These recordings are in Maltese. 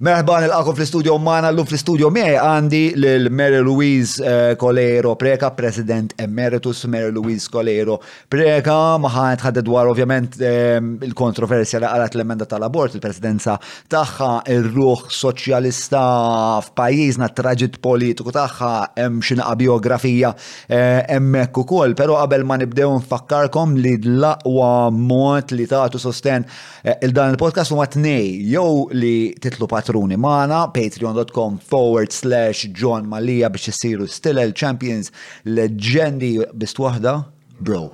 Merħba nilqakom fl-istudio magħna llum fl-istudio miegħi għandi lil Mary Louise Coleiro eh, Preka, President Emeritus Mary Louise Coleiro Preka, maħan tħaddet dwar ovvjament eh, il-kontroversja li qalet l-emenda tal-abort, il-presidenza tagħha, ir-ruħ soċjalista f'pajjiżna, traġit politiku tagħha, hemm xinqa biografija eh, hemmhekk ukoll, però qabel ma nibdew nfakkarkom li l-aqwa mod li tagħtu sosten Eh, il-dan il-podcast huma tnej jew li titlu patruni magħna patreon.com forward slash John Malija biex issiru Stilel Champions leġendi bist waħda bro.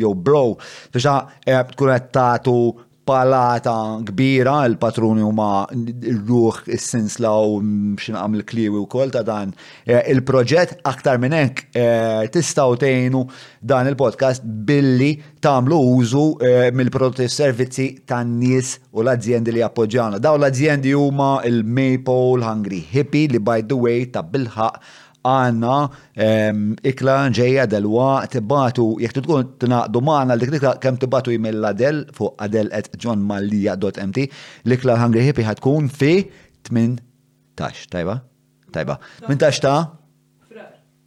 Jew bro, biex eh, tkun qed tagħtu palata kbira, il-patruni huma ruħ is-sinsla u xinqam il-kliwi wkoll ta' dan eh, il-proġett aktar minn hekk tistgħu tgħinu dan il-podcast billi tagħmlu użu eh, mill-prodotti u servizzi tan-nies u l-azjendi li jappoġġjawna. Daw l-azjendi huma il-Maple, Hungry Hippie li by the way ta' bilħaq għanna ehm, ikla ġeja delwa tibatu jekk tkun tnaqdu magħna dik l-ikla kemm tibatu email l-adel fuq adel at johnmallia.mt l-ikla Hungry Hippie ħatkun fi 18 tajba tajba 18 ta'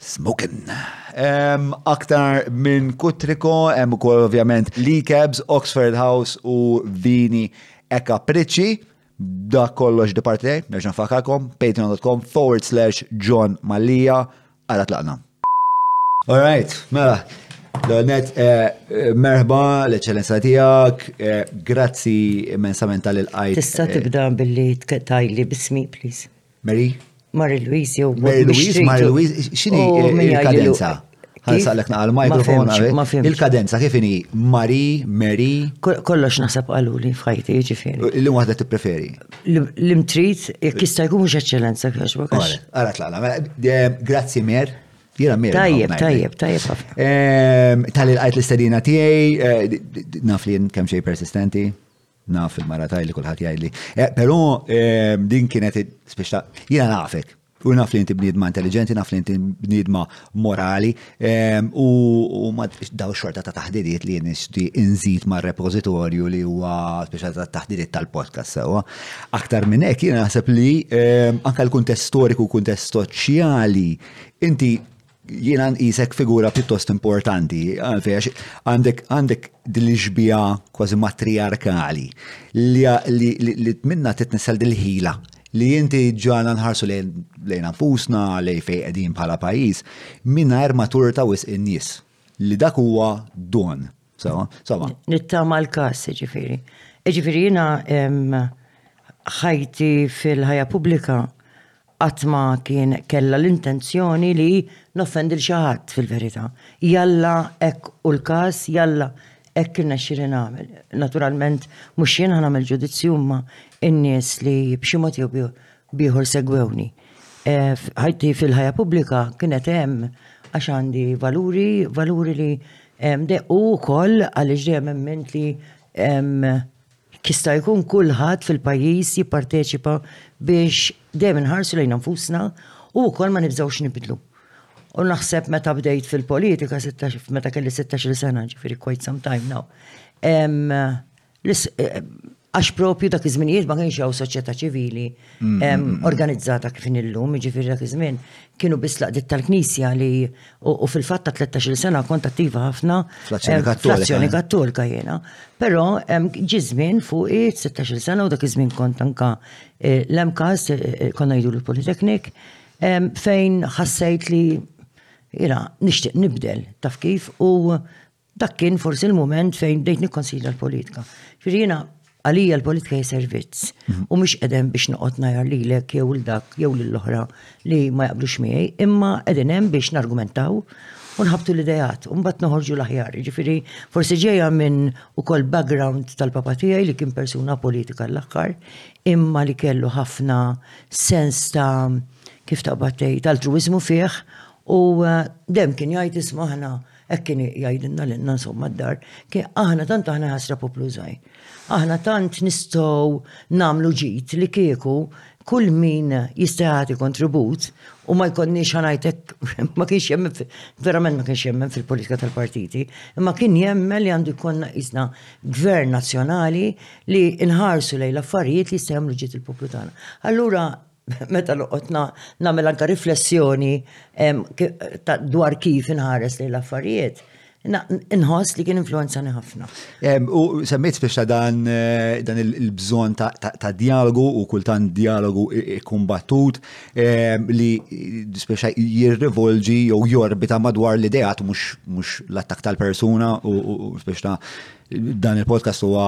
Smokin. Um, aktar minn Kutriko, hemm ukoll ovvjament Lee Cabs, Oxford House u Vini Eka Priċi. Da kollox di parti għaj, nerġan fakalkom, patreon.com forward slash John Mallia, għala tlaqna. All right, mela, Donet, eh, eh, merħba l-eċċellenza tijak, eh, grazzi immensament tal-il-qajt. Tista tibda billi tajli bismi, please. Mary? Mary Louise jew Mary Louise, Mary Louise, xini oh, eh, il-kadenza? Għal-saqlek naqal mikrofon Il-kadenza kif ini Mari, Mary? Kollox naħseb għalu li fħajti ġifiri. Li waħda t-preferi? L-imtrit, jek jista jkun mux eċċellenza kħax bakax. Għara tlaqla, mela, eh, grazzi mer. Jira mir. Tajjeb, tajjeb, tajjeb. Ehm, Tal-il-għajt l-istadina tijaj, eh, naf li kem xej persistenti. Naf il-mara tajli kulħadd jgħidli. Eh, però ehm, din kienet speċta jiena nafek. U naf li inti bniedma intelligenti, naf li inti bniedma morali, ehm, u ma daw xorta ta' taħdidiet li nixti inżid ma' repozitorju li huwa speċa ta' taħdidiet tal-podcast sewa. Aktar minn hekk jiena naħseb li ehm, anke l-kuntest storiku, kuntest soċjali, inti Jiena nqisek figura pjuttost importanti, għalfejn għandek għandek dil-ġbija kważi matriarkali li minna titnissel dil-ħila li inti ġana nħarsu lejn nfusna lej fejn qegħdin bħala pajjiż mingħajr ma turta wisq in-nies li dak huwa don Sawa. Nittama l-kas, ġifiri. Ġifiri jina ħajti fil-ħajja publika għatma kien kella l-intenzjoni li noffendi l-xaħat fil-verita. Jalla ek u l-kas, jalla ek kien xiri namel. Naturalment, mux jien ħanamel ġudizzju ma n-nies li bximot jew b'ieħor segwewni. Eh, ħajti fil-ħajja pubblika kienet hemm għax għandi valuri, valuri li hemm deqqu wkoll għaliex dejjem emment li kista jkun kulħadd fil-pajjiż jipparteċipa biex dejjem inħarsu lejn nfusna u wkoll ma nibżgħux nibdlu. U naħseb meta bdejt fil-politika, meta kelli 16 sena, ġifiri quite some time now. Għax propju dak iż-żminijiet ma kienx hawn soċjetà ċivili mm, mm, mm, organizzata kif illum, jiġifieri dak iż-żmien kienu biss laqdiet tal-Knisja li u fil-fatt ta' 13-il sena kont attiva ħafna fl-azzjoni kattolika jiena. Però ġi żmien fuq 16-il sena u dak iż-żmien kont anka eh, l-MKAS eh, eh, konna jdu l-Politeknik fejn ħassejt li jiena nixtieq nibdel taf kif u Dak kien forsi l-moment fejn bdejt nikkonsidra l-politika. Ġifieri jiena għalija l-politika hi servizz mhm. u mhux qegħdem biex noqgħod najar lilek jew il dak jew lill oħra li ma jaqblux miegħi, imma qegħdin hemm biex nargumentaw u nħabtu l-idejat, u mbagħad noħorġu l-aħjar. Ġifieri forsi ġejja minn ukoll background tal-papa tiegħi li kien persuna politika l-aħħar, imma li kellu ħafna sens ta' kif taqbad tal-truizmu fih u eh, dem kien jgħid isma' ħna Hekk kien jgħidilna lilna insomma d-dar, kien aħna tant aħna ħasra poplu żgħir. Aħna tant nistgħu nagħmlu ġid li kieku kull min jista' jagħti kontribut u ma jkollniex ħanajtek ma kienx jemmen verament ma kienx jemmen fil-politika tal-partiti, imma kien jemmen li għandu jkollna isna gvern nazzjonali li nħarsu lejn l-affarijiet li jista' jagħmlu ġid il-poplu tagħna. Allura Meta noqgħod nagħmel anke riflessjoni dwar kif inħares lejn l-affarijiet, inħoss li kien influenzani ħafna. U semmejt biex ta' dan eh, dan il-bżon ta' dialogu u kultan dialogu kumbattut li speċa jirrivolġi jew jorbita madwar l-idejat mhux l-attak tal-persuna u speċa dan il-podcast huwa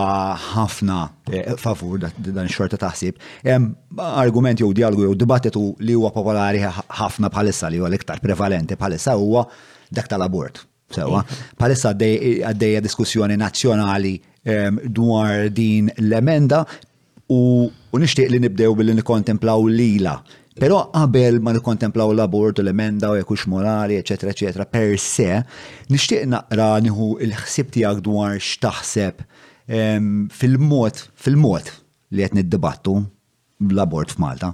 ħafna eh, favur dan xorta taħsib. Hemm argument jew dialogu jew dibattitu li huwa popolari ħafna bħalissa li huwa l-iktar prevalenti bħalissa huwa dak tal-abort. Sewa, bħalissa għaddejja diskussjoni nazzjonali ehm, dwar din l-emenda U nixtieq li nibdew billi nikkontemplaw lila. Però qabel ma nikkontemplaw l-abort u l-emenda u jekk hux morali, eċetera, eċetera, per se, nixtieq naqra nieħu l-ħsieb tiegħek dwar x'taħseb fil-mod fil-mod li qed niddibattu l-abort f'Malta.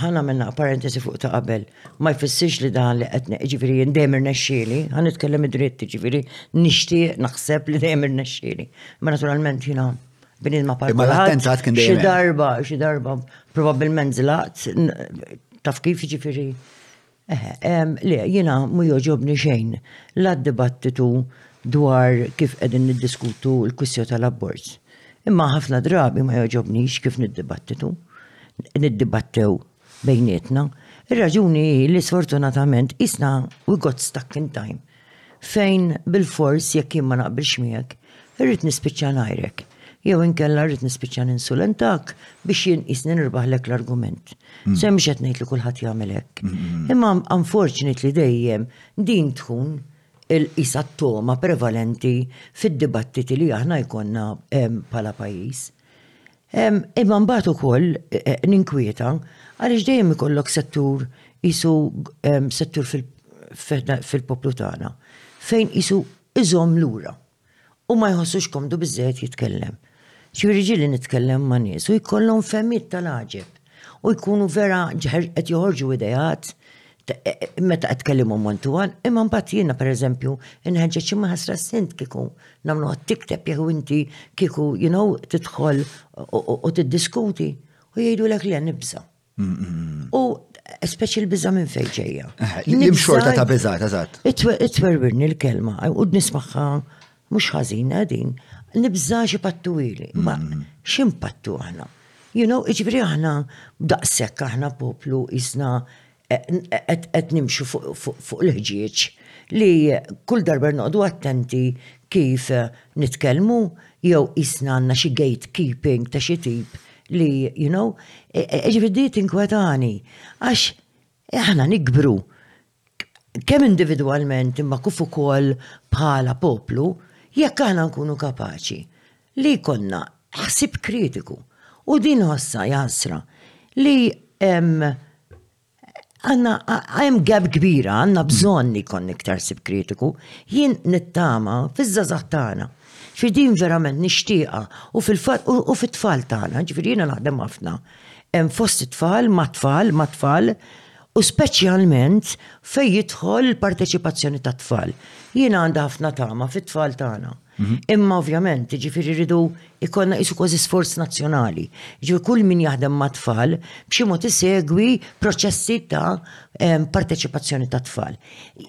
ħana minna parentesi fuq ta' qabel, ma jfissirx li dan li qed ġifieri jien dejjem irnexxieli, ħan nitkellem id-dritt ġifieri nixtieq naħseb li dejjem irnexxieli. Ma naturalment jiena bniedma partikolari. Xi darba, xi darba probabbilment żlaqt taf kif ġifieri Le, jiena mhu jogħġobni xejn la d-dibattitu dwar kif qegħdin niddiskutu l-kwistjo tal-abort. Imma ħafna drabi ma jogħġobnix kif niddibattitu, niddibattew bejnietna. Ir-raġuni hi li sfortunatament isna we got stuck in time. fejn bilfors jekk jien ma naqbilx miegħek, irrid nispiċċa ngħajrek, jew inkella rrid nispiċċa ninsulentak biex jien qisni nirbaħlek l-argument. Mm. Se mhux qed ngħid li kulħadd jagħmel hekk. Mm, mm, Imma unfortunately dejjem din tkun il-qisa t-toma prevalenti fid-dibattiti li aħna jkollna pala pajjiż. Imma mbagħad ukoll ninkwieta għaliex dejjem ikollok settur isu settur fil-poplu tagħna fejn isu iżomm lura u ma jħossux komdu biżejjed jitkellem. Ġifieri ġieli nitkellem ma' nies u jkollhom fehmiet tal-għaġeb u jkunu vera qed joħorġu ideat meta qed kellimhom one to one, imma mbagħad jiena pereżempju inħeġġeġ imma ħasra sint kieku nagħmlu tikteb jew inti kieku you know tidħol u tiddiskuti u jgħidu lek le nibża. U speċi l-biża minn fejn ġejja. Eh, Nimxorta ta' biża, eżatt. Itwerbirni l-kelma u nismaħħa Mhux ħażin qegħdin nibża' xi pattu ili, ma x'impattu aħna. You know, jiġifieri aħna daqshekk aħna poplu isna qed nimxu fuq l-ħġieġ li kull darba noqogħdu attenti kif nitkellmu jew isna għandna xi gate keeping ta' xi tip li you know, jiġifieri di tinkwetani għax aħna nikbru kemm individwalment imma kif ukoll bħala poplu, jekk aħna nkunu kapaċi li jkollna ħsieb kritiku. U din nħossha hija ħasra li hemm hemm gap kbira, għandna bżonn li jkollna iktar ħsieb kritiku. Jien nittama fiż-żgħażagħ tagħna. Ġifieri din verament nixtieqha u fil-fatt u fit-tfal tagħna, ġifieri jiena naħdem ħafna fost it-tfal, mat-tfal, mat-tfal, u speċjalment fejn jidħol il-parteċipazzjoni tat-tfal. Jiena għandha ħafna tama fit-tfal tagħna. Mhm. Imma ovvjament, ġifiri rridu ikonna isu kważi sforz nazzjonali. Ġifiri kull min jaħdem ma' tfal b'xi mod isegwi proċessi ta' parteċipazzjoni ta' tfal.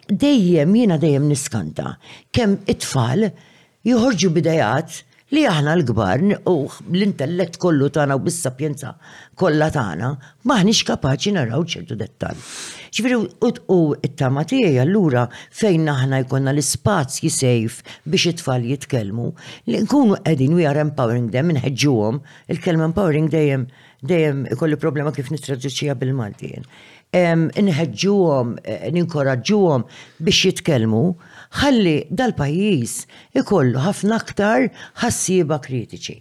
Dejjem jiena dejjem niskanta kemm it-tfal Joħorġu b'ideat li aħna l-kbar u bl-intellett kollu tagħna u bis-sapjenza kollha tagħna m'aħniex kapaċi naraw ċertu dettall. Ġifieri u t-tama tiegħi allura fejn aħna jkollna l-ispazji sejf biex it-tfal jitkellmu, li nkunu qegħdin we are empowering them, inħeġġuhom, il-kelma empowering dejjem Dejjem ikolli problema kif nittraduċija bil-Malti jien. Inħeġġuhom, eh, ninkoraġġuhom biex jitkellmu ħalli dal-pajjiż ikollu ħafna aktar ħassieba kritiċi.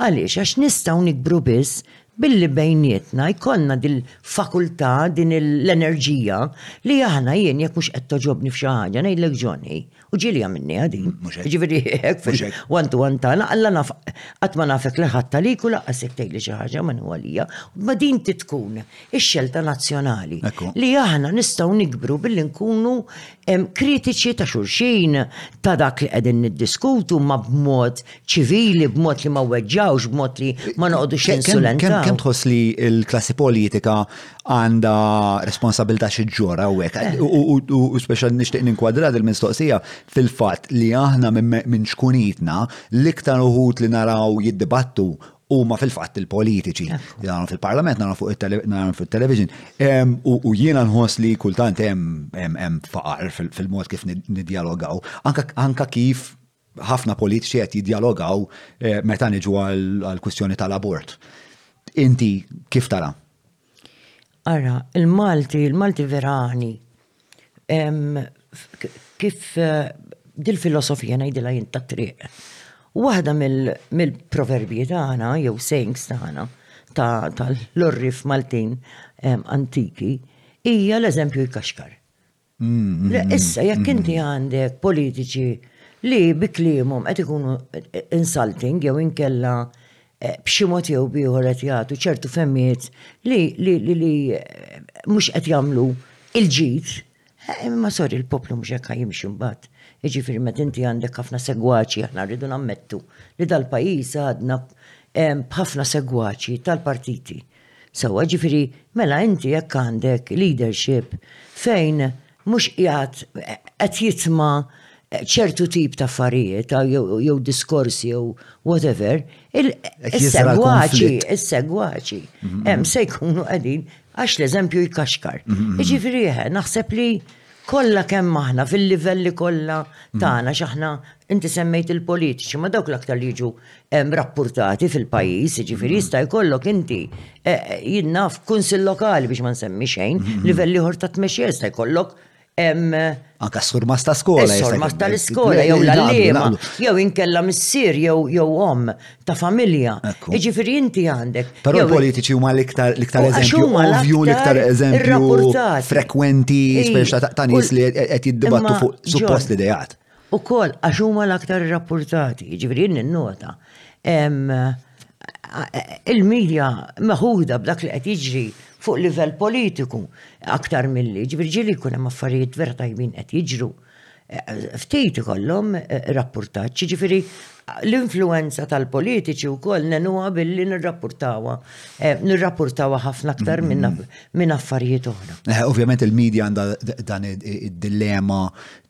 Għaliex għax nistgħu nikbru biss billi bejnietna jkollna dil-fakultà din l-enerġija li aħna jien jekk mhux qed toġobni f'xi ħaġa ngħidlek ġoni, U ġili għamilni għadi. Ġiviri, one to one tana, għalla naf, għatma nafek li ħatta li kula għasek tejli xaħġa man u għalija, ma din titkun ix-xelta nazjonali. Li aħna nistaw nikbru billi nkunu kritiċi ta' xurxin, ta' dak li għedin niddiskutu ma b'mod ċivili b'mod li ma weġġawx, b'mod li ma noqogħdux insulentaw. Kemm tħoss li l-klassi politika għandha responsabilità xi ġora u hekk. Eh. U speċjal nixtieq ninkwadrat il-mistoqsija fil-fatt li aħna minn xkunitna l-iktar uħut li naraw jiddibattu huma fil-fatt il-politiċi. Naraw fil-parlament, naraw fuq il-television. U jiena nħoss li kultant hemm faqar fil-mod kif nidjalogaw. Anka kif Ħafna politiċi qed jiddjalogaw eh, meta niġu għall-kwistjoni tal-abort. Inti kif tara? Ara, il-Malti, il-Malti verani, kif eh, dil-filosofija ngħidilha jien ta' triq. Waħda mill-proverbji tagħna jew sayings tagħna tal-orrif Maltin antiki hija l-eżempju jkaxkar. Mm-hmm. Issa, jekk mm-hmm. inti għandek politiċi li bi kliemhom qed ikunu eh, insulting jew inkella eh, b'xi mod jew bieħor qed jagħtu ċertu femmiet li li li li eh, mhux qed jagħmlu il-ġid, ma sorry il-poplu mhux hekk jimxi mbagħad. Jiġifieri meta inti għandek ħafna segwaċi aħna rridu nammettu li dal-pajjiż għadna b'ħafna segwaċi tal-partiti. Sewwa ġifieri mela inti jekk għandek leadership fejn mhux qiegħed qed jisma' ċertu tip ta' affarijiet jew diskorsi jew whatever, is-segwaċi, is-segwaċi hemm se jkunu qegħdin għax l-eżempju jkaxkar. Jiġifieri eħe, naħseb li Kollha kemm aħna fil-livelli kollha tagħna x'aħna inti semmejt il-politiċi ma dawk l-aktar li jiġu rappurtati fil-pajjiż, jiġifieri jista' jkollok inti e, e, jinnaf kunsill lokali biex ma nsemmi xejn, mhm. livelli ieħor ta' tmexxija jista' jkollok Anka s-surma ta' skola. S-surma tal-iskola, jew l-għallima, jew inkella missier, jew om ta' familja. Iġifiri inti għandek. Pero l-politiċi huma l-iktar eżempju, ovvju l-iktar eżempju frekwenti, speċa ta' nis li qed jiddibattu fuq suppost l-idejat. U kol, għax huma l-aktar rapportati, ġifiri n-nota. Il-medja meħuda b'dak li qed jiġri fuq livell politiku aktar mill-li, ġifiri ġili kunem affarijiet vera tajbin qed jiġru. ftit ikollhom eh, rapportat, ġifiri l-influenza tal-politiċi u koll nenuwa billi nirrapportawa, eh, nirrapportawa ħafna aktar mm-hmm. minn affarijiet oħra. Eh, ovvjament il-medja għanda dan id-dilemma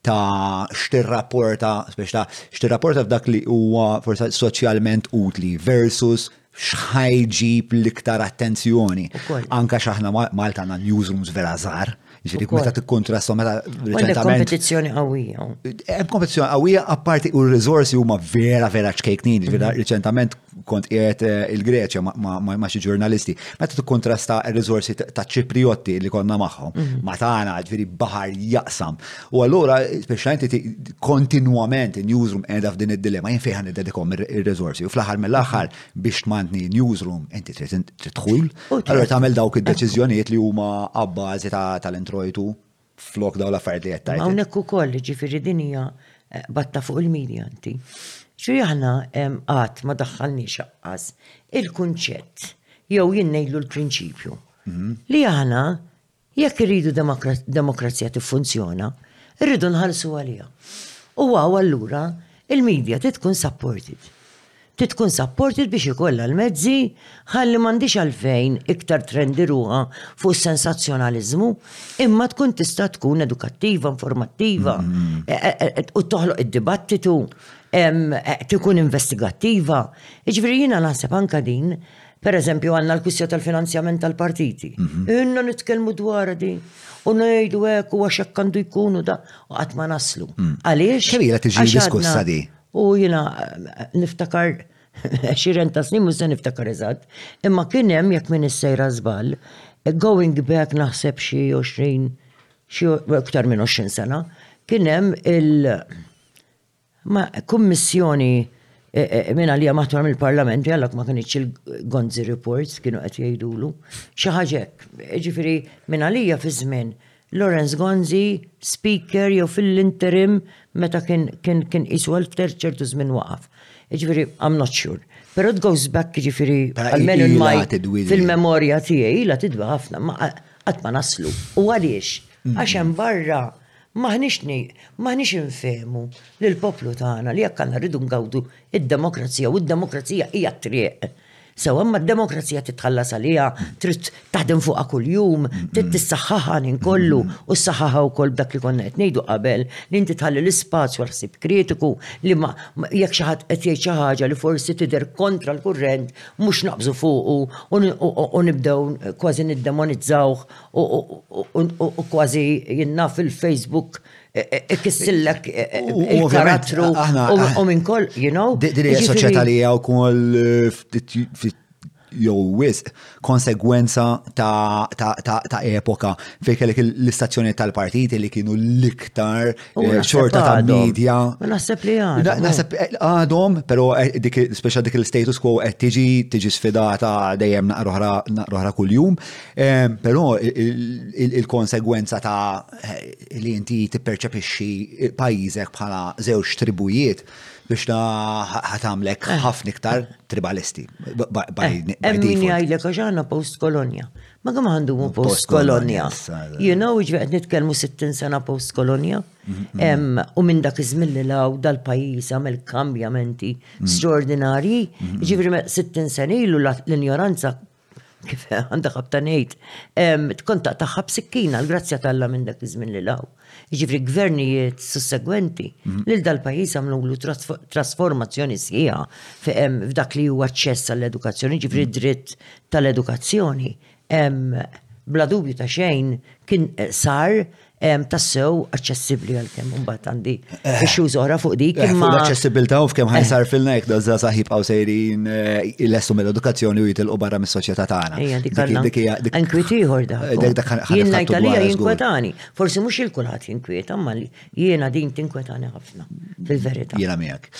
ta' xtirrapporta, biex ta' xtirrapporta f'dak li huwa forsa soċjalment utli versus x'ħa jġib l-iktar attenzjoni. Anka x'aħna Malta għandna newsrooms vera żgħar, ġifieri meta tikkontrasta meta reċentament. Kompetizzjoni qawwija. Hemm kompetizzjoni qawwija apparti u r-riżorsi huma vera vera ċkejknin, ġifieri mhm. reċentament kont qiegħed eh, il-Greċja ma' xi ġurnalisti. Meta tikkontrasta r-riżorsi ta' Ċipriotti li konna magħhom, mhm. ma tagħna ġifieri baħar jaqsam. U allura, speċjalment inti kontinwament newsroom qiegħda f'din id-dilemma, jien fejn niddedikom ir-riżorsi. U fl-aħħar mill-aħħar biex tmantni newsroom inti trid tħul. Allura tagħmel dawk id-deċiżjonijiet li huma abbażi tal-introjtu flok daw l-affarijiet li qed tajt. Hawnhekk ukoll ġifieri din hija eh, batta fuq il-medja inti. Ġri aħna qatt ma daħħalniex aqqas il-kunċett jew jien ngħidlu l-prinċipju mhm. li aħna Jekk irridu demokrazija tiffunzjona, irridu nħallsu għaliha. U hawn allura il-media trid tkun supported. Trid tkun supported biex ikollha l-mezzi ħalli m'għandhiex għalfejn iktar trendi ruħha fuq is-sensazzjonaliżmu, imma tkun tista' tkun edukattiva, informattiva, u toħloq id-dibattitu, tkun investigattiva. Jiġifieri jiena naħseb anke din Per eżempju, għanna l-kwistja tal-finanzjament tal-partiti. Mhm. Inna nitkellmu dwar di. U nejdu hekk u għax għandu jkunu da u qatt ma naslu. Mm. Għaliex? Xerila tiġi diskussa di. U jina niftakar xiren ta' snin mużda niftakar eżatt. Imma kien hemm jekk minn is-sejra żball, going back naħseb xi 20 xi aktar minn 20 sena, kien hemm il- Ma kummissjoni minn għalija maħtura mill-Parlament li għallok ma kienx il-Gonzi Reports kienu qed jgħidulu. Xi ħaġa hekk. Ġifieri minn għalija fi żmien Lawrence Gonzi, speaker jew fil-interim meta kien kien kien qisu għal fter ċertu żmien waqaf. Ġifieri I'm not sure. Però it goes back ġifieri għal-menu fil-memorja tiegħi la tidwi ħafna ma qatt ma naslu. U għaliex? Għax hemm barra M'aħniex m'aħniex infehmu lill-poplu tagħna li jekk aħna rridu ngawdu d-demokrazija u d-demokrazija hija t-triq. Sew, imma d-demokrazija trid tħallas għaliha, trid taħdem fuqha kuljum, trid tissaħħaħha l-ħin kollu u ssaħħaħha wkoll b'dak li konna qed ngħidu qabel li inti tħalli l-ispazju għal ħsieb kritiku li ma jekk xi ħadd qed jgħid xi ħaġa li forsi tidher kontra l-kurrent mhux naqbżu fuqu u nibdew kważi niddemonizzawh u kważi jinna fil-Facebook ikissillek il-karattru u minn koll, you know? Diri soċieta li għaw koll jew wisq konsegwenza ta' epoka fejn kellek l-istazzjoni tal-partiti li kienu l-iktar eh, xorta ta' media. Naħseb li għadhom. Naħseb eh, għadhom, però eh, dik speċa dik l-status quo qed tiġi tiġi sfidata dejjem naqroħra kuljum. Però il-konsegwenza ta' li inti tipperċepixxi pajjiżek bħala żewġ tribujiet biex ta' ħatamlek eh. ħafna iktar tribalisti. Min eh, eh, jgħidlek għax aħna post-kolonja. Ma kemm għandu mu post-kolonja. You know, ġifieri qed nitkellmu 60 sena post-kolonja. Mm-hmm. U minn dak iż-żmien li law dal-pajjiż għamel kambjamenti mm-hmm. straordinarji, mm-hmm. ġifieri 60 sena ilu l-injoranza kif għandha ħabta ngħid, tkun taqtaħħa b'sikkina l-grazzja talla minn dak iż-żmien li law. Ġifri gvernijiet sussegwenti mhm. lil dal-pajjiż għamlulu trasformazzjoni sħiħa f'dak li huwa ċess għall-edukazzjoni, ġifri mhm. dritt tal-edukazzjoni. Bla dubju ta' xejn kien eh, sar tassew aċċessibbli għalkemm imbagħad għandi eh. issues oħra fuq dik. Eh, imma l-aċċessibilità u f'kemm ħajsar eh. filna jekk dażda saħib għaw sejrin il-essu mill-edukazzjoni u jitilqu barra mis-soċjetà tagħna. Dik hija dik inkwit ieħor da. Jien ngħid għalija jinkwetani. Forsi mhux il-kulħadd jinkwieta imma jiena din tinkwetani ħafna fil-verità. Jiena miegħek.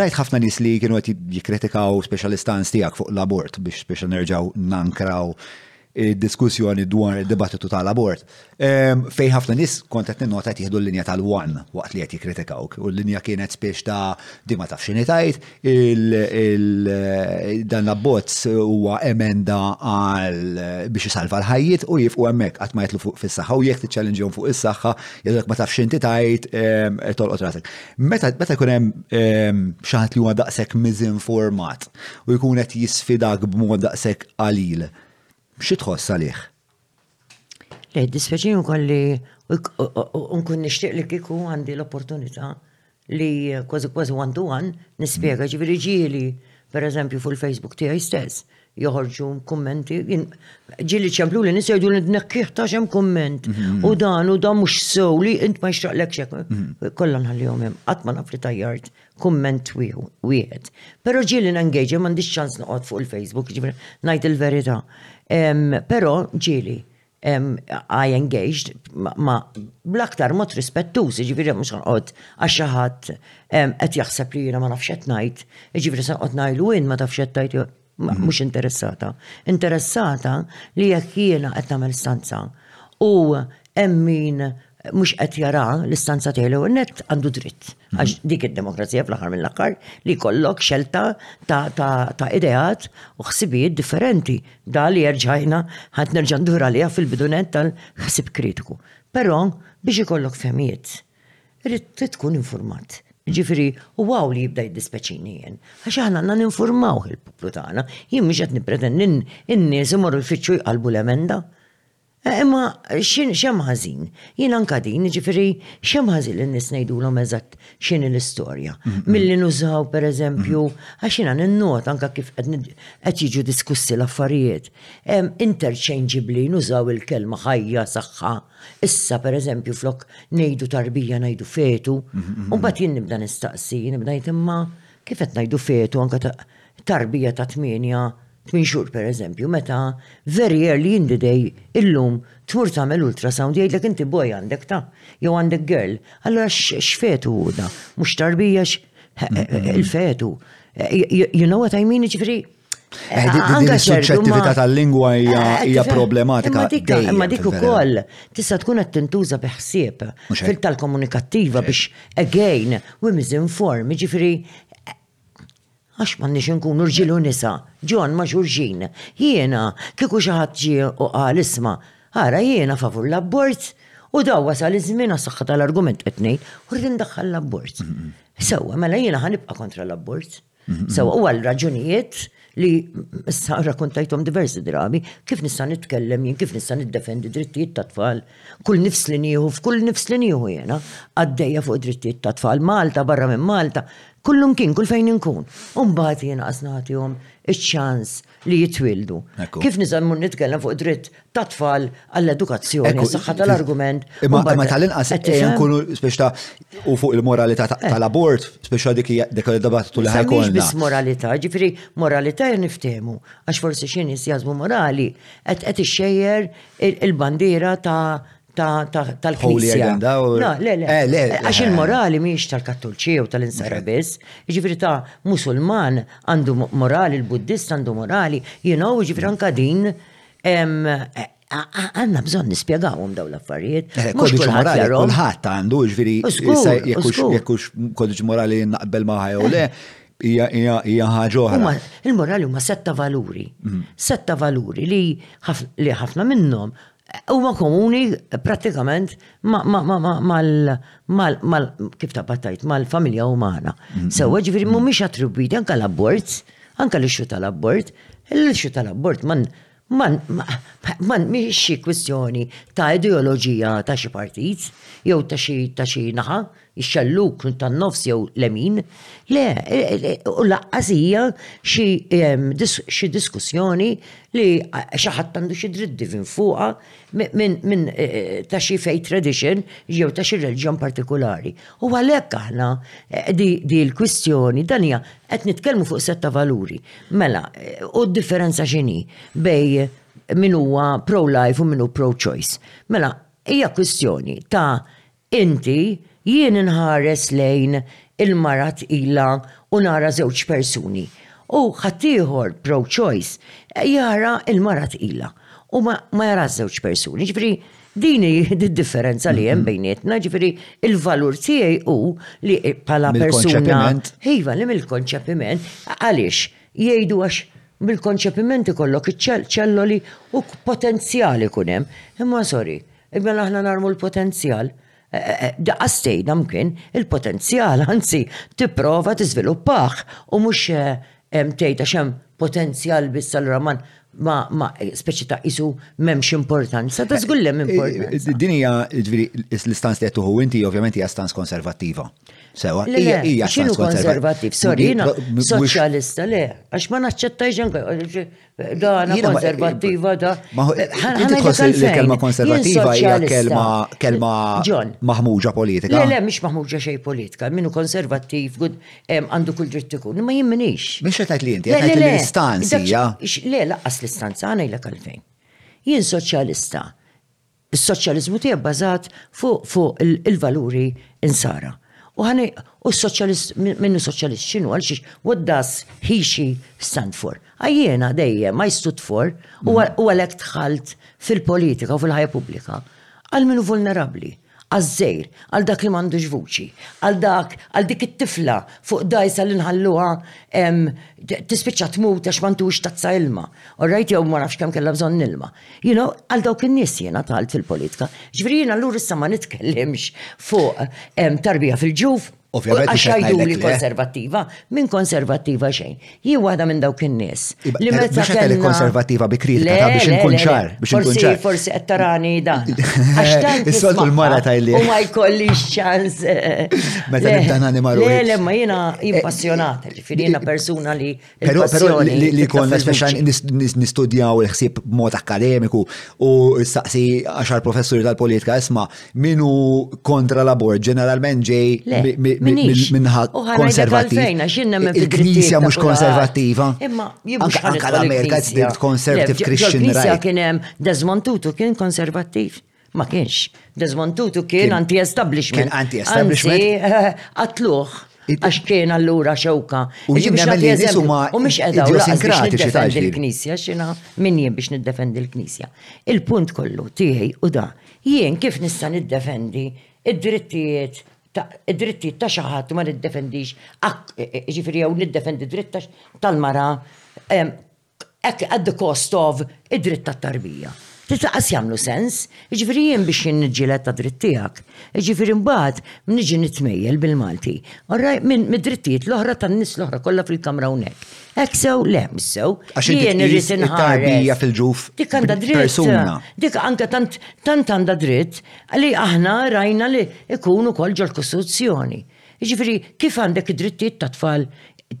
Rajt ħafna nies li kienu qed jikkritikaw speċjalistanz tiegħek fuq l-abort biex biex nerġgħu nankraw id-diskussjoni dwar id-dibattitu tal-abort. Fej ħafna nis kont qed ninnota qed jieħdu l-linja tal-wan waqt li qed jikkritikawk. U l-linja kienet spiex ta' di ma tafx tajt, dan l-abbozz huwa emenda għal biex isalva l-ħajjiet u jifqu hemmhekk qatt ma jitlu fuq fis-saħħa u jekk tiċċallenġjhom fuq is-saħħa jgħidulek ma tafx inti tajt tolqot rasek. Meta jkun hemm xi ħadd li huwa daqshekk miżinformat u jkun qed jisfidak b'mod daqshekk qalil, xi tħoss għalih? Le, dispjaċini wkoll li nkun nixtieq li kieku għandi l-opportunità li kważi kważi one to one nispjega ġifieri ġieli pereżempju fuq il-Facebook tiegħi stess joħorġu kummenti. Ġili ċemplu li nis jgħidu li d-nekkieħ ta' xem kumment. U dan u dan mux sew li int ma jxraqlek xek. Kolla nħalli jomem, għatma naf li tajjart Kumment wieħed. Però ġieli n-engage, m'għandix ċans noqgħod fuq il-Facebook, ġifieri ngħid il-verità. Però ġieli I engaged ma bl-aktar mod rispettuż, ġifieri mhux noqgħod għax xi ħadd qed jaħseb li jiena ma nafx qed ngħid, ġifieri se noqgħod ngħidlu int ma tafx qed tgħid Mhm. Mhux interessata. Interessata li jekk jiena qed nagħmel stanza u hemm min mhux qed jara l-istanza tiegħu net għandu dritt. Mhm. Għax dik id-demokrazija fl-aħħar mill-aħħar li kollok xelta ta' ideat u ħsibijiet differenti. Da li jerġajna ħadd nerġa' ndur għaliha fil-bidunet tal-ħsib kritiku. Però biex ikollok femijiet Irid tkun infurmat. Ġifieri u hawn li jibda jiddispeċini jien. Għax aħna għandna ninfurmaw il-poplu tagħna. Jien mhux qed nippretendi n-nies imorru jfittxu jqallbu l-emenda. Eh, imma x'hemm ħażin? Jien anka din, ġifieri x'hemm ħażin li n-nies ngħidulhom eżatt x'inhi l-istorja. Mm-hmm. Milli nużaw pereżempju, mm-hmm. għax jiena ninnota anka kif qed jiġu diskussi l-affarijiet. Interchangeably nużaw il-kelma ħajja, saħħa, Issa, per eżempju, flok nejdu tarbija najdu fetu, un bat jien nibda nistaqsi, nibda jitimma kifet najdu fetu, anka tarbija ta' tminja, tmin xur per eżempju, meta very early in the day, illum, tmur tamel ultrasound jgħidlek inti boj għandek ta' jew għandek girl, allora x'fetu huda, mux tarbija il-fetu. You know what I mean, ġifiri? Eh, anka suċċettività tal-lingwa hija eh, eh, problematika. Imma dik ukoll tista' tkun qed tintuża bi ħsieb fil-tal komunikattiva biex again we misinform, jiġifieri għax ma nix nkunu rġilu nisa, ġon ma xurxin, jiena kieku xaħat ġi u għal isma, għara jiena favur l-abort, U daw wasal iż-żmien għas-saħħa tal-argument qed ngħid, u rrid ndaħħal l-abort. Sewwa, mela jiena ħanibqa' kontra l-abort. So, u għal raġunijiet li issa rakontajtom diversi drabi, kif nista' nitkellem jien, kif nista' niddefendi drittijiet ta' tfal, kull nifs li nieħu, f'kull nifs li nieħu jiena, għaddejja fuq drittijiet ta' tfal, Malta, barra minn Malta, kullum kien, kull fejn inkun. Umbagħad jiena qas nagħtihom iċ-ċans li jitwildu. Kif nizan mun nitkellem fuq dritt ta' tfal għall-edukazzjoni, saħħa tal-argument. Imma ma tal-inqas ejja nkunu speċta u fuq il-moralità eh. tal-abort, speċta dik dik il-dibattitu li ħajkun. Mhux biss moralità, ġifieri moralità niftehmu għax forsi xi nies jażmu morali qed qed ixxejjer il-bandiera ta' tal-Knisja. Le, le, le. Eh, eh, għax il-morali miex tal-Kattolċi u tal-Insara biss. Ġifiri ta' musulman għandu morali, il-Buddist għandu morali, you know, ġifiri anka din għanna bżon nispiegawum daw l-affarijiet. Eh, kodiċi morali kulħadd għandu ġviri jekkux kodiċi morali naqbel maħħa u le, hija ħaġa oħra. Il-morali huma setta valuri. Mm. Setta valuri li ħafna minnhom Huma komuni prattikament mal kif ta' battajt mal-familja umana. Mm-hmm. Sewa ġifieri mm-hmm. mhumiex attribwiti anke l-abort, anke l-ixxu tal-abort, l-ixxu tal-abort man man man mhix xi kwistjoni ta' ideoloġija ta' xi partit jew ta' xi ta' xi naħa ix-xellug tan-nofs jew lemin, le, u laqqas hija xi diskussjoni li xi ħadd għandu xi dritt divin fuqha minn ta' xi faith tradition jew ta' xi reliġjon partikulari. U għalhekk aħna di l-kwistjoni dan hija qed nitkellmu fuq sett ta' valuri. Mela, u d-differenza x'inhi bej min huwa pro-life u min hu pro-choice. Mela, hija kwistjoni ta' Inti, jien inħares lejn il-mara tqila u nara żewġ persuni, u ħaddieħor, pro-choice, jara l-mara tqila u ma jarax żewġ persuni. Jiġifieri din hi d-differenza li hemm bejnietna, jiġifieri l-valur tiegħi hu li bħala persuna. Iva, li mill-konċepiment. Għaliex? Jgħidu għax mill-konċepiment ikollok iċ-ċelloli u potenzjal ikun hemm. Imma sorry, Mela aħna narmu l-potenzjal. Daqqa stejda mkien, il-potenzjal, anzi, tipprova tiżviluppah u mhux tgħid għax hemm potenzjal biss allura ma ma speċi ta' isu m'hemmx importanza, ta' żgur hemm importanza. Din hija ġifieri l-istanz li qed tuħu inti ovvjament hija stanz konservattiva. Sewa, hija xinu konservativ, sorry, soċjalista, le, għax ma naċċettajx anke, Da, na konservativa da. Inti tħoss li kelma konservativa hija kelma kelma maħmuġa politika. Le, le, mhix maħmuġa xejn politika. Minu konservattiv għandu kull dritt ikun. Ma jimminix. Mhix qed li inti, qed l-istanzija. Le, laqqas l-istanza, għana jlek għalfejn. Jien soċjalista. Is-soċjaliżmu tiegħi bbażat fuq fuq il-valuri Insara. U ħani u s-soċjalist minnu soċjalist x'inhu għal xiex what does he she stand for? Għajjena dejjem I stood for u għalhekk dħalt fil-politika u fil-ħajja pubblika għal minnu vulnerabbli għaż-żejr, għal dak li m'għandux vuċi, għal dak, għal dik it-tifla fuq dajsa li nħalluha tispiċċa tmut għax m'għandux tazza ilma. Orrajt jew ma nafx kemm kellha bżonn ilma. You know, għal dawk in-nies jiena talt il-politika. Ġifieri jiena lur issa ma nitkellimx fuq tarbija fil-ġuf. Ovvjament. Għax jgħidu li konservattiva, minn konservattiva xejn. Hi waħda minn dawk in-nies. Li meta kelli konservattiva bi kritika ta' biex inkun ċar, biex inkun ċar. Forsi qed tarani dan. Għax tant. Is-soltu l-mara tajli. U ma jkollix ċans. Meta nibda nani marru. Le, le, ma jiena impassjonata, ġifieri jiena persuna li Pero, pero li konna speċa nistudjaw il-ħsib b'mod akademiku u saqsi għaxar professuri tal-politika isma minu kontra l-abort ġeneralment ġej minnħa konservativa. Il-Knisja mux konservativa. Imma anka l-Amerika it's the conservative Christian right. Kien hemm Desmond Tutu kien konservativ. Ma kienx. Desmond Tutu kien anti-establishment. Kien anti-establishment. Għatluħ. Għax kien allura xewka. U mux edha idiosinkratiki ta' il-Knisja, xina minn jien biex niddefendi l-Knisja. Il-punt kollu tiegħi u da, jien kif nista' niddefendi id-drittijiet id-drittijiet ta' xi ħadd ma niddefendix, ġifieri jew niddefendi dritt tal-mara at the cost of id-dritt tat-tarbija. Titlaqqas jagħmlu sens. Jiġifieri jien biex jien niġġieled tad-dritt tiegħek. Jiġifieri mbagħad niġi nitmejjel bil-Malti. All right, minn mid-drittijiet l-oħra tan-nies l-oħra kollha fil-Kamra hawnhekk. Hekk sew? Le, mhux sew. Għax inti tqis it-tarbija fil-ġuf persuna. Dik anke tant tant għandha dritt li aħna rajna li jkun ukoll ġol-Kostituzzjoni. Jiġifieri kif għandek id-drittijiet tat-tfal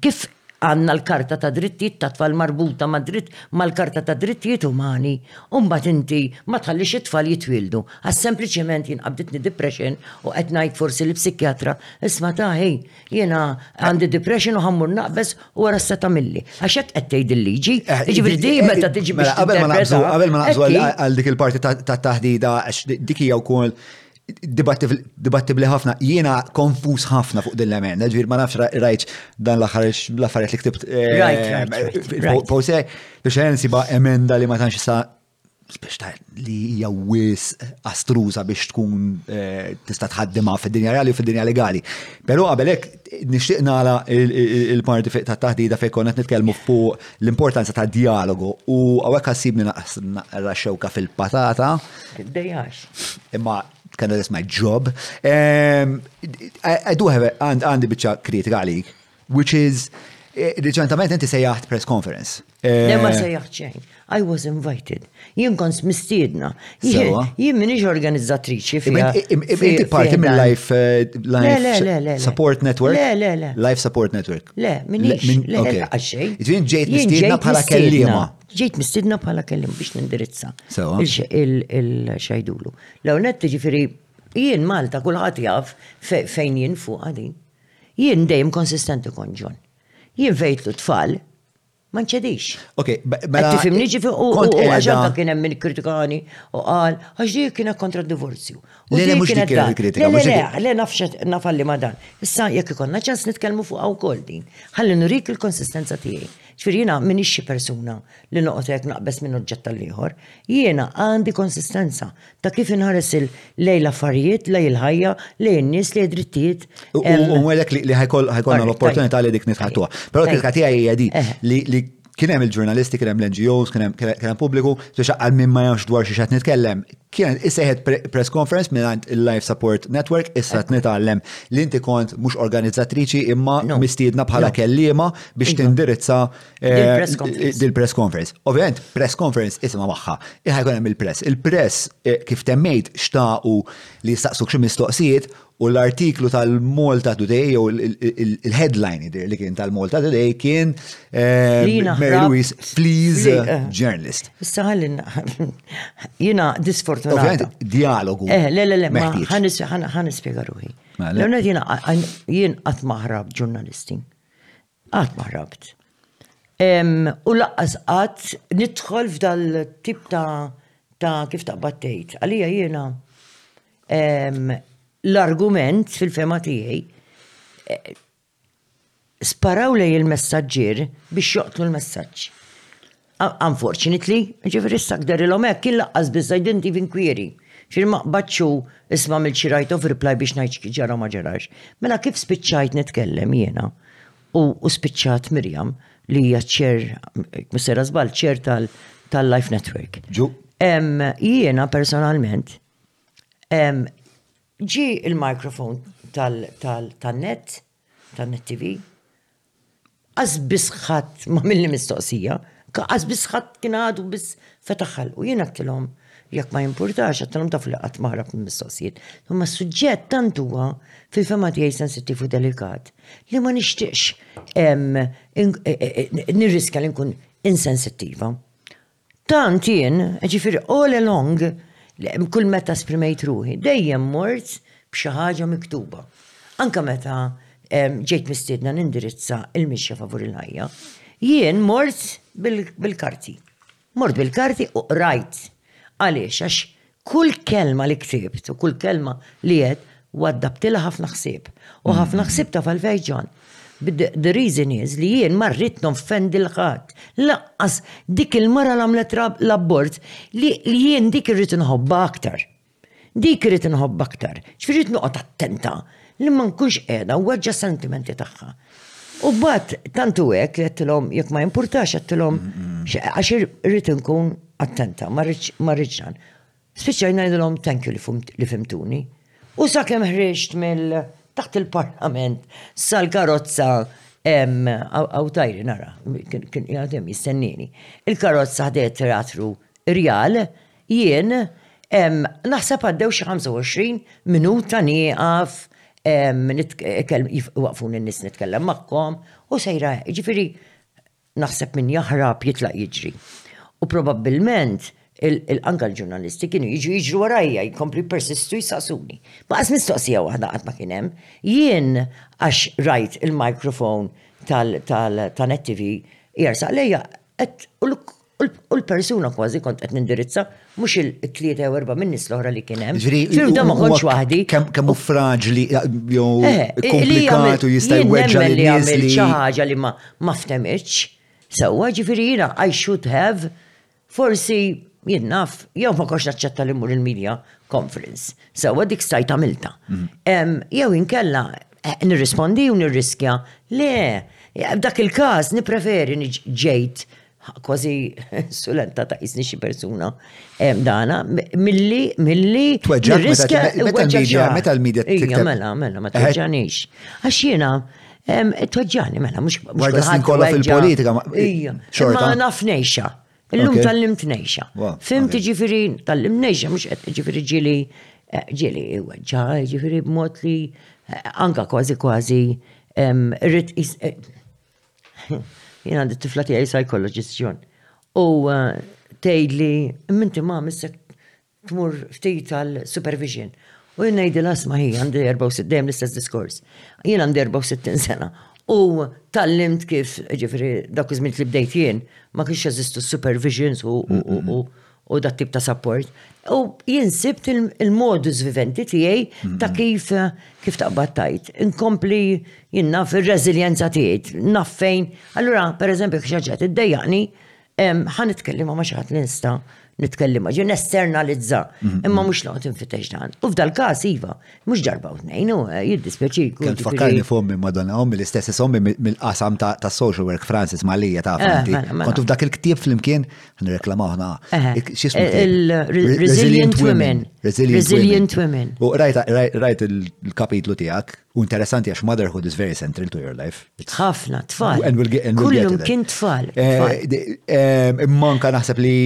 kif Għandna l-Karta tad-Drittijiet tat-Tfal marbuta mad-dritt mal-Karta tad-Drittijiet Umani u mbagħad inti ma tħallix it-tfal jitwieldu għax sempliċement jien qabditni depression u qed ngħid forsi li psikjatra isma' ta hi jiena għandi depression u ħa mmur naqbeż u ara x'se tagħmilli. Għax hekk qed tgħid il-liġi. Jiġifieri di meta tiġi biex tinterpreta. Qabel ma naqbżu għal dik il-parti tat-taħdita għax dik hija wkoll dibattibli ħafna, jiena konfus ħafna fuq din l-emenda, ġvir ma nafx rajċ dan l-affarijiet li ktibt. Eh, Pose, biex għensi ba emenda li ma tanx sa biex ta' li hija wis astruża biex tkun eh, tista' tħaddimha fid-dinja reali u fid-dinja legali. Però qabel hekk nixtieq nagħla il-parti ta' taħdida fejn konna qed nitkellmu fuq l-importanza ta' dialogu u hawnhekk ħassibni naqra xewka fil-patata. Dejjax. imma kena this my job. Um, I, I do have għandi bieċa kritika għalik, which is eh, Reċentament inti sejjaħt press conference. Le ma eh, sejjaħt xejn. I was invited. Jien kont mistiedna. Jien minix organizzatriċi fiha. Inti parti minn Life eh, Support Network? Le, le, le. Life Support Network. Le, minix. Le, xejn. Ġejt mistiedna bħala kellima. Ġejt mistidna bħala kellim biex nindirizza il-xajdulu. L-għonet ġifiri, jien Malta kullħat jaf fejn jien fuq għadi. Jien dejjem konsistenti konġon. Jien fejtlu tfal, ma nċedix. Ok, bella. Tifimni ġifiri, u għaxan kien hemm il-kritikani u għal, għax dik kienet kontra d-divorzju. Le, le, mux dik il-kritika. Le, le, le, nafxet, nafalli ma dan. Issa, jek ikonna ċans nitkelmu fuq għaw kol din. Għallin nurik il-konsistenza tijie. Ġifieri jiena m'iniex xi persuna li noqgħod hekk naqbeż minn oġġett għall-ieħor. Jiena għandi konsistenza ta' kif inħares lejn l-affarijiet, lejn il-ħajja, lejn in-nies, lejn id-drittijiet. U ngħidlek li ħajkollna l-opportunità li dik nitħattuha. Però l-kritika tiegħi hija di li kien hemm il-ġurnalisti, kien hemm l-NGOs, kien hemm pubbliku, biex għal min ma jafx dwar xi xed nitkellem. Kien isseħed press conference mingħand il-Life Support Network issa qed nitgħallem li inti kont mhux organizzatriċi imma mistiedna bħala kelliema. biex iva. tindirizza eh, il-press conference. Ovvijament, press conference isma maħħa, iħajkun hemm il-press. Il-press eh, kif temmejt xtaqu li jistaqsu xi mistoqsijiet u l-artiklu tal-Malta Today jew il-headline li kien tal-Malta Today kien eh, Mary Louise, please journalist. Issa ħallin jina disfortunata. Ovvijament, dialogu. Eh, le, le, le, ma ħanispjega ruħi. Mela, l-għonet jina jien għatmaħrab ġurnalisti. Qatt ma ħrabt. U laqqas qatt nidħol f'dal tip ta' ta' kif taqbad tgħid. Għalija jiena l-argument fil-fema tiegħi sparaw lej il-messaġġier biex joqtlu l-messaġġ. Unfortunately, ġifiri issa kderilhom hekk, kien laqqas biss I didn't even query. Ġifiri ma qbadxu isma' mill xi right of reply biex ngħid xi ġara ma ġarax. Mela kif spiċċajt nitkellem jiena u spiċċat Miriam li hija ċ-chair, mhux sejra żball, ċ-chair tal-Life Network. Jiena personalment ġi il-microphone tal-net ta' Net TV. Qas biss ħadd ma milli mistoqsija, qas biss ħadd kien għadu biss fetaħal u jien għattilhom jekk ma jimpurtax għattilhom taf li qatt maħrab mistoqsijiet. Imma s-suġġett tant huwa fil-fema tiegħi sensittiv u delikat li ma nixtieqx nirriskja li nkun insensittiva. Tant jien, jiġifieri all along, kull meta esprimejt ruħi, dejjem mort b'xi ħaġa miktuba. Anke meta ġejt mistiedna nindirizza l-mixja favur il-ħajja, jien mort bil-karti. Mort bil-karti u qrajt. Għaliex? Għax Kull kelma li ktibt u kull kelma li għedt waddabtilha ħafna ħsieb. U ħafna ħsieb taf għalfejn John. The reason is li jien ma rrid noffendi lil ħadd. Lanqas dik il-mara li għamlet l-abort li jien dik irrid inħobbha aktar. Dik irrid inħobbha aktar. Ġifieri rrid noqgħod attenta li ma nkunx qiegħda nweġġa' s-sentimenti tagħha. U mbagħad tant u hekk li għedtilhom jekk ma jimpurtax għedtilhom għax irrid inkun attenta, ma rridx dan. Spiċċaj ngħidilhom thank you li fimtuni. U sakemm ħriġt mill taħt il-parlament sal-karozza għaw tajri nara, kien jgħadem jistennini. Il-karozza ħdet ratru rjal, Jien, naħseb għaddew xi 25 minuta nieqaf iwaqqfuni n-nies nitkellem magħhom u sejra hekk. Jiġifieri naħseb min jaħrab jitlaq jiġri. U probabbilment anke l-ġurnalisti kienu jiġu jiġru warajja jkomplu jippersistu jsaqsuni. Ma qas mistoqsija waħda qatt ma kien hemm. Jien għax rajt il-microphone ta' net TV jersaq lejja, għedt u U l-persuna kważi kont qed nindirizza mhux il-tlieta jew erba' min-nies l-oħra li kien hemm. Ġifieri ma kontx waħdi. Kemm hu fraġli jew eh, eh, komplikatu jista' jweġġa' li jagħmel xi ħaġa li ma ftemitx. Sewwa ġifieri jiena I should have forsi jien naf jew ma kontx naċċetta li mmur il-media conference. Sewwa dik stajt għamilta. Mm. Jew inkella eh, nirrispondi u nirriskja le dak il-każ nipreferi ġejt Kważi sulenta ta' isni xi persuna dana milli milli riskja meta l-medja titkellem. Mela, mela, ma tweġġanix. Għax jiena tweġġani mela mhux. Għarda snin kollha fil-politika. Ija, ma naf nejxa. Illum tal-lim tnejxa. Fim tiġifieri tal-lim nejxa mhux qed tiġifieri ġili ġili weġġa, ġifieri b'mod li anka kważi kważi rrid Jien għandi tifla tiegħi psychologistjon. U eh, tgħid li minti ma missek tmur ftit għal supervision. U jien ngħidil asma hi għandi 64 dejjem l-istess diskors. Jien għandi 64 sena. U tallimt kif ġifri dak iż-żmien li bdejt jien ma kienx jeżistu supervisions u u dat tip ta' support. U jinsib il-modus viventi tiegħi ta' kif kif taqbad tajt. Inkompli jinna fil-reżiljenza tiegħi, naf fejn. Allura, per eżempju, xaġġet iddejjaqni, ħan nitkellima ma' xaħat li nista' nitkellima, ġi nesternalizza, imma mhux noqgħod infittex dan. U f'dal-każ iva, Mux darba u tnejn, u eh, jiddispjaċiku. Kien tfakkarni fommi madonna, ommi l-istess sommi mill-qasam ta' social work Francis Malija ta' eh, fanti. Mela, mela. Kontu f'dak il-ktib fl-imkien, għan reklamaw ħna. Eh, Resilient Women. Resilient Women. U rajt il-kapitlu tijak, u interessanti għax motherhood is very central to your life. Ħafna, tfal. Kullum kien tfal. Manka naħseb li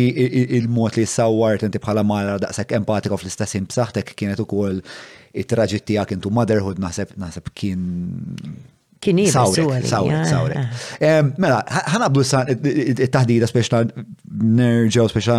il-mod li sawwart inti bħala mara daqshekk empatika fl-istess ħin b'saħħtek kienet ukoll it-traġit tiegħek intu motherhood naħseb naħseb kien kien sawrek, sawrek, sawrek. Mela, ħanabdu it-taħdida speċa nerġaw speċa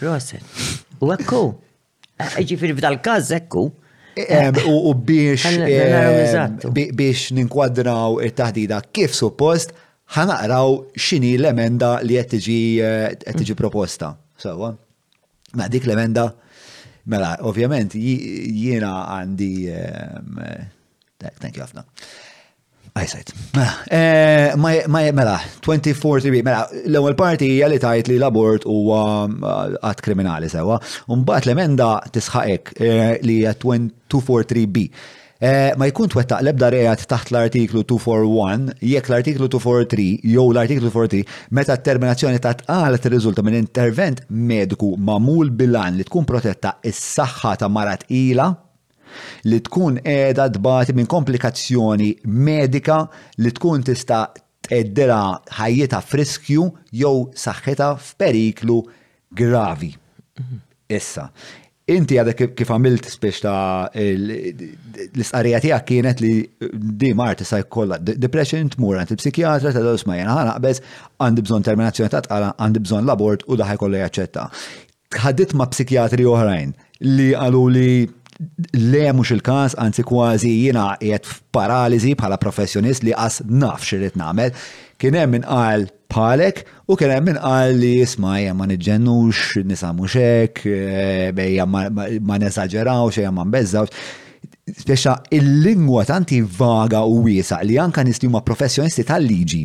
Proset. U ekku. Eh, ġifiri f'dal każ ekku. Eh, u biex eh, biex ninkwadraw it-taħdida kif suppost ħanaqraw xini l-emenda li qed tiġi proposta. Sawa? Ma dik l-emenda mela ovvjament jiena għandi thank you ħafna. Eyesight. Eh, ma mela, 24 bi, mela, l-ewwel parti hija li tajt li l-abort huwa għat eh, kriminali sewa. Mbagħad l-emenda tisħaqek eh, li hija 243B. Ma jkun twettaq l-ebda reat taħt l-artiklu 241 jekk l-artiklu 243 jew l-artiklu 243 meta t-terminazzjoni ta' tqal tirriżulta minn intervent mediku mamul bilan li tkun protetta is-saħħa ta' marat ila li tkun qiegħda tbati minn komplikazzjoni medika li tkun tista' tqegħdilha ħajjitha f'riskju jew saħħitha f'periklu gravi. Issa, inti għadek kif għamilt spiex ta' l-istqarrija tiegħek kienet li di mar tista' jkollha depression tmur għand il-psikjatra ta' dosma jena ħana qbeż għandi bżonn terminazzjoni ta' tqala għandi bżonn l-abort u daħaj kollu jaċċetta. Tħaddit ma' psikjatri oħrajn li qaluli le mhux il-każ, anzi kważi jiena qiegħed f'paraliżi bħala professjonist li qas naf x'irrid nagħmel. Kien hemm min qal bħalek u kien hemm min qal li isma' ejja ma niġġennux, nisa mhux hekk, ejja ma nesaġerawx, ejja ma nbeżżgħux. Spiċċa il-lingwa tant hi vaga u wiesgħa li anke nies li huma professjonisti tal-liġi,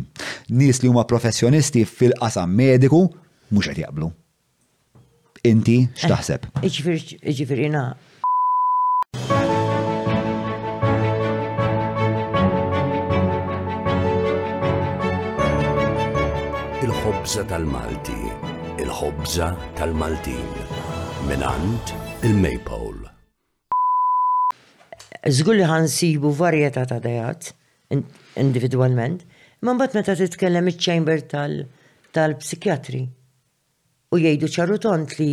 nies li huma professjonisti fil-qasam mediku mhux qed jaqblu. Inti x'taħseb? Iġifieri na. Il-ħobża tal-Malti, il-ħobża tal-Maltin, minant il-Maypole. Żgur li ħansibu varjetà ta' dejat individwalment, imma mbagħad meta titkellem iċ-chamber tal-psikjatri u jgħidu ċaru tont li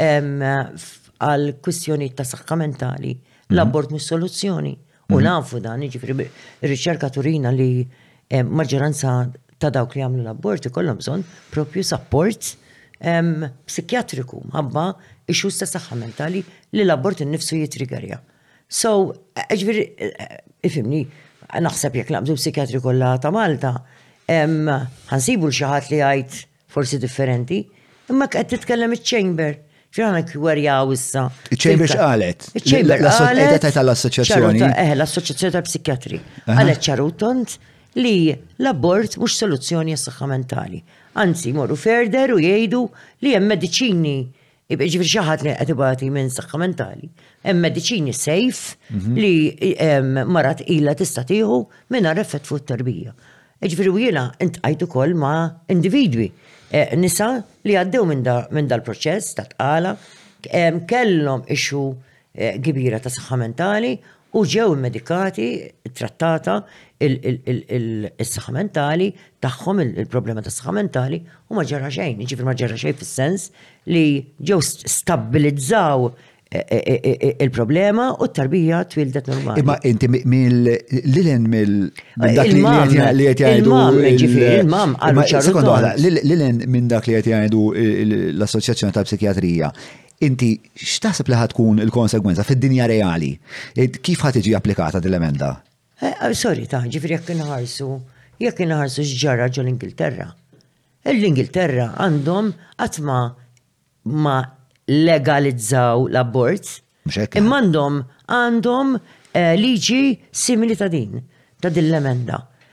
għal kwistjonijiet ta' saħħa mentali l-abort mhux soluzzjoni U mhm. nafu dan, ġifri, ir-riċerka turina li eh, maġġoranza ta' dawk li għamlu l-aborti kollom bżonn propju sapport psikjatriku mħabba ixu ta' saħħa mentali li l-abort innifsu jitrigerja. So, ġviri, ifimni, naħseb jek naqbdu psikjatri kollha ta' Malta, ħansibu l-xaħat li għajt Forsi differenti, imma qed titkellem iċ-Chamber. X'aħna kwerjaw issa. Iċ-Chamber x'qalet? Iċ-Chamber qalet tal-assoċjazzjoni. Eh, l-assoċjazzjoni tal-psikjatri. Qalet ċarutont li l-abort mhux soluzzjoni għas-saħħa mentali. Anzi, morru ferder u jgħidu li hemm mediċini Ġifir xaħat li qed ibati minn saħħa mentali. Hemm mediċini sejf mhm. li marat ila tista' tieħu mingħajr effett fuq tarbija. Ġifir u jiena intqajt ukoll ma' individwi eh, nisa li għaddew minn dal-proċess ta' tqala kellhom ixu kbira ta' saħħa mentali u ġew immedikati, trattata is-saħħa mentali tagħhom, il-problema tas saħħa mentali u ma ġara xejn, jiġifieri ma ġara xejn fis-sens li ġew stabbilizzaw il-problema u t-tarbija twildet normali. Imma inti mill-lilen mill dak li qed jgħidu. Il-mam għal ċarru. Lilen minn dak li qed jgħidu l-Assoċjazzjoni tal-Psikjatrija. Inti x'taħseb li ħa tkun il-konsegwenza fid-dinja reali? Kif ħa tiġi applikata din l-emenda? Sorry ta, ġifieri jekk inħarsu, jekk inħarsu x'ġara ġo l-Ingilterra. L-Ingilterra għandhom qatt ma ma legalizzaw l-abort. Mhux hekk. Imma għandhom għandhom liġi simili ta' din, ta' din l-emenda.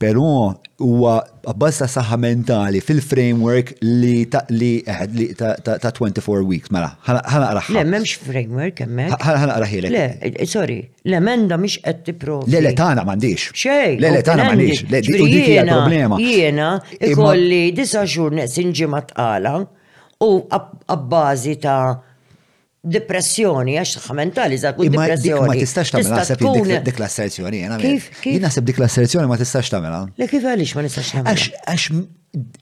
Però huwa abbażi ta' saħħa mentali fil-framework li ta' li ta' 24 weeks mela. Ħanaqra. Le m'hemmx framework hemmhekk. Ħanaqra ħilek. Le, sorry, l-emenda mhix qed tipprova. Le le tagħna m'għandix. Xejn. Le le tagħna m'għandix. Le dik hija problema. Jiena ikolli disa' xhur neqsin ġimgħa tqala u abbażi ta' depressjoni, għax saħħa mentali sa tkun depressjoni. Ma tistax tagħmel naħseb li dik l-asserzjoni jiena. Kif? Jien naħseb dik l-asserzjoni ma tistax tagħmilha. Le kif għaliex ma nistax tagħmilha? Għax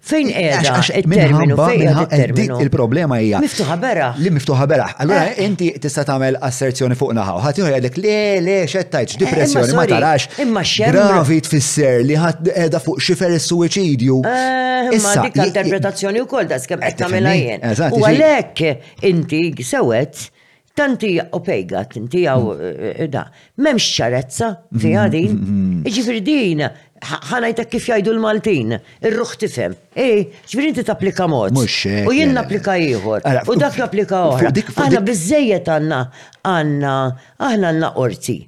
Fejn qiegħda it-terminu fejn dik il-problema hija. Miftuħa beraħ. Li miftuħa beraħ. Allura eh. inti tista' tagħmel asserzjoni fuq naħa u ħadd jgħidlek le le xettajtx eh, depressjoni ma tarax. Imma xemm. Gravi tfisser li ħadd qiegħda fuq xifer is-suwiċidju. Eh, imma dik l-interpretazzjoni wkoll da skemm qed tagħmilha jien. U għalhekk Inti sewet tant hija opejgat, inti għaw eh, da. M'hemmx ċarezza fiha mm-hmm. din. Mm-hmm. Ġifieri din ħanajtek kif jgħidu l-Maltin, ir-ruħ tifhem. Ej, ġifieri inti tapplika mod. U jien napplika ieħor. U dak napplika oħra. Aħna biżejjed għandna għandna aħna għandna qorti.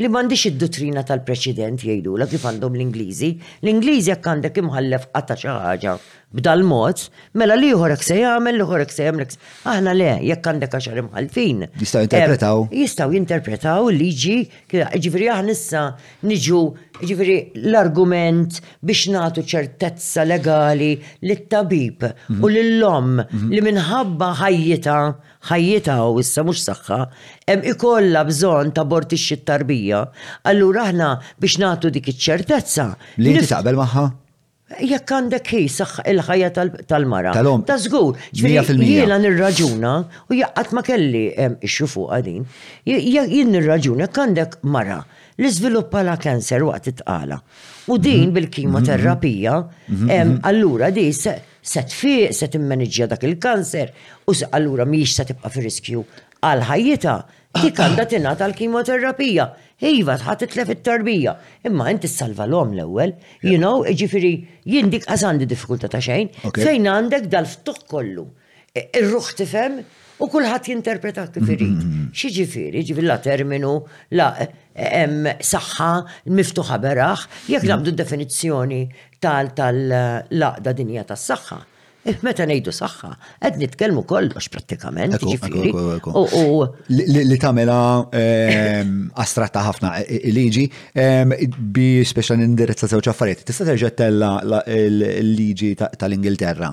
li m'għandhiex id-duttrina tal-preċedent, jgħidulha kif għandhom l-Ingliżi, l-Ingliżi jekk għandek imħallef qata' xi ħaġa b'dal-mod, mela l-ieħor hekk se jagħmel, l-ieħor hekk se jagħmel. Aħna le, jekk għandek għaxar imħallfin. Jistgħu jinterpretaw. Jistgħu jinterpretaw il-liġi, jiġifieri aħna issa niġu, jiġifieri l-argument biex nagħtu ċertezza legali lit-tabib u lill-omm li minħabba ħajjitha ħajjitha u issa mhux saħħa, hemm ikollha bżonn tabortixxi t-tarbija, allura aħna biex nagħtu dik iċ-ċertezza. Li inti taqbel magħha? Jekk għandek hi saħħa il-ħajja tal-mara. Tal-om. Ta' żgur. Jiena nirraġuna u jaqqat ma kelli ixxu fuqha din. Jien nirraġuna jekk għandek mara li żviluppa la kanser waqt it-tqala. U din mhm. bil-kimoterapija, mhm. Mhm. allura di se tfieq, se timmaniġġja dak il-kanser u allura mhijiex se tibqa' fir-riskju għal ħajjitha, dik għandha tingħata l-kimoterapija. Iva, ħa titlef it-tarbija, imma inti ssalva l-omm l-ewwel, you know, jiġifieri jien dik għax għandi diffikultà ta' xejn, fejn għandek dal-ftuħ kollu. Ir-ruħ tifhem u kulħadd jinterpreta kif irid. X'jiġifieri? Jiġifieri la terminu, la hemm saħħa miftuħa beraħ, jekk naqbdu d-definizzjoni tal-laqda dinja tas-saħħa. Meta ngħidu saħħa, qed nitkellmu kollox prattikament. Li tagħmilha astratta ħafna liġi. Bi speċa nindirizza żewġ affarijiet. Tista' terġa' tella l-liġi tal-Ingilterra.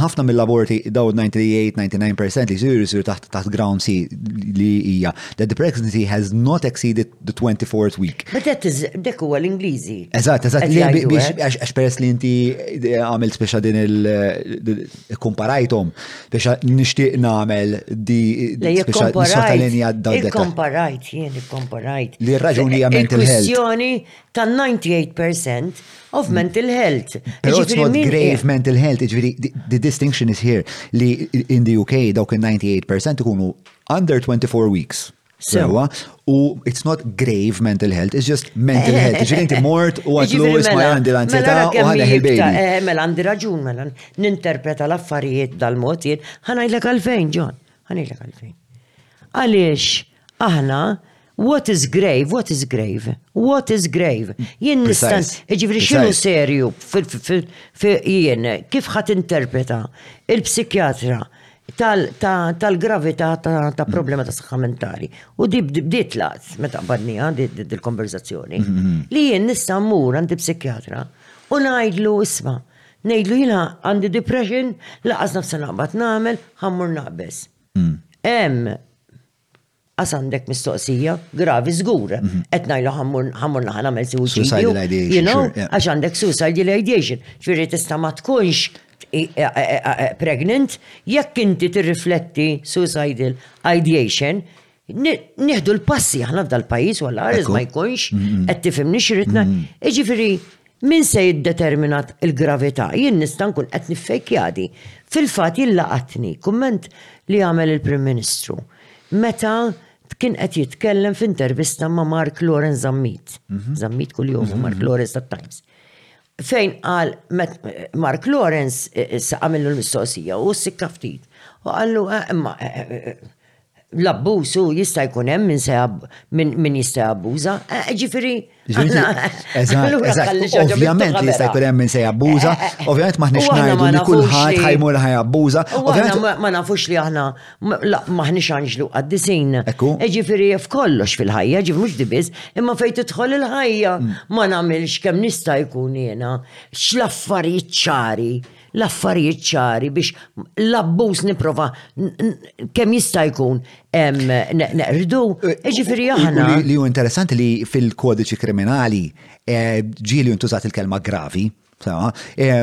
Ħafna mill-aborti daw 98-99% li jsiru jsiru taħt taħt ground C li hija that the pregnancy has not exceeded the 24th week. But that is dak huwa l-Ingliżi. Eżatt, eżatt, għax peress li inti għamilt speċa din il- Ikkumparajthom biex nixtieq nagħmel di nisfatalenia dal Ikkomparajt, jien ikkomparajt. Li raġuni hija mental health. Kwistjoni ta' 98% of mm. mental health. Però it's not grave mental health, ġifieri the distinction is here li in the UK dawk il-98% ikunu under 24 weeks. Sewa, u it's not grave mental health, it's just mental eh, health. Ġiri inti eh, mort u għatlu eh, isma mela, għandi l-anzjeta mela, u għadha il-baby. Mela għandi raġun, mela ninterpreta l-affarijiet dal-mod jien, ħanajlek għalfejn, John, ħanajlek għalfejn. Għaliex, aħna, what is grave, what is grave, what is grave. Jien nistan, ġifri xinu serju, jien, kif ħat interpreta il-psikjatra, tal-gravità ta' problema ta' saħħa mentali. U di bdiet laqt, meta qbadnija dil-konverzazzjoni, mm-hmm. li jien nista' mmur għandi psikjatra u ngħidlu isma' ngħidlu jiena għandi depression laqas nafsa naqbad nagħmel ħammur naqbes. Mm. Hemm Għas għandek mistoqsija, gravi żgur. Qed ngħidlu ħammur naħa nagħmel suicidal ideation. Għax għandek suicidal ideation. Ġifieri tista' ma tkunx e, e, e, pregnant jekk inti tirrifletti suicidal ideation nieħdu l-passi aħna f'dal-pajjiż walla għarż ma jkunx qed tifhimni x'ritna. Ġifieri Min se jiddetermina l-gravità? Jien nista' nkun qed niffejkjadi. Fil-fatt jien laqatni kumment li għamel il-Prim Ministru meta kien qed jitkellem f'intervista ma' Mark Lawrence Zammit. Zammit kuljum u Mark Lawrence tat-Times. Fejn qal Mark Lawrence saqamillu l-mistoqsija u sikka ftit. U qallu, imma L-abbuż hu jista' jkun hemm min se min jista' jabbuża, eh, ġifieri. Ovvjament li jista' jkun hemm min se jabbuża, eh, eh, ovvjament maħniex ngħidu li kulħadd ħajmur ħajabbuża. Ovvjament ma nafux li aħna maħniex anġlu qaddisin. Ekku. Ġifieri f'kollox fil-ħajja, ġifieri mhux dibiż, imma fejn tidħol il-ħajja mm. ma nagħmilx kemm nista' jkun jiena x'laffarijiet ċari l-affarijiet ċari biex l-abbuż niprofa kemm jista' jkun neqrdu, ġifieri aħna. Li hu interessanti li fil-kodiċi kriminali eh, ġieli ntużat il-kelma gravi. Eh,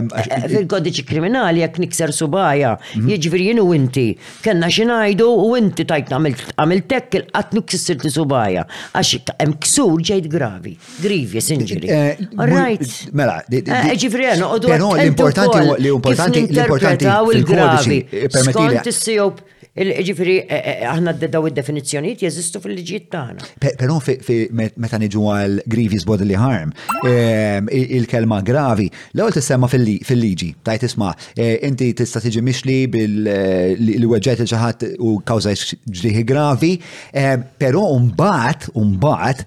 fil-kodiċi kriminali jekk nikser subajja, mhm. jiġifieri jienu inti, kellna xi ngħidu u inti tajt għamilt tekk il-qatt niksir li subajja għax hemm ksur ġejt gravi. Grievous injury. Eh, right. Mela, eh, ġifri għan, u Pero l-importanti li importanti l-importanti il-gravi. Skont il-COP, ġifri eh, aħna d-daw id-definizjoniet jeżistu fil-liġijiet tagħna. Pero meta niġu għal grievous bodily harm, ehm, il-kelma gravi, l-ewwel tissemma fil-liġi, tajt isma' inti tista' tiġi mixli bil-weġġet il-ġaħat u kawża ġrieħi gravi, ehm, pero mbagħad mbagħad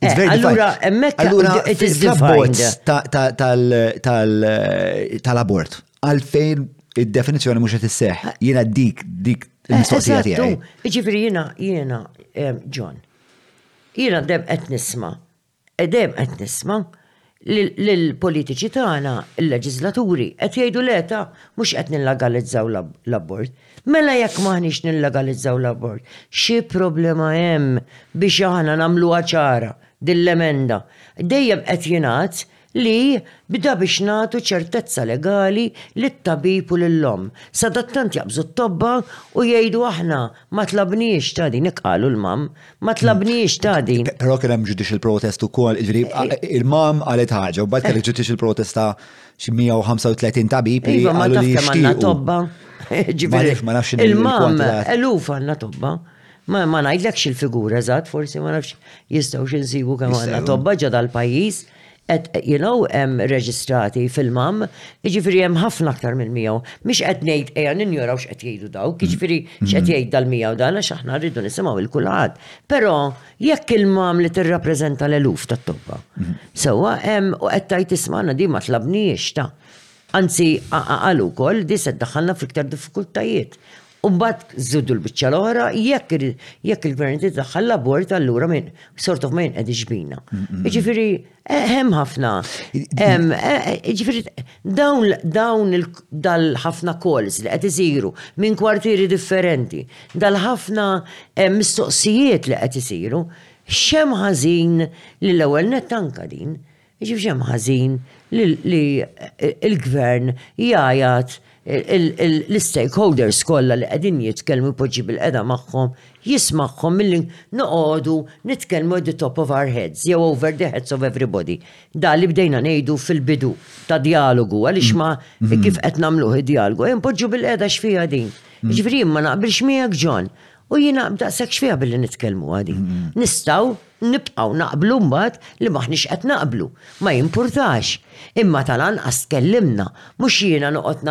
It's very defined. Allura, emmek, allura, it is defined. Tal-abort, għalfejn id-definizjoni mux għet s-seħ, jena dik, dik, il-mistoqsija tiegħi. Ġifieri jiena jiena John. Jiena dem qed nisma. Dem qed nisma Lill-politiċi tagħna, il-leġiżlaturi, qed jgħidu le ta' mhux qed nillegalizzaw l-abort. Mela jekk m'aħniex nillegalizzaw l-abort, xi problema hemm biex aħna nagħmluha ċara din l-emenda? Dejjem qed jingħad li bda biex nagħtu ċertezza legali lit-tabib u lill-omm. Sadattant jaqbżu t-tobba u jgħidu aħna ma tlabniex ta' din hekk qalu l-mamm. Ma tlabniex ta' din. Però kien hemm judicial protest ukoll, ġifieri eh, eh. il-mam qalet ħaġa, u bad kellek eh. judicial protest ta' xi 135 tabib li iva, qalu li jixtiequ. tobba. Ġifieri ma nafx il-mam eluf għandna tobba. Ma ma ngħidlekx il-figura eżatt, forsi ma nafx jistgħu xi nsibu kemm għandna tobba ġo dal-pajjiż. Qed, you know, hemm reġistrati fil-MAM, jiġifieri hemm ħafna aktar minn miegħu. Mhix qed ngħid ejja ninjoraw x'qed jgħidu dawk, jiġifieri x'qed jgħid dal-miegħu dan għax aħna rridu nisimgħu il kulħadd. Però jekk il-MAM li tirrappreżenta l-eluf tat-tobba. Sewwa hemm u qed tgħid ismana di ma tlabniex ta' Anzi, qalu wkoll di se ddaħħalna f'iktar diffikultajiet. U mbagħad żidu l-biċċa l-oħra jekk jekk il-gvern tiddaħħal l-abort allura minn sort of ma jinqedix bina. Jiġifieri eh, hemm ħafna. Eh, jiġifieri dawn dawn dal-ħafna calls li qed isiru minn kwartieri differenti, dal-ħafna eh, mistoqsijiet li qed isiru, xem ħażin li l-ewwel net anka din Jiġifieri x'hemm ħażin li l-Gvern jgħajjat l-istakeholders kollha li qegħdin jitkellmu jpoġġi bilqiegħda magħhom, jismagħhom milli noqogħdu nitkellmu at the top of our heads jew over the heads of everybody. Dan li bdejna ngħidu fil-bidu ta' djalogu għaliex ma kif qed nagħmluh id-djalogu, ejja npoġġu bilqiegħda x'fiha din. Jiġifieri jien ma naqbilx miegħek John, U jina b'daqshekk x'fiha billi nitkellmu għadi. Nistgħu nibqgħu naqblu mbagħad li maħniex qed naqblu. Ma jimpurtax. Imma tal-anqas tkellimna, mhux jiena noqgħod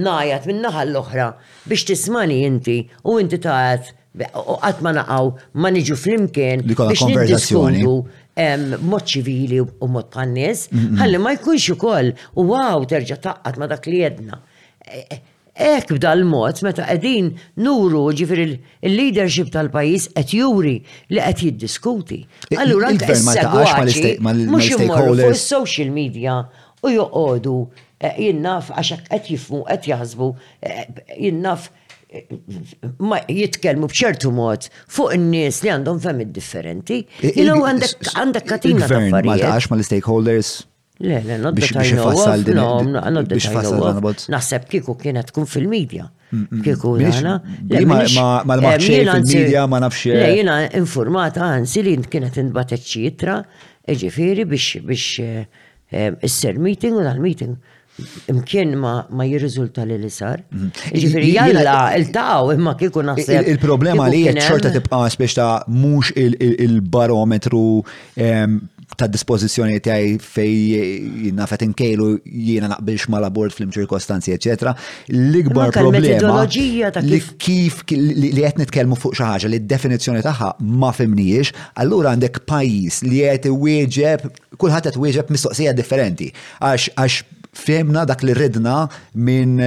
ngħajjat min-naħa l-oħra biex tismani inti u inti tgħid u qatt ma naqgħu ma niġu flimkien biex niddiskutu b'mod ċivili u mod bħan-nies, ħalli ma jkunx ukoll u wow terġa' taqqat ma dak li jedna. E, e, Hekk b'dal-mod meta qegħdin nuru, jiġifieri l-leadership tal-pajjiż qed juri li qed jiddiskuti, allura anke s-segwaċi mhux imorru fuq is-social media u joqogħdu jinnaf għax hekk qed jifhmu, qed jaħsbu, jinnaf jitkellmu b'ċertu mod fuq in-nies li għandhom fehmiet differenti. Għandek katina ta' affarijiet. Il-gvern ma ltaqax mal-istakeholders? Le, le, not biex biex ifassal din. Biex ifassal dan bozz. Naħseb kieku kienet tkun fil-medja. Kieku għana. Ma l-maċċi fil-medja ma nafx. Le, jina informata għanzi li kienet indbat ċitra, ġifiri biex biex isser meeting u dal-meeting imkien ma jirriżulta li li sar. Mhm. Ġifiri, jalla, il-taw, imma kiku naħseb. Il-problema li jett xorta tibqas biex ta' mux il-barometru ta' dispożizzjoni tiegħi fej nafet inkejlu jiena naqbilx ma' labort fl-imċirkostanzi, eċetera. L-ikbar problema li kif li qed nitkellmu fuq xi ħaġa li d-definizzjoni tagħha ma fimnijiex, allura għandek pajjiż li qed iwieġeb kulħadd qed wieġeb mistoqsija differenti. Għax fehmna dak li ridna minn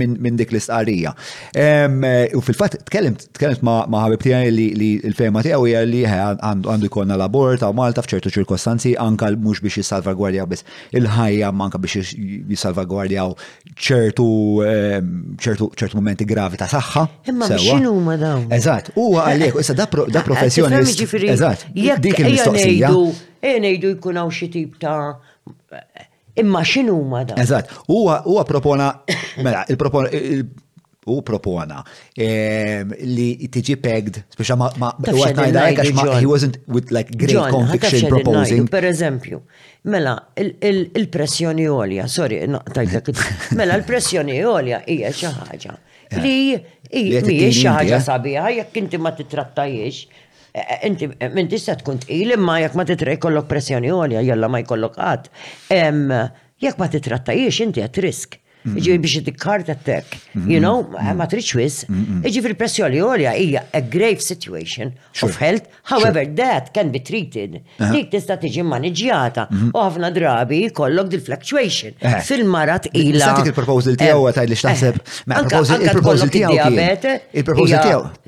min dik l-istqarrija. U fil-fatt tkellimt ma' ħabib tiegħi li l-fehma tiegħu hija li għandu jkollna l-abort ta' Malta f'ċertu ċirkostanzi anka mhux biex jissalvagwardja biss il-ħajja manka biex jissalvagwardjaw ċertu ċertu momenti gravi ta' saħħa. Imma x'inhu ma dawn? Eżatt, huwa għalhekk, issa da professjoni. Eżatt, dik il-mistoqsija. Ejja ngħidu jkun hawn xi tip ta' Imma x'inhuma dawn? Eżatt, huwa huwa propona mela il-propona u propona ehm, li tiġi pegged, speċa ma ma he wasn't with like great conviction proposing. Per eżempju, mela il-pressjoni għolja, sorry, naqtajtek, mela l-pressjoni għolja hija xi ħaġa eh. li hija xi ħaġa sabiħa jekk inti ma titrattajiex Inti minn tista' tkun tqil imma jekk ma titra jkollok pressjoni għolja jalla ma jkollok qatt. Jekk ma titrattajiex inti at risk. Jiġifieri biex dik heart attack, you know, ma tridx wisq. Jiġifieri pressjoni għolja hija a grave situation of health, however that can be treated. Dik tista' tiġi mmaniġġjata u ħafna drabi jkollok dil fluctuation fil-mara tqila. Nista' ngħatik il-proposal tiegħu tgħidli x'taħseb? Anke tkollok id-diabete. Il-proposal tiegħu.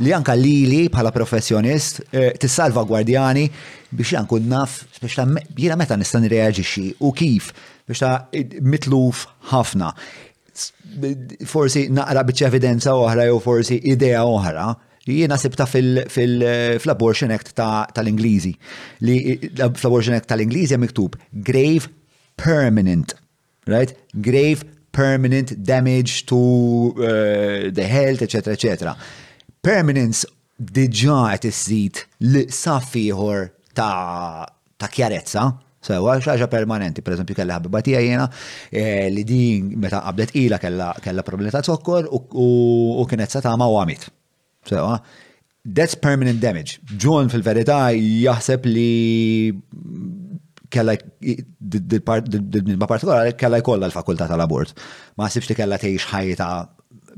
li anke lili bħala professjonist tissalvagwardjani biex jiena nkun naf biex ta' jiena meta nista' nirreaġixxi u kif biex ta' mitluf ħafna. Forsi naqra biċċa evidenza oħra jew forsi idea oħra li jiena sibta fil-Abortion Act tal-Ingliżi. Li fl-Abortion Act tal-Ingliżi hemm miktub grave permanent Right? Grave permanent damage to uh, the health, etc. etc. Permanence diġa qed iżid li saf ieħor ta' ta' kjarezza, sewa xaġa permanenti, per eżempju kella ħabiba tiegħi jiena eh, li din meta qabdet ila kella kella problemi ta' zokkor u kienet sa tama u għamit. Sewa, that's permanent damage. John fil-verità jaħseb li kella ma partikolari kella jkollha l-fakultà tal-abort. Ma ħsibx li kella tgħix ħajta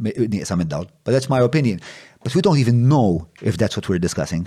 nieqsa mid-dawl. But that's my opinion. But we don't even know if that's what we're discussing.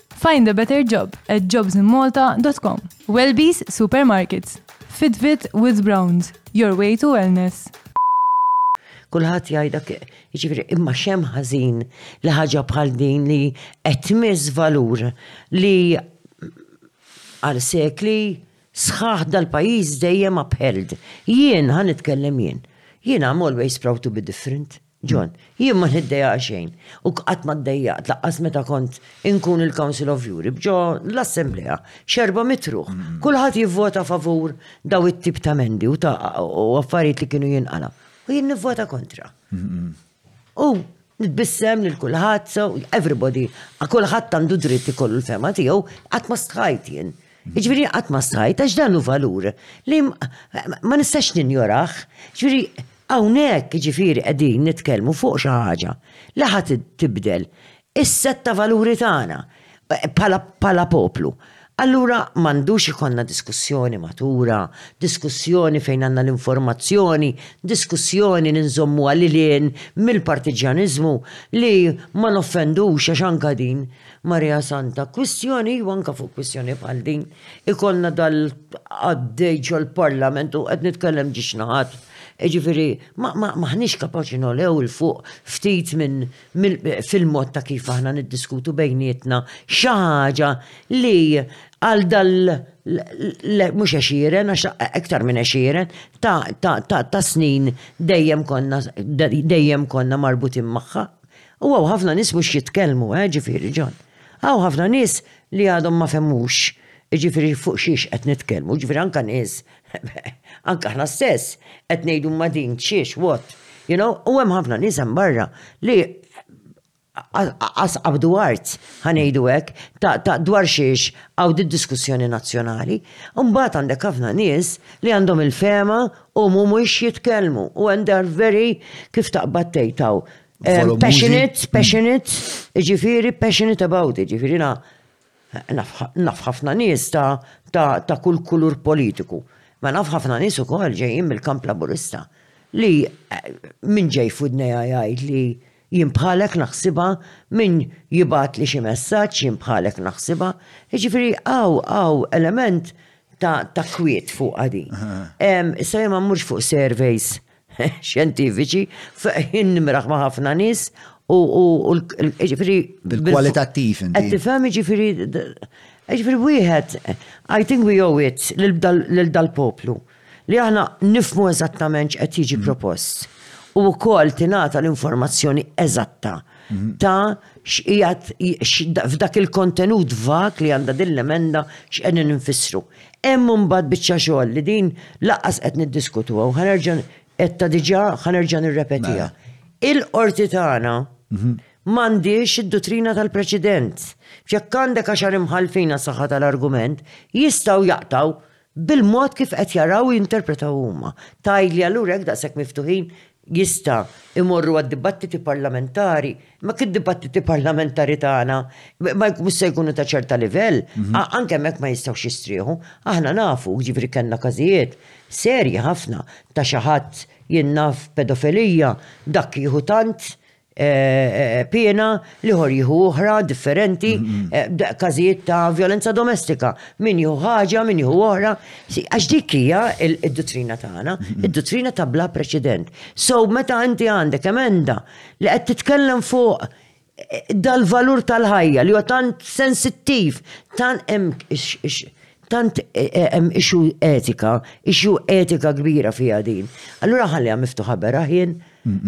Find a better job at jobsinmalta.com. Welby's Supermarkets. Fitbit with Browns. Your way to wellness. Kulħadd jgħidak, jiġifieri imma xem ħażin li ħaġa bħal din li qed tmiss valur li għal sekli sħaħ dal-pajjiż dejjem upheld. Jien ħa nitkellem jien. Jien I'm always proud to be different. John, Jien ma niddejaq xejn, u qatt ma ddejjaqt lanqas meta kont inkun il-Council of Europe ġo l-Assemblea, x'erba' mitt ruħ. Kulħadd jivvota favur dawn it-tip ta' emendi u ta' affarijiet li kienu jinqala'. U jien nivvota kontra. U nitbissem lil kulħadd, so everybody, kulħadd għandu dritt ikollu l-fehma tiegħu, qatt ma stħajt jien. Jiġifieri qatt ma stħajt għax dan hu valur li ma nistax ninjorah. Jiġifieri Hawnhekk jiġifieri qegħdin nitkellmu fuq xi ħaġa li ħa tibdel is-sett ta' valuri tagħna bħala poplu. Allura m'għandux ikollna diskussjoni matura, diskussjoni fejn għandna l-informazzjoni, diskussjoni li nżommuha lil hinn mill-partiġġjaniżmu li ma noffendux għax anke din Maria Santa, Kwistjoni, iva anke fuq kwistjoni bħal din, ikollna dal għaddej ġol-Parlament u qed nitkellem ġiex naħat. Jiġifieri m'aħniex kapaċi nogħlew 'il fuq ftit minn fil-mod ta' kif aħna niddiskutu bejnietna xi ħaġa li għal dal mhux għexieren għax iktar minn għexieren ta' snin dejjem konna dejjem konna marbutin magħha. U hawn ħafna nies mhux jitkellmu, eh, ġifieri, John. Hawn ħafna nies li għadhom ma fehmux, jiġifieri fuq xiex qed nitkellmu, jiġifieri anke nies, anke aħna stess, qed ngħidu imma din xiex, what? You know, u hemm ħafna nies hemm barra li qas qabdu art, ħa ngħidu hekk, ta' dwar xiex għaw diskussjoni nazzjonali. Mbagħad għandek ħafna nies li għandhom il-fema u mhumiex jitkellmu u għandar veri kif taqbad tgħidhaw Um, passionate, passionate, ġifiri passionate about it, ġifiri na naf ħafna nies ta', ta, ta kull kulur politiku. Ma naf ħafna nies ukoll ġejjin mill-kamp laburista li eh, min ġej fudna jgħid li jien bħalek naħsiba min jibat li xi messaġġ jien bħalek naħsiba. Jiġifieri għaw għaw element ta' ta' kwiet fuq għadi. Issa ma mmurx fuq surveys xjentifiċi, fejn nimraħma ħafna nies u ġifieri. Bil-kwalitattiv inti. Qed tifhem ġifieri ġifieri wieħed I think we owe it lil dal-poplu li aħna nifmu eżattament x'qed jiġi mm. propost. U wkoll tingħata l-informazzjoni eżatta mm-hmm. ta' x'qiegħed f'dak il-kontenut vak li għandha din l-emenda x'qegħdin infissru. Hemm imbagħad biċċa xogħol li din lanqas qed niddiskutuha u ħanerġa' qedta diġà ħanerġa' nirrepetiha. Il-qorti tagħna mhm. m'għandhiex id-dutrina tal-preċedent. Jekk għandek għaxar imħalfin għas-saħħa tal-argument, jistgħu jaqtaw bil-mod kif qed jaraw jinterpretaw huma. Tajli allura hekk daqshekk miftuħin jista' jmorru għad-dibattiti parlamentari, ma kif dibattiti parlamentari tagħna mhux se jkunu ta' ċerta livell, anke hemmhekk ma jistgħux jistrieħu. Aħna nafu, jiġifieri kellna każijiet serji ħafna ta' xi ħadd jien naf pedofilija, dak jieħu tant, piena, l-ieħor jieħu oħra differenti, każijiet ta' violenza domestika, min jieħu ħaġa, min jieħu oħra. Għax dik hija d-duttrina tagħna, id-duttrina ta' bla preċedent. So meta inti għandek emenda li qed titkellem fuq dal-valur tal-ħajja li huwa tant sensittiv, tant hemm tant e, e, hemm ixu etika, ixu etika kbira fiha din. Allura ħalliha miftuħa beraħin,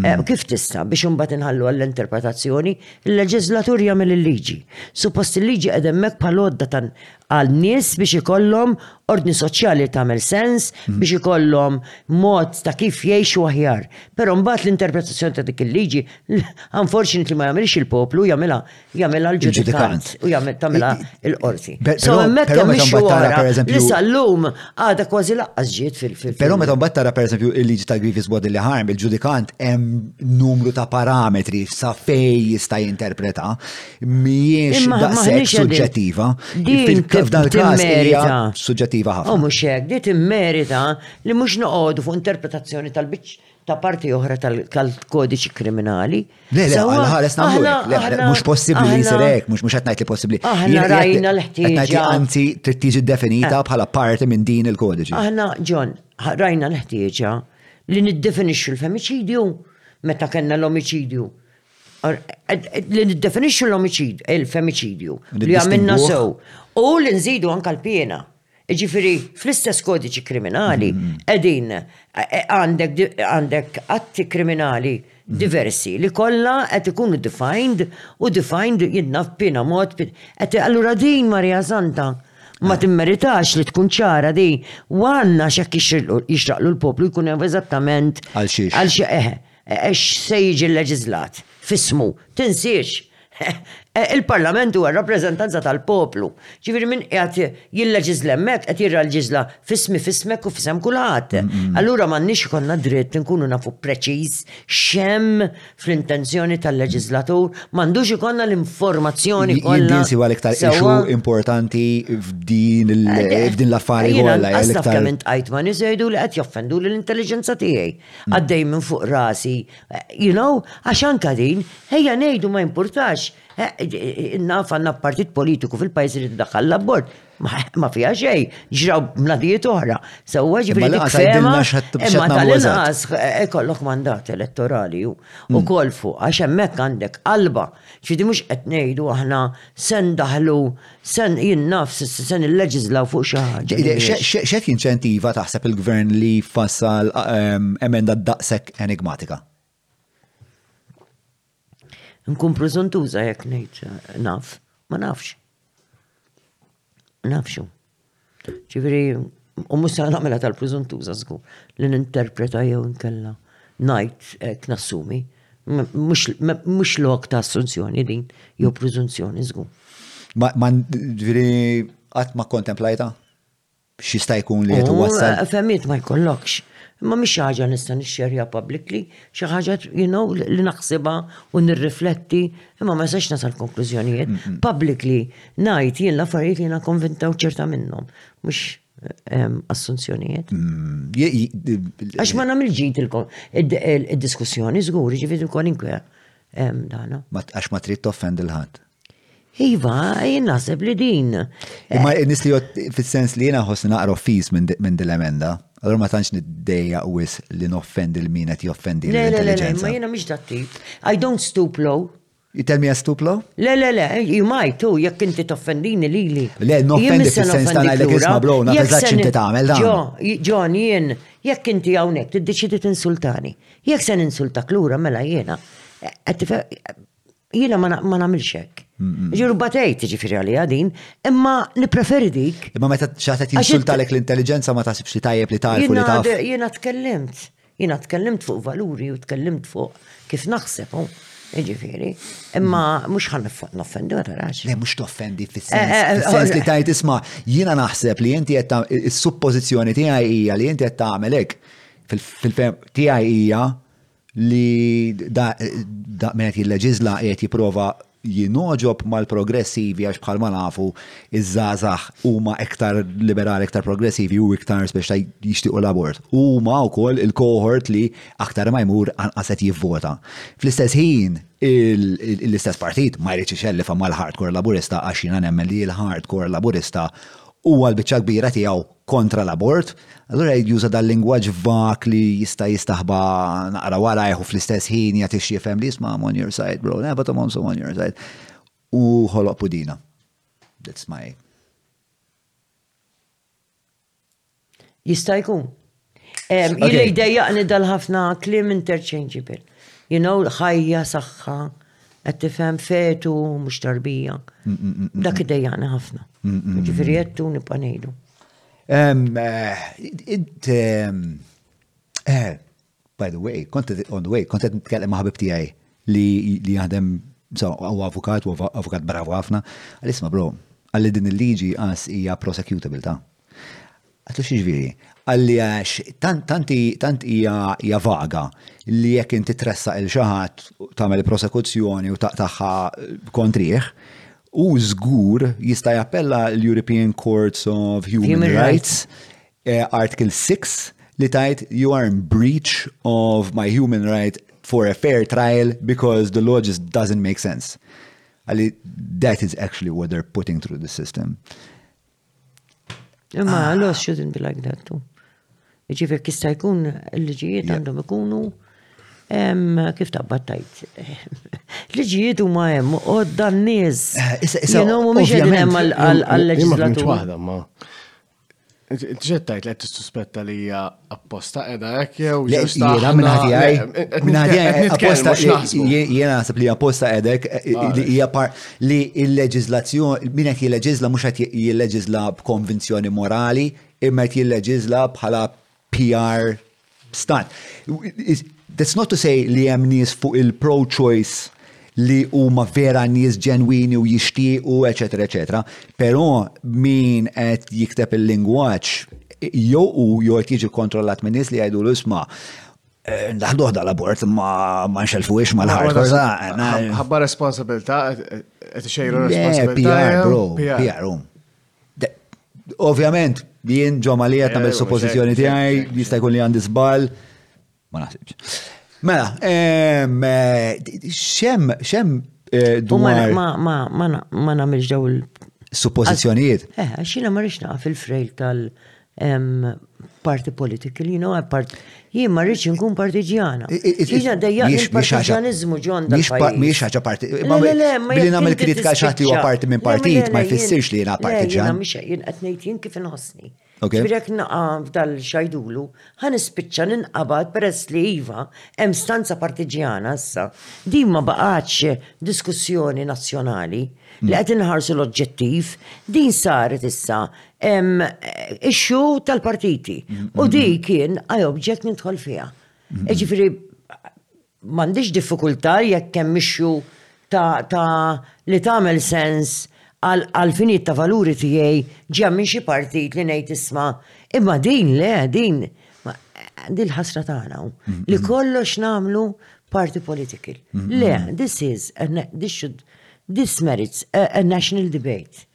e, kif tista' biex imbagħad inħallu għall-interpretazzjoni, il-leġislatur jagħmel il-liġi. Suppost il-liġi qed hemmhekk bħal għodda tan għal nies biex ikollhom ordni soċjali tagħmel sens mhm. biex ikollhom mod ta' kif jgħixu aħjar. Però mbagħad l-interpretazzjoni ta' dik il-liġi unfortunately ma jagħmilx il-poplu jagħmilha Jamela l-ġudikant u jamela tamela il-qorti. So hemmhekk hemm ixu wara li sal-lum għada kważi laqqas ġiet fil-fil. Però meta mbagħad tara pereżempju il-liġi ta' grievous bodily harm, il-ġudikant hemm numru ta' parametri sa fej jista' jinterpreta mhijiex daqshekk suġġettiva. Din kif dan il-każ hija suġġettiva ħafna. U mhux hekk, di timmerita li mhux noqogħdu fuq interpretazzjoni tal-biċċ ta' parti oħra tal-kodiċi kriminali. Le, le, għal ħares namlu. Mux possibli li jisir hekk, mux qed ngħid li possibli. Aħna rajna l-ħtieġa. Anzi, trid tiġi definita eh. bħala parti minn din il-kodiċi. Aħna, John, rajna l-ħtieġa li niddefinixxu l-femiċidju meta kellna l-omiċidju. Li niddefinixxu l-omiċidju, il-femiċidju, li għamilna sew, u li nżidu anka l-piena. Jiġifieri fl-istess kodiċi kriminali qegħdin għandek atti kriminali diversi li kollha qed ikunu defined u defined jidna f'piena mod. Allura din Marija Santa ma timmeritax li tkun ċara di u għandna x'hekk jixraqlu l-poplu jkun hemm eżattament għal xiex. Għax se jiġi lleġiżlat f'ismu. Tinsiex! Il-Parlament huwa r-rappreżentanza tal-poplu. Ġifieri min qiegħed jilleġiżla hemmhekk qed jirralġiżla f'ismi, f'ismek u f'isem kulħadd. Allura m'għandniex ikollna dritt inkunu nafu preċiż x'hemm fl-intenzjoni tal-leġiżlatur? M'għandux ikollna l-informazzjoni kollha sewwa? Jien din siwa l-iktar issue importanti f'din l-affari kollha. Jiena lanqas naf kemm intqajt ma' nies jgħiduli qed joffendu lill-intelliġenza tiegħi. għaddej minn fuq rasi, you know, għax anka din, ejja ngħidu ma jimpurtax, naf għandna partit politiku fil-pajjiż li tiddaħħal l-abort, ma fija xej, ġraw bnadijiet oħra. Sewwa ġifri dik fema, imma tal-inqas eh, kollok mandat elettorali u mm. kol fuq, għax hemmhekk għandek qalba, ċidi mhux qed ngħidu aħna sen daħlu Sen jien nafs, sen il-leġizlaw fuq xi ħaġa. X'qed jinċentiva taħseb il-gvern li fassal ehm, emenda daqshekk enigmatika? Nkun preżuntuża jekk ngħid eh, naf, ma nafx. Nafxu. Ġifieri, u mhux se nagħmilha tal-preżuntuża żgur li ninterpreta jew nkella ngħid hekk nassumi. Mhux lok ta' assunzjoni din jew preżunzjoni żgur. Ma ġifieri qatt ma kontemplajta? X'jista' jkun li qed wassal? Fehmiet ma jkollokx. Ma mhix ħaġa nista' nixxerja publicly, xi ħaġa li naħsibha u nirrifletti Imma ma sax nasal konklużjonijiet. Mm, mm. Publicly ngħid jien l-affarijiet li jiena konvinta u ċerta minnhom, mhux ehm, assunzjonijiet. Mm, Għax ma nagħmel ġid il-diskussjoni żgur, ġifieri kwalinkwe ehm, dana. Għax ma trid toffend il-ħadd. Iva, jien naħseb li din. Imma eh, nis li fis-sens li jiena ħosni naqra offis minn dil-emenda. Allora ma tantx niddejja wis li noffendi l-min qed joffendi l-intelligenza. Ma jiena mhix dat tip. I don't stoop low. You tell me I stoop low? Le, le, le, you might too, jekk inti toffendini li li. Le, noffendi fil-sens ta' ngħidlek isma' bro, naf eżatt x'inti tagħmel dan. John, jien, jekk inti hawnhekk tiddeċidi tinsultani, jekk se ninsultak lura mela jiena. Jiena ma nagħmilx hekk. Ġiru batejt ġifieri għalija din, imma nippreferi dik. Imma meta xaħtet jinsultalek l-intelligenza ma tasibx li tajjeb li tajjeb li taf. Jiena tkellimt, jiena tkellimt fuq valuri u tkellimt fuq kif naħseb. Oh, ġifieri, imma mhux ħan noffendi ma tarax. Le mhux toffendi fis-sens eh, eh, eh, li tajt isma' jiena naħseb li inti qed is-suppożizzjoni tiegħi hija li inti qed tagħmel hekk fil-fem tiegħi hija li da, da minn qed jilleġiżla qiegħed jipprova jinoġob mal-progressivi għax bħal ma nafu iż-żgħażagħ huma iktar liberali, iktar progressivi u iktar speċta jixtiequ l-abort. Huma wkoll il-cohort li aktar ma jmur anqas qed jivvota. Fl-istess ħin l-istess partit ma jridx ixellifa mal-hardcore laburista għax jiena nemmen li l-hardcore laburista huwa l-biċċa kbira tiegħu kontra l-abort, allura jgħid juża dal-lingwaġġ vak li jista' jistaħba naqra warajh u fl-istess ħin jagħti x'jifhem li jisma' I'm on your side, bro, yeah, but I'm also on your side. U ħoloq pudina. That's my Jista' jkun. Jili jdejjaqni dal-ħafna klim interchangeable. You know, ħajja, saħħa, Qed tifhem fetu mhux tarbija. Dak idejjaqna ħafna. Ġifieri qed tu nibqa' ngħidu. Int eh, by the way, kont on the way, kont qed nitkellem ma' ħabib tiegħi li jaħdem u avukat u avukat bravu ħafna. Għal-isma bro, għalli din il-liġi għas hija prosecutable ta' Għatlu x'jiġifieri? Qalli għax tant hija vaga li jekk inti tressaq il xi ħadd tagħmel prosekuzzjoni u taqtagħha kontrih, hu żgur jista' jappella l-European Courts of Human Rights, Article 6, li tgħid you are in breach of my human right for a fair trial because the law just doesn't make sense. Qalli that is actually what they are putting through the system. Imma ah. laws shouldn't be like that too. Ġifir kista jkun l-liġijiet għandhom ikunu kif ta' battajt. Liġijiet u ma' jem, u dan niz. Jenom u miex jem għal-leġislatur. Ġettajt li t-suspetta li hija Apposta edha hekk jew jiena minn ħadijaj. Minn ħadijaj apposta jiena naħseb li apposta edek ah, li hija par li l-leġiżlazzjoni min qed jilleġiżla mhux qed jilleġiżla b'konvinzjoni morali imma qed jilleġiżla bħala PR stat. That's not to say li hemm nies fuq il-pro-choice li huma vera nies ġenwini u jixtiequ, eċetera, eċetera. Però min qed jikteb il-lingwaġġ jew u jew qed jiġi kontrollat minn nies li jgħidu l-isma' eh, daħduh dal-abort ma ma nxelfuhiex mal-ħarġa. Eh, ħabba responsabilità qed ixejru responsabilità. PR, bro, PR. Um. Ovvjament, jien ġo li qed nagħmel eh, suppożizzjoni tiegħi jista' jkun li għandi żball. Ma naħsibx. Mela, xem, xem eh, dwar. Ma namilx daw il- Suppożizzjonijiet. Eh, xina ma rix naqaf il-frejl tal- party political, you know, part, jien ma rridx nkun partiġjana. Jina dejja il-partiġanizmu ġon da. Miex ħaġa parti. Billi namel kritika xaħti u parti minn partit, ma jfissirx li jena partiġan. Jena miex jien qed ngħid jien kif inħossni. Okay. Ġbirek naqa f'dal xajdulu, ħan ispiċċa ninqabad peress li iva, hemm stanza partiġjana issa, din ma baqatx diskussjoni nazzjonali li qed inħarsu l-oġġettiv, din saret issa ixxu tal-partiti. U di kien għaj oġġett nidħol fiha. Ġifieri M'għandix diffikultà jekk hemm issue ta' ta' li tagħmel sens għal għal finijiet ta' valuri tiegħi ġejja minn xi partit li ngħid isma' imma din le din din l-ħasra tagħna hawn li kollox nagħmlu party political. Le, this is a this should this merits a national debate.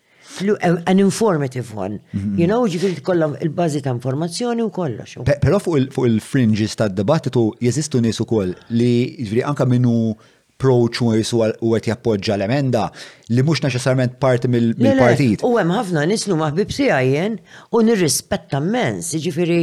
an informative one. Mm-hmm. You know, ġifiri tkollhom il-bażi ta' informazzjoni u kollox. Però fuq il-fringes ta' dibattitu jeżistu nies ukoll li ġifiri anka minnu pro-choice u għet jappoġġa l-emenda li mux neċessarment parti mill-partit. U għem ħafna nislu maħbib si għajjen u nirrispetta mens, ġifiri,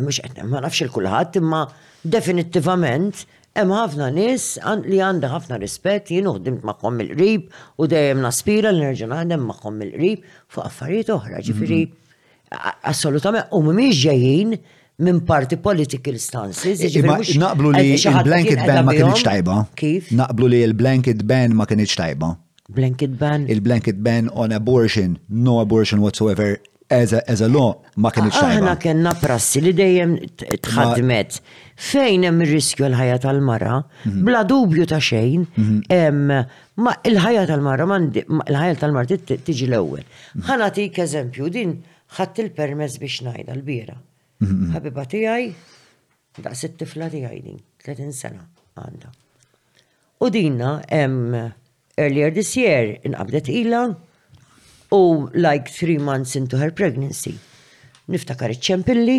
mux ma nafx il-kulħat, imma definittivament Hemm ħafna nies li għandi ħafna rispett, jien u ħdimt magħhom mill-qrib u dejjem naspira li nerġa' naħdem magħhom mill-qrib fuq affarijiet oħra, ġifieri assolutament u mhumiex ġejjin minn party political stances. Naqblu li l-blanket ban ma kienx tajba. Kif? Naqblu li l-blanket ban ma kienx tajba. Blanket ban? Il-blanket ban on abortion, no abortion whatsoever, as a, as a law, ma kienx tajba. Aħna kellna prassi li dejjem tħadmet fejn hemm ir-riskju l-ħajja tal-mara, mhm. bla dubju ta' xejn, mhm. ma il-ħajja tal-mara, il-ħajja tal-mara tiġi l-ewwel. Mhm. Ħana tik eżempju, din ħadd il-permess biex ngħidha l-biera. Ħabiba tiegħi Daqs it-tifla tiegħi din, 30 sena għandha. U dinna hemm earlier this year inqabdet ila u like three months into her pregnancy niftakar iċ-ċempilli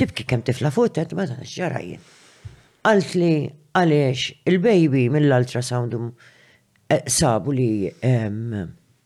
tibki kemm tifla fuq tent ma tanax ġarajin. Għalt li għaliex il-baby mill-ultrasound eh, sabu li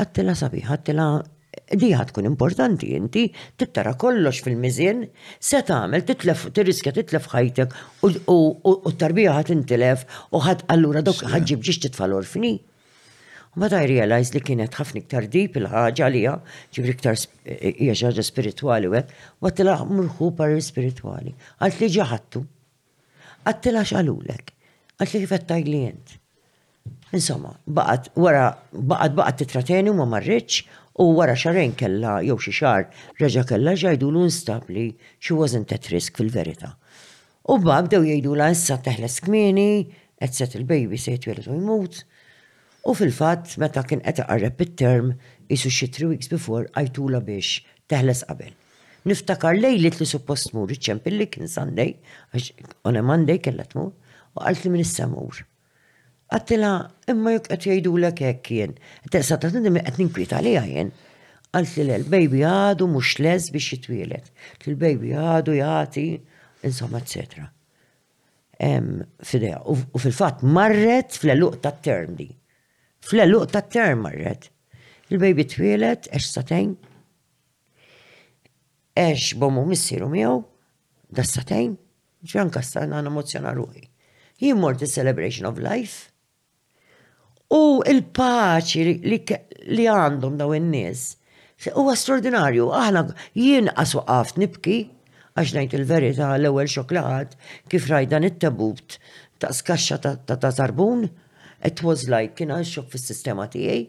Għadtilha sabiħa, għadtilha, Di ħa tkun importanti, inti trid tara kollox fil-miżien, se tagħmel, titlef, tirriskja titlef ħajtek u t-tarbija ħa tintilef u ħadd allura dawk ħa ġġib ġiex titfal orfni. But I realized li kienet ħafna iktar deep il-ħaġa għalija, ġifri iktar hija xi ħaġa spiritwali u hekk, għattilha murħu par spiritwali. Għalt li ġaħattu. Għattilha x'qalulek. Qaltli kif qed tgħidli int. Insomma, baqgħet wara baqgħet baqgħet titrateni u ma marritx u wara xahrejn kellha jew xi xahar reġa' kellha jgħidulu instab li she wasn't at risk fil-verità. U b'hekk bdew jgħidulha issa teħles kmieni, qed set il-baby se jitwieled u jmut. U fil-fatt meta kien qed iqarreb it-term, qisu xi three weeks before, għidtulha biex teħles qabel. Niftakar lejliet li suppost mur iċ-ċempil li kien Sunday, għax on a Monday kellha tmur, u qalt li minn issa mur. Għattila, imma jekk qed jgħidulek hekk jien, teqsa ta' tindem qed ninkwieta li jien. Qalt li l-baby għadu mhux les biex jitwielet. Il-baby għadu jagħti, insomma, eccetera. Fidea. U fil-fatt marret fl-eluq tat-term di. Fl-eluq tat-term marret. Il-baby twielet, ex satejn, Għex b'ommu missieru miegħu das-satejn, ġran kastar na emozzjona ruħi. Jien mort il-Celebration of Life u il-paċi li għandhom daw in-nies u straordinarju. Aħna jien qasu qaft nibki għax ngħid il-verità l-ewwel xok li ħadd kif rajt dan it-tebut ta' skaxxa ta' sarbun, it was like kien xok fis-sistema tiegħi.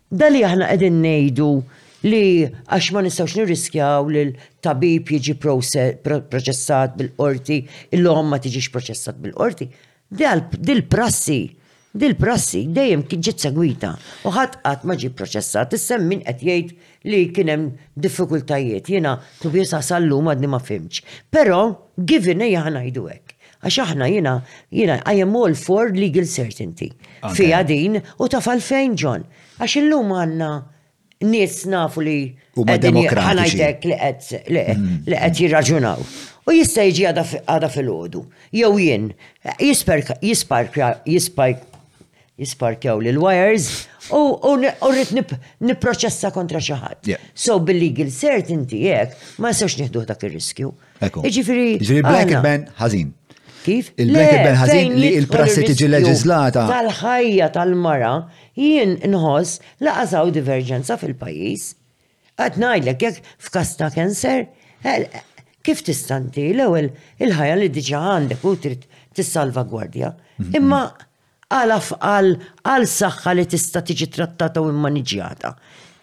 Dan li aħna qegħdin ngħidu li għax ma nistgħux nirriskjaw li l-tabib jiġi proċessat bil-qorti, il-lom ma tiġix proċessat bil-qorti, dil-prassi Dil-prassi dejjem kien ġiet segwita u ħadd qatt ma ġie proċessat issem min qed jgħid li kien hemm diffikultajiet. Jiena tubisa sal-lum għadni ma fimtx. Però given ejja ħa ngħidu hekk. Għax aħna jina, jina, I am all for legal certainty. Fija din, u taf għalfejn ġon. Għax illum għanna nis nafu li. U ma demokratiċi. Mm. Li għed jirraġunaw. U jista jġi għada fil-ħodu. Jow jien, jispark, jispark, jispark, jisparkjaw lil wires u rrid nipproċessa kontra xi ħadd. So bil-legal cert inti hekk ma nistgħux nieħduh dak ir-riskju. Jiġifieri. Jiġifieri blanket ban ħażin. Kif? Il-blanket ban ħażin li l-prassi tiġi leġislata. Tal-ħajja tal-mara jien nħoss laqasaw diverġenza fil-pajjiż. Qed ngħidlek jekk f'każ ta' cancer, kif tistanti l-ewwel il-ħajja li diġà għandek u trid tissalvagwardja. Mhm. Imma Għal afgħal, għal saħħa li tista' tiġi trattata u immaniġġjata.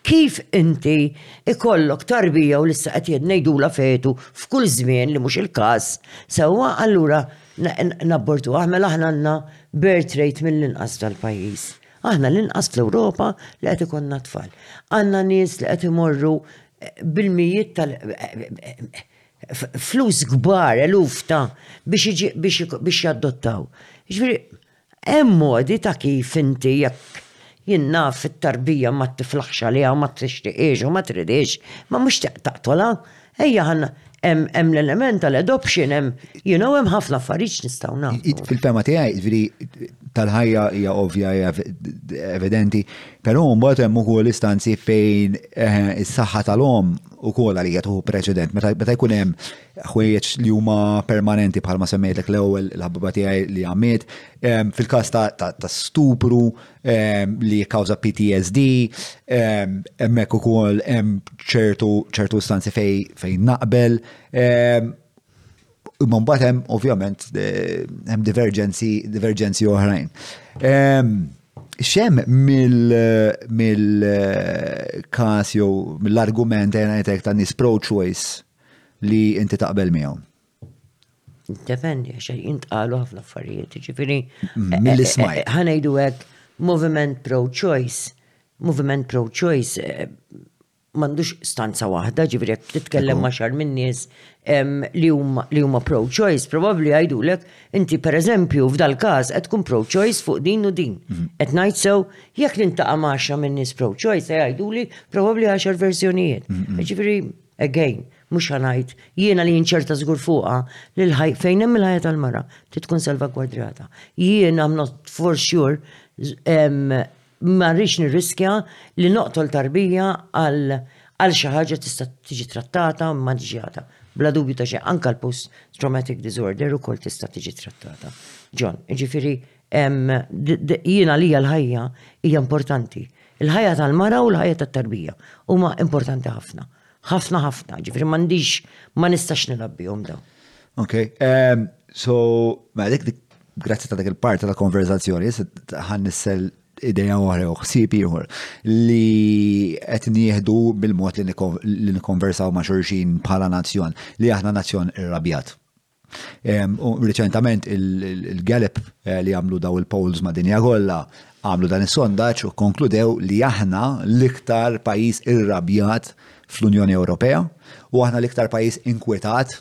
Kif inti ikollok tarbija u lissa qed jgħid ngħidulha fetu f'kull żmien li mhux il-każ, sewwa allura nabbortuha mela aħna għandna birth rate mill-inqas tal-pajjiż. Aħna l-inqas fl-Ewropa li qed ikollna tfal. Għandna nies li qed imorru bil-mijiet tal- flus kbar, eluf ta' biex jaddottaw. Ġviri, hemm modi ta' kif inti jekk jien naf it-tarbija ma tiflaħx għaliha u ma tixtiqiex u ma tridiex, ma mhux taqtolha. Ejja ħanna hemm l-element tal-adoption hemm you know hemm ħafna affarijiet x'nistgħu nagħmlu. Fil-fehma tiegħi, ġviri, tal-ħajja hija ovvja hija evidenti, però mbagħad hemm ukoll istanzi fejn is-saħħa tal-omm u kol għalija tuħu preċedent, meta jkun hemm ħwejjeġ li huma permanenti bħalma semmejtek l-ewwel l-ħabba tiegħi li għamiet, ehm, fil-każ ta' stupru ehm, li jikkawża PTSD, ehm, hemmhekk ukoll hemm ċertu ċertu stanzi fejn naqbel. Imma mbagħad hemm ovvjament hemm diverġenzi diverġenzi oħrajn. Ehm, xem mill-kas jew mill-argument għajnajtek ta' nis pro-choice li inti taqbel miegħu? Dependi, xej, intqalu ħafna affarijiet, ġifiri. Mm, mill-ismaj. Eh, eh, eh, ħanajdu għek, moviment pro-choice, moviment pro-choice, m'għandux stanza waħda, ġifieri jekk titkellem ma' xar minn nies li huma li huma pro-choice, probabbli jgħidulek inti pereżempju f'dal-każ qed tkun pro-choice fuq din u din. Mhm. Qed ngħid sew jekk nintaqa' ma' xar minn nies pro-choice se jgħiduli probabbli għaxar verżjonijiet. Mhm, mhm. Ġifieri again, mhux ħanajt, jiena li jinċerta żgur fuqha li l-ħaj fejn hemm il-ħajja tal-mara titkun salvagwardjata. Jiena I'm not for sure Ma rridx nirriskja li noqtol tarbija għal għal xi ħaġa tista' tiġi trattata maniġjata. Bla dubju ta' xejn, anke l-post traumatic disorder ukoll tista' tiġi trattata. John, jiġifieri jiena lija l-ħajja hija importanti. Il-ħajja tal-mara u l-ħajja tat-tarbija huma importanti ħafna. Ħafna ħafna, ġifieri m'għandix ma nistax nilgħab bihom dawn. Ok, so ma mela, dik Grazzi ta' dak il-parti ta' konverzazzjoni, ħan nissel ideja oħra u ħsieb ieħor li qed nieħdu bil-mod li nikkonversaw ma' xorxin bħala nazzjon li aħna nazzjon irrabjat. U reċentament il-Gallup eh, li għamlu daw il-polls ma' dinja kollha għamlu dan is-sondaġġ u konkludew li aħna l-iktar pajjiż irrabjat fl-Unjoni Ewropea u aħna l-iktar pajjiż inkwetat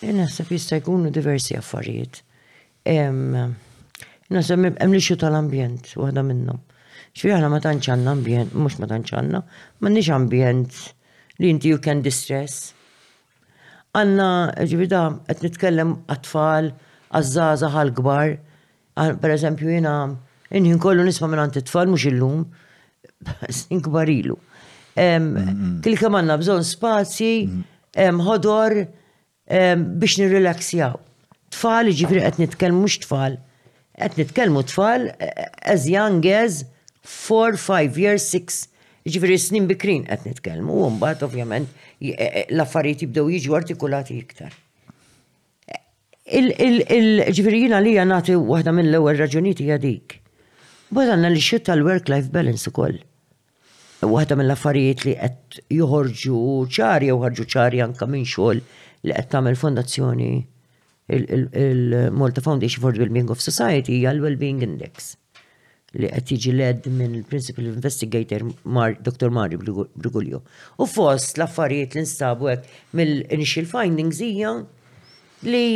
Naħseb jista' jkunu diversi affarijiet. Naħseb hemm li xu tal-ambjent waħda minnhom. Xi aħna ma tantx għandna ambjent, mhux ma tantx għandna, m'għandniex ambjent li inti you can distress. Għandna ġifieri da qed nitkellem għat-tfal, għaż-żgħażagħ għall-kbar, Għal pereżempju jiena il-ħin kollu nisma' mingħand it-tfal mhux illum, snin kbar ilu. Kil kemm għandna bżonn spazji, ħodor biex nirrilaxjaw. Tfal, ġifieri qed nitkellmu mhux tfal, qed nitkellmu tfal as young as four, five years, six, ġifieri snin bikrin qed nitkellmu, u mbagħad ovvjament l-affarijiet jibdew jiġu artikulati iktar. Ġifieri jien għalija nagħti waħda mill-ewwel raġunijiet hija dik. Mbagħad għandna l-issue tal-work-life balance ukoll. Waħda mill-affarijiet li qed joħorġu ċari jew ħarġu ċari anke minn xogħol li qed tagħmel fondazzjoni il-Malta Foundation for the Wellbeing of Society hija l-Wellbeing Index. li qed jiġi led minn il-Principal Investigator Mar Dr. Mario Brigulio. U fost l-affarijiet li nstabu hekk mill-initial findings hija li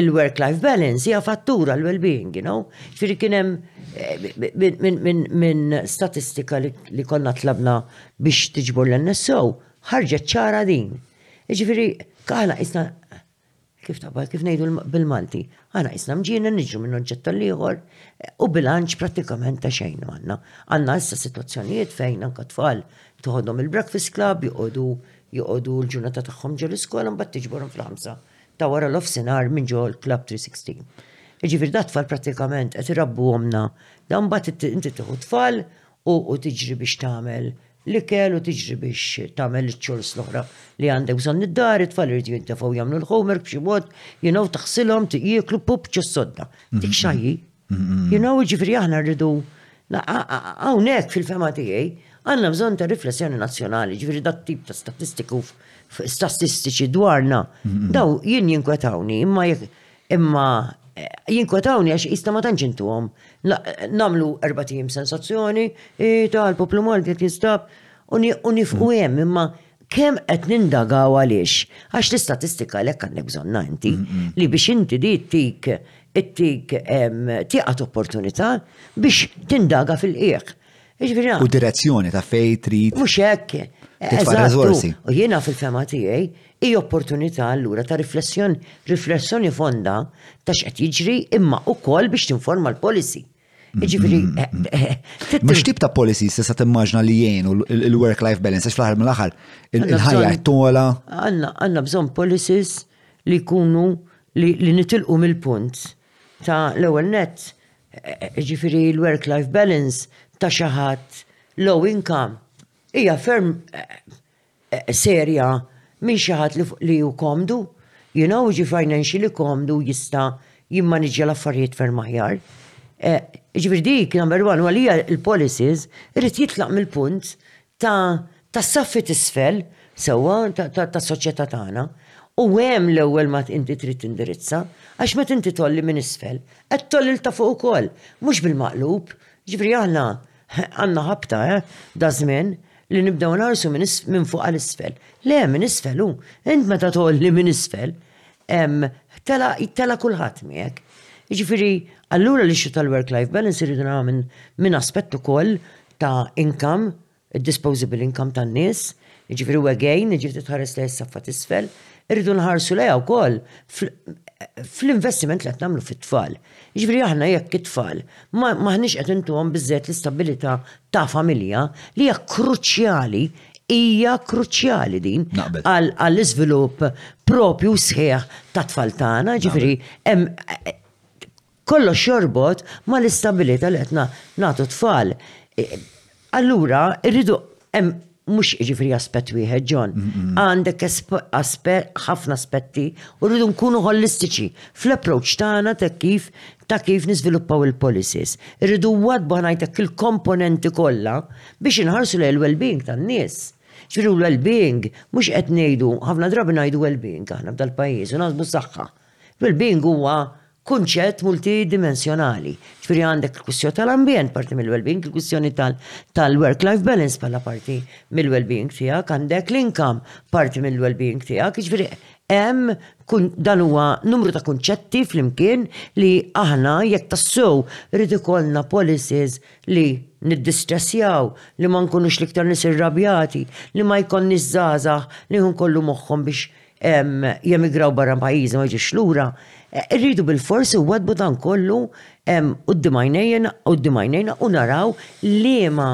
il-work-life balance hija fattura l-well-being, you know? Ġifieri kien hemm eh, minn statistika li konna tlabna biex tiġbor l-NSO, ħarġet ċara din. Ġifieri, kħana isna Kif taqbad, kif ngħidu bil-Malti, għana isna mġiena niġru minn oġġett tal-ieħor u bilanċ pratikament ta' xejn għandna. Għandna issa sitwazzjonijiet fejn anka tfal toħodhom il-breakfast club, joqogħdu joqogħdu l-ġurnata tagħhom ġol iskola mbagħad tiġborhom fl-ħamsa ta' wara l-offsinar minn ġol Club 360. Iġifieri dat tfal pratikament qed irabbuhomna dan mbagħad inti tieħu tfal u u tiġri biex tagħmel l-ikel u tiġri biex tagħmel iċ-chores l-oħra li għandek bżonn id-dar, it-tfal irdu jintefgħu jagħmlu l-homework b'xi mod, you know, taħsilhom, jieklu pup ġossodda. Dik xajji. You know, ġifieri aħna rridu hawnhekk fil-fema tiegħi għandna bżonn ta' riflessjoni nazzjonali, ġifieri dat tip ta' statistiku statistiċi dwarna. Daw jien jinkwetawni, imma jekk Imma jinkwetawni għax qisna ma tantx intuhom. Namlu erba' tim sensazzjoni, ta' l-poplu Malti qed jinstab u nifqu hemm imma kemm qed nindagaw għaliex? Għax l-istatistika għalhekk għandek bżonnha inti li biex inti di ttik tieqgħed opportunità biex tindaga fil-qiegħ. U direzzjoni ta' fej trid. Mhux hekk. Titfa' riżorsi. U jiena fil-fema tiegħi hi opportunità allura ta' riflessjoni, riflessjoni fonda ta' x'qed jiġri imma ukoll biex tinforma l-policy. Ġifieri. Ma x'tip ta' policy tista' timmaġna li jgħinu l-work-life balance għax fl-aħħar mill-aħħar il-ħajja tola. Għandna bżonn policies li jkunu li nitilqu mill-punt ta' l-ewwel nett, jiġifieri l-work-life balance ta' xi ħadd low income hija ferm serja minn xi ħadd li hu komdu, you know, jiġifieri financially komdu jista' jimmaniġġja l-affarijiet ferm aħjar. Jiġifieri dik number one u għalija l-policies irid jitlaq mill-punt ta' tas-saffi t'isfel, sewwa, tas-soċjetà tagħna, u hemm l-ewwel ma inti trid tindirizza, għax meta inti tgħolli minn isfel, qed tgħolli 'l ta' fuq ukoll, mhux bil-maqlub. Jiġifieri aħna għandna ħabta, eh, daż-żmien, li nibdew inħarsu minn fuq għal isfel. Le, minn isfel hu. Int meta tgħolli minn isfel, tela' jittela' kulħadd miegħek. Jiġifieri, allura l-issue tal-work-life balance irridu naraha minn aspett ukoll ta' income, id-disposable income tan-nies, jiġifieri u again, jiġifieri tħares lejn is-saffa t'isfel, irridu nħarsu lejha wkoll fl-investiment li qed nagħmlu fit-tfal. Jiġifieri aħna jekk it-tfal m'aħniex qed intuhom biżżejjed l-istabilità ta' familja li hija kruċjali, hija kruċjali din għall-iżvilupp proprju sħiħ tat-tfal tagħna, jiġifieri hemm Kollox jorbot mal-istabilita' li qed nagħtu tfal. Allura irridu hemm mhux jiġifieri aspett wieħed, John. Għandek aspett ħafna aspetti u rridu nkunu ħolistiċi fl-approach tagħna ta' kif ta' kif niżviluppaw il-policies. Irridu nwaddbu ngħidlek il-komponenti kollha biex inħarsu lejn il-wellbeing tan-nies. Ġifieri l-wellbeing mhux qed ngħidu, ħafna drabi ngħidu wellbeing aħna f'dal-pajjiż u naħsbu saħħa. Well-being huwa kunċett multidimensjonali. Ġifieri għandek il-kwistjoni tal-ambjent parti mill-well-being, il-kwistjoni tal-work-life balance bħala parti mill-well-being tiegħek, għandek l-income parti mill-well-being tiegħek, ġifieri hemm dan huwa numru ta' kunċetti flimkien li aħna jekk tassew rrid ikollna policies li niddistressjaw, li ma nkunux l-iktar nies irrabjati, li ma jkollniex żgħażagħ li hu kollu moħħhom biex jemigraw barra pajjiżna ma jiġux lura, irridu bil-forsi wadbu dan kollu u d-dimajnejna u d-dimajnejna u naraw li ma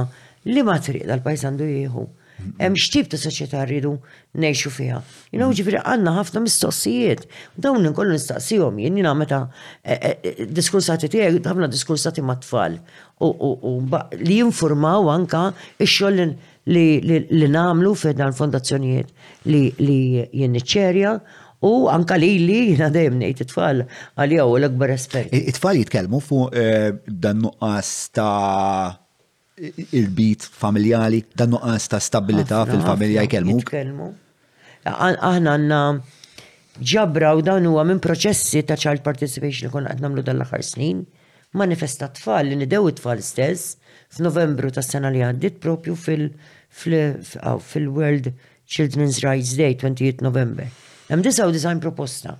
li ma triq dal-pajjiż għandu jieħu. Hemm x'tip ta' soċjetà rridu ngħixu fiha. Jina ġifieri għandna ħafna mistoqsijiet. Dawn kollu nistaqsihom jien jiena meta e, e, e, diskursati tiegħi ħafna diskursati mat-tfal u li jinformaw anka x-xogħol li, li, li namlu fi dan fondazzjonijiet li, li jien niċċerja u anka li li jina dejjem ngħid it-tfal għal jew l-akbar espert. It-tfal jitkellmu fuq eh, dan nuqqas ta' il-bit familjali, dan nuqqas ta' stabilità fil-familja jkellmu. Jitkellmu. Aħna għandna ġabra u dan huwa minn proċessi ta' child participation li konna qed nagħmlu dan l-aħħar snin. Manifest tat-tfal li nidew it-tfal stess f'Novembru tas-sena li għaddiet propju fil-World Children's Rights Day 20 November. Hemm 99 proposta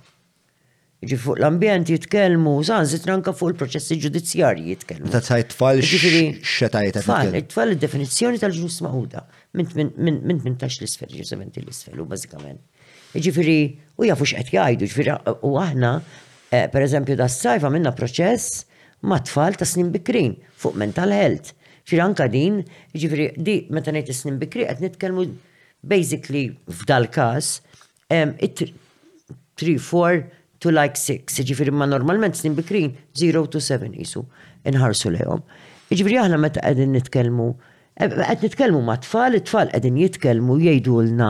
Jiġifieri fuq l-ambjent jitkellmu, saħansitra anke fuq il-proċessi ġudizzjarji jitkellmu. Meta tgħid tfal jiġifieri x'etajiet qed Tfal, it-tfal id-definizzjoni tal-ġnus maħuda minn 18 l-isfel, ġiġu 17 l-isfel u bażikament. Jiġifieri u jafu x'qed jgħidu, jiġifieri u aħna eh, pereżempju da s-sajf għamilna proċess ma' tfal ta' snin bikrin fuq mental health. Ġifieri anka din, ġifieri di meta ngħid is-snin bikri qed nitkellmu basically f'dal-każ 3, 4 to like 6, ġifiri ma normalment snin bikrin 0 to 7 jisu inħarsu lejhom. Ġifiri aħna meta qegħdin nitkellmu, qed nitkellmu ma' tfal, it-tfal qegħdin jitkellmu jgħidulna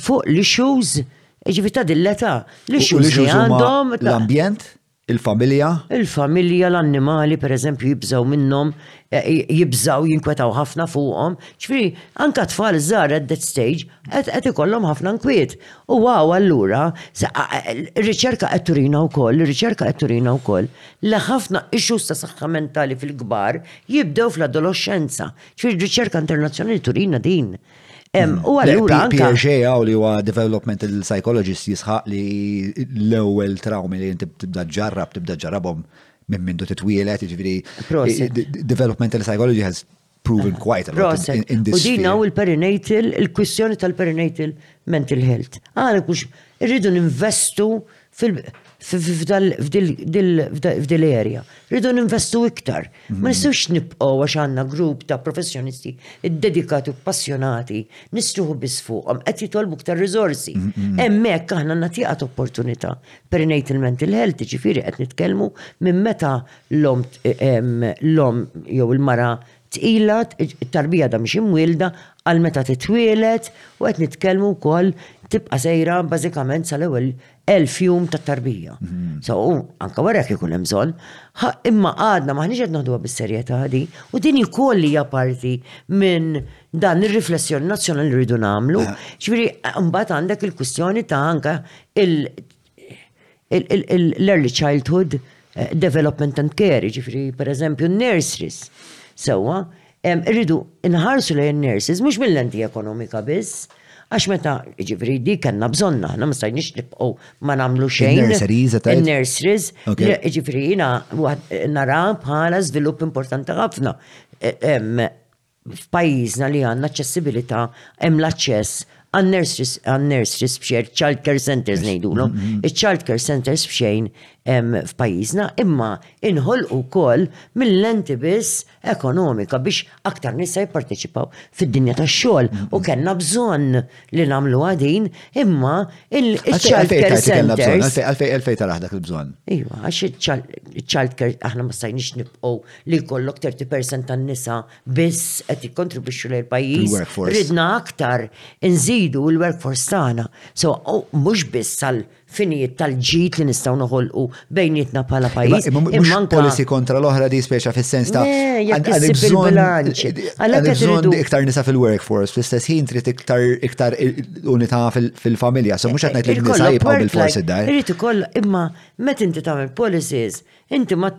fuq l-issues, ġifiri ta' dilleta, l-issues li għandhom. L-ambjent? Il-familja? Il-familja, l-annimali pereżempju jibżgħu minnhom, eh, jibżgħu jinkwetaw ħafna fuqhom. Ġifieri, anke tfal żgħar at that stage qed ikollhom ħafna nkwiet. U għaw allura, ir-riċerka qed turina wkoll, ir-riċerka qed turina wkoll li ħafna issues ta' saħħa mentali fil-kbar jibdew fl-adoloxxenza. Ġifieri, riċerka internazzjonali turina din. U għallura. Piaget għaw li huwa developmental psychologist jisħaq li l-ewel trawmi li jinti tibda ġarrab, tibda ġarrabom minn mindu titwielet, ġviri. Developmental psychology has proven quite a lot in this. U dina u l-perinatal, il-kwistjoni tal-perinatal mental health. Għana kux irridu ninvestu f'dil-erja. Irridu ninvestu iktar. Ma nistgħux nibqgħu għax għandna grupp ta' professjonisti ddedikati u passjonati nistruħu biss fuqhom qed jitolbu iktar riżorsi. Hemmhekk aħna għandna tieqa ta' opportunità perinatal mental health, jiġifieri qed nitkellmu minn meta l-omm jew il-mara tqila, it-tarbija għadha mhix imwielda, għal meta titwieled u qed nitkellmu wkoll tibqa' sejra bażikament sal-ewwel elf jum tat-tarbija. Mhm. So anke wara jekk ikun hemm bżonn, imma għadna maħniex qed naħduha bis-serjetà ħadi u din ukoll hija parti minn dan ir-riflessjoni nazzjonali li rridu nagħmlu. Ġifieri mbagħad għandek il-kwistjoni ta' anke l-early childhood eh, development and care, ġifri per eżempju nurseries. Sewa, irridu nħarsu li nurses mhux mill-lendi ekonomika biss, għax meta ġifri di kellna bżonn aħna ma stajniex nibqgħu ma nagħmlu xejn. Nurseries, nurseries, ġifri jiena nara bħala żvilupp importanti ħafna. Eh, f'pajjiżna li għandna aċċessibilità hemm l-aċċess għan-nurseries għan-nurseries b'xejn child care centers ngħidulhom. Iċ-child care centers b'xejn f'pajjiżna imma inħolqu wkoll mill-lenti biss ekonomika biex aktar nisa jipparteċipaw fid-dinja tax-xogħol u kellna bżonn li nagħmluha din imma il-child care centers. Għalfejn għalfejn taraħ dak il-bżonn? Iva, għax il-child care aħna ma stajniex nibqgħu li jkollok 30% tan-nisa biss qed jikkontribwixxu lejn pajjiż. Ridna aktar inżidu l-workforce tagħna. So mhux biss sal finijiet tal-ġid li nistgħu noħolqu bejnietna bħala pajjiż. Imma policy kontra l-oħra di speċa fis-sens ta' bżonn iktar nisa fil-workforce, fl-istess ħin trid iktar iktar unità fil-familja, so mhux qed ngħid li nisa jibqgħu bil-forsi d-dar. Irid ikoll imma meta inti tagħmel policies, inti ma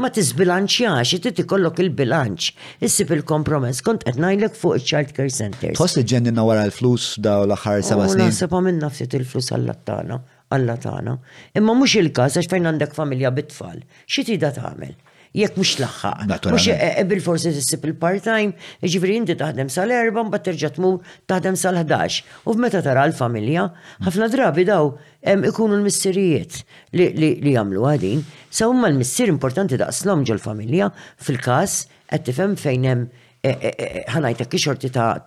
Ma tiżbilanċjax, irid ikollok il-bilanċ, issib il-kompromess. Kont qed ngħidlek fuq iċ-child care centers. Tħoss li ġġenninna wara l-flus f'daw l-aħħar seba' snin? Naħseb għamilna ftit il-flus għall-lat tagħna, Alla tagħna. Imma mhux il-każ għax fejn għandek familja bit-tfal, xi tridha tagħmel? Jekk mhux tlaħħaq. Mhux qbil forsi tissib il-part-time, jiġifieri inti taħdem sal-erba' mbagħad terġa' tmur taħdem sal-ħdax. U f'meta tara l-familja, ħafna drabi daw Hemm ikunu l-missirijiet li jagħmlu din, sa huma l-missier importanti daqs l-omm ġol-familja, fil-każ qed tifhem fejn hemm ħanajtek ki xorti ta'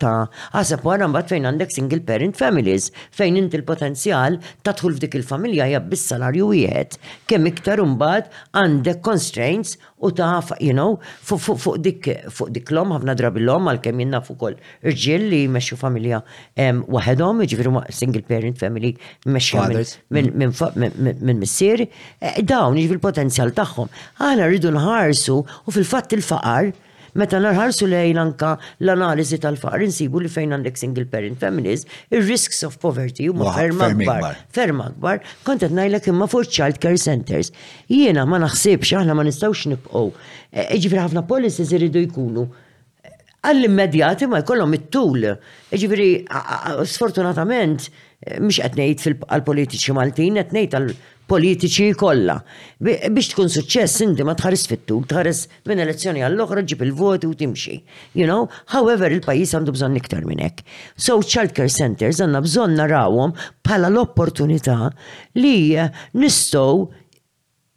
għasab wara mbagħad fejn għandek single parent families fejn inti l-potenzjal ta' dħul f'dik il-familja hija bis-salarju wieħed. Kemm iktar imbagħad għandek constraints U taf, you know, fuq dik, fuq dik l-omm, ħafna drabi l-omm, għalkemm jien naf ukoll irġiel li jmexxu familja waħedhom, jiġifieri single parent family mmexxija minn missier, eh, dawn jiġifieri l-potenzjal tagħhom. Aħna rridu nħarsu u fil-fatt il-faqar Meta nħarsu lejn anke l-analiżi tal-faqar insibu li fejn għandek single parent families, ir-risks of poverty huma ferm akbar. Ferm akbar, kont qed ngħidlek imma fuq child care centers. Jiena ma naħsibx aħna ma nistgħux nibqgħu. E, e, ġifieri ħafna policies iridu jkunu għall-immedjati ma jkollhom it-tul. E, ġifieri sfortunatament mhux qed ngħid għall-politiċi Maltin, qed ngħid politiċi kollha. Biex tkun suċċess inti ma tħares fit-tul, tħares minn elezzjoni għall-oħra ġib il-voti u timxi. You know, however il-pajjiż għandu bżonn iktar minn hekk. So childcare centers għandna bżonn narawhom bħala l-opportunità li nistgħu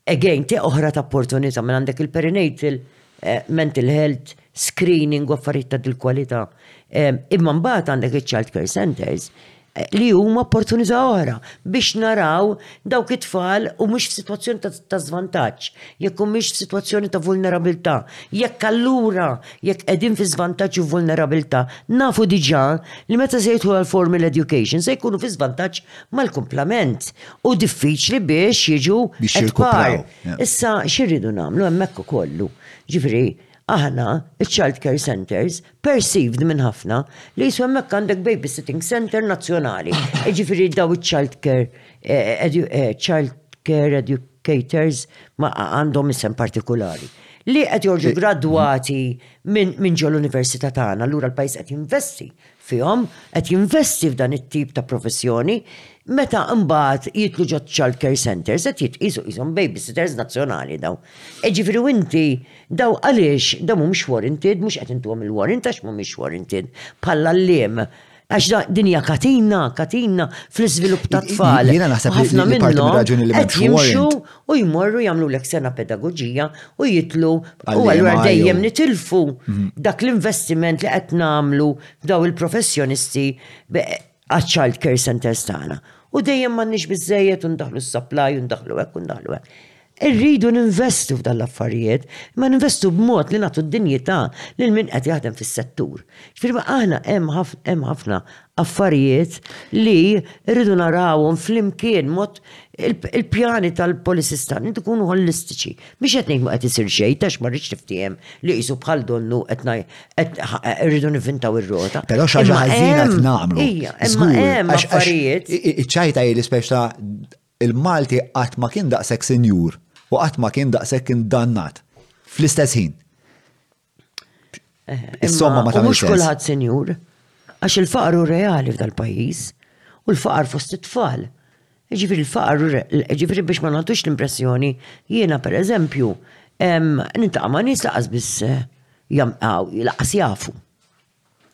again te oħra ta' opportunità minn għandek il-perinatal eh, mental health screening u affarijiet ta' dil-kwalità. Eh, imma mbagħad għandek il-childcare centers li huma opportunità oħra biex naraw dawk it-tfal u mhux f'sitwazzjoni ta' żvantaġġ, jekk humiex f'sitwazzjoni ta' vulnerabilità. Jekk allura jekk qegħdin fi żvantaġġ u vulnerabilità, nafu diġà li meta se jidħlu għal formal education se jkunu fi żvantaġġ mal-kumplament u diffiċli biex jiġu Issa xi rridu nagħmlu hemmhekk ukoll hu, ġifieri, Aħna, iċ-child care centres, perceived minn ħafna li jiswa hemmhekk għandek babysitting centre nazzjonali. Jiġifieri daw iċ-child care eh, eh, child care educators ma għandhom isem partikolari li qed jorġu gradwati minn ġol università tagħna, allura l-pajjiż qed jinvesti fihom, qed jinvesti f'dan it-tip ta' professjoni, meta mbagħad jidħlu ġo-child care centres qed jitqiesu qishom babysitters nazzjonali dawn. E jiġifieri u inti dawn għaliex dawn mhumiex warranted, mhux qed intuhom il-warrant għax mhumiex warranted. Bħall-għalliem. Għax din hija katina, katina fl-iżvilupp tat-tfal. Jiena naħseb li ħafna minnhom qed jimxu u jmorru jagħmlulek sena pedagoġija u jitlu u allura dejjem nitilfu mhm. dak l-investiment li qed nagħmlu daw il-professjonisti għaċ-child care centers tagħna. U dejjem m'għandniex biżejjed u ndaħlu s-supply u ndaħlu hekk u ndaħlu hekk. Irridu ninvestu f'dan l-affarijiet, ma ninvestu b'mod li nagħtu d-dinjità lil min qed jaħdem fis-settur. Firma aħna hemm ħafna affarijiet li rridu narawhom flimkien mod il-pjani tal-policies tagħna ikunu holistiċi. Biex qed ngħid ma qed isir xejn tax ma rridx niftiehem li qisu bħal donnu qed irridu nivintaw ir-rota. Però xi ħaġa ħażina qed nagħmlu. Ija, imma hemm affarijiet. Iċ-ċajta hi l-ispeċ ta' il-Malti qatt ma kien daqshekk sinjur u qatt ma kien daqshekk indannat fl-istess ħin. Is-somma ma tagħmilx. Mhux kulħadd senjur, għax il-faqar hu reali f'dal-pajjiż u l-faqar fost it-tfal. Ġifiri l-faqar, ġifiri biex ma nagħtux l-impressjoni, jiena per eżempju, nintaqa' ma' nies laqas biss eh, jamqaw, laqas jafu.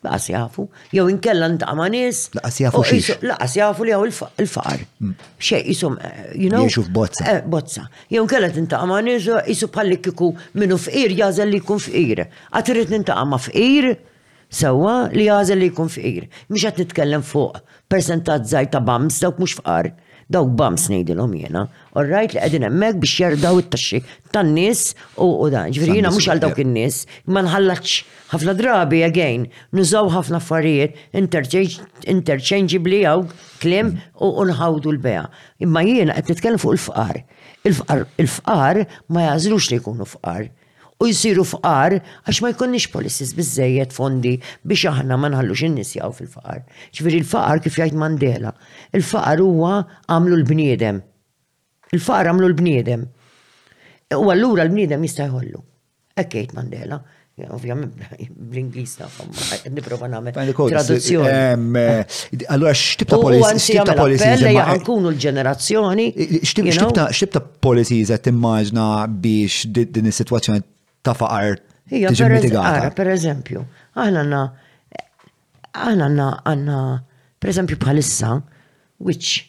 Laqas jafu, jew inkella ntqa' ma' nies. Laqas jafu xiex. Laqas jafu li hawn il-faqar. Mm. Xej isom, eh, you know. Jiexu f'bozza. Eh, bozza. Jew inkella tintaqa' ma' nies jisu eh, bħalli kiku minnu fqir jażel li jkun fqir. Qatt irid nintaqa' ma' fqir sewwa li jażel li jkun fqir. Mhux qed nitkellem fuq Persentat żgħir ta' bums, dawk mhux fqar, dawk bums ngħidilhom jiena, orrajt li qegħdin hemmhekk biex jerdaw it-taxxi tan-nies u dan. Ġifieri jiena mhux għal dawk in-nies, ma nħallatx ħafna drabi again nużaw ħafna affarijiet interchangeably hawn kliem u nħawdu l-beha. Imma jiena qed nitkellem fuq il-fqar. Il-fqar ma jażlux li jkunu fqar. u jsiru fqar għax ma jkollniex policies biżżejjed fondi biex aħna ma nħallux in-nies jaqgħu fil-faqar. Ġifieri l-faqar kif jgħid Mandela, il-faqar huwa għamlu l-bniedem. Il-faqar għamlu l-bniedem. U allura l-bniedem jista' jħollu. Hekk jgħid Mandela. Ovvjament, bl-Inglis nafhom, nipprova nagħmel traduzzjoni. Eh, allora x'tib ta' policy? X'tib ta' policy? Nkunu l-ġenerazzjoni. X'tib ta' policies qed timmaġna biex din is-sitwazzjoni ta' faqar tiġi mitigata? Per eżempju, aħna għandna aħna għandna għandna per eżempju bħalissa which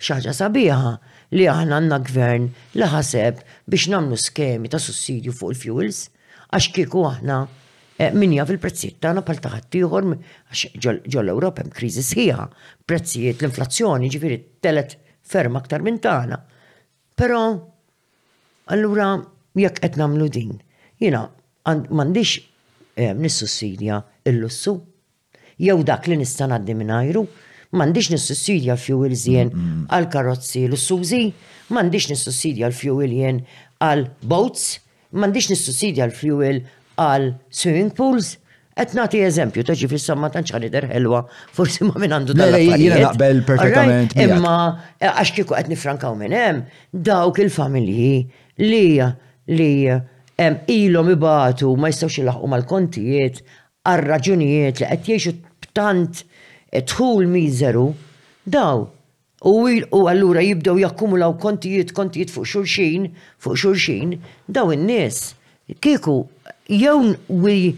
xaġa sabiħa li aħna għandna gvern li ħaseb biex nagħmlu skemi ta' sussidju fuq il-fuels għax kieku aħna eh, min jaf il-prezzijiet tagħna bħal taħat ieħor għax ġol-Ewropa hemm kriżi sħiħa, prezzijiet l-inflazzjoni ġifieri telet ferm aktar minn tagħna. Però allura jekk qed nagħmlu din, jiena m'għandix eh, nissussidja il-lussu jew dak li nista' ngħaddi mingħajru, m'għandix nissussidja l-fuel żien għal karozzi lussużi, m'għandix nissussidja l-fuel jien għal boats, M'għandix nissussidja l-fjuwil għal swimming pools. Qed nagħti eżempju ta' ġifri somma tant xi ħanidher ħelwa, forsi ma' min għandu dan. Jiena naqbel perfettament. Imma għax kieku qed nifrankaw minn hemm, dawk il-familji li li ilhom ibatu ma jistgħux ilaħħqu mal-kontijiet għal raġunijiet li qed jgħixu b'tant dħul miżeru, dawn u u allura jibdew jakkumulaw kontijiet, kontijiet fuq xulxin, fuq xulxin, daw in-nies kieku jew wi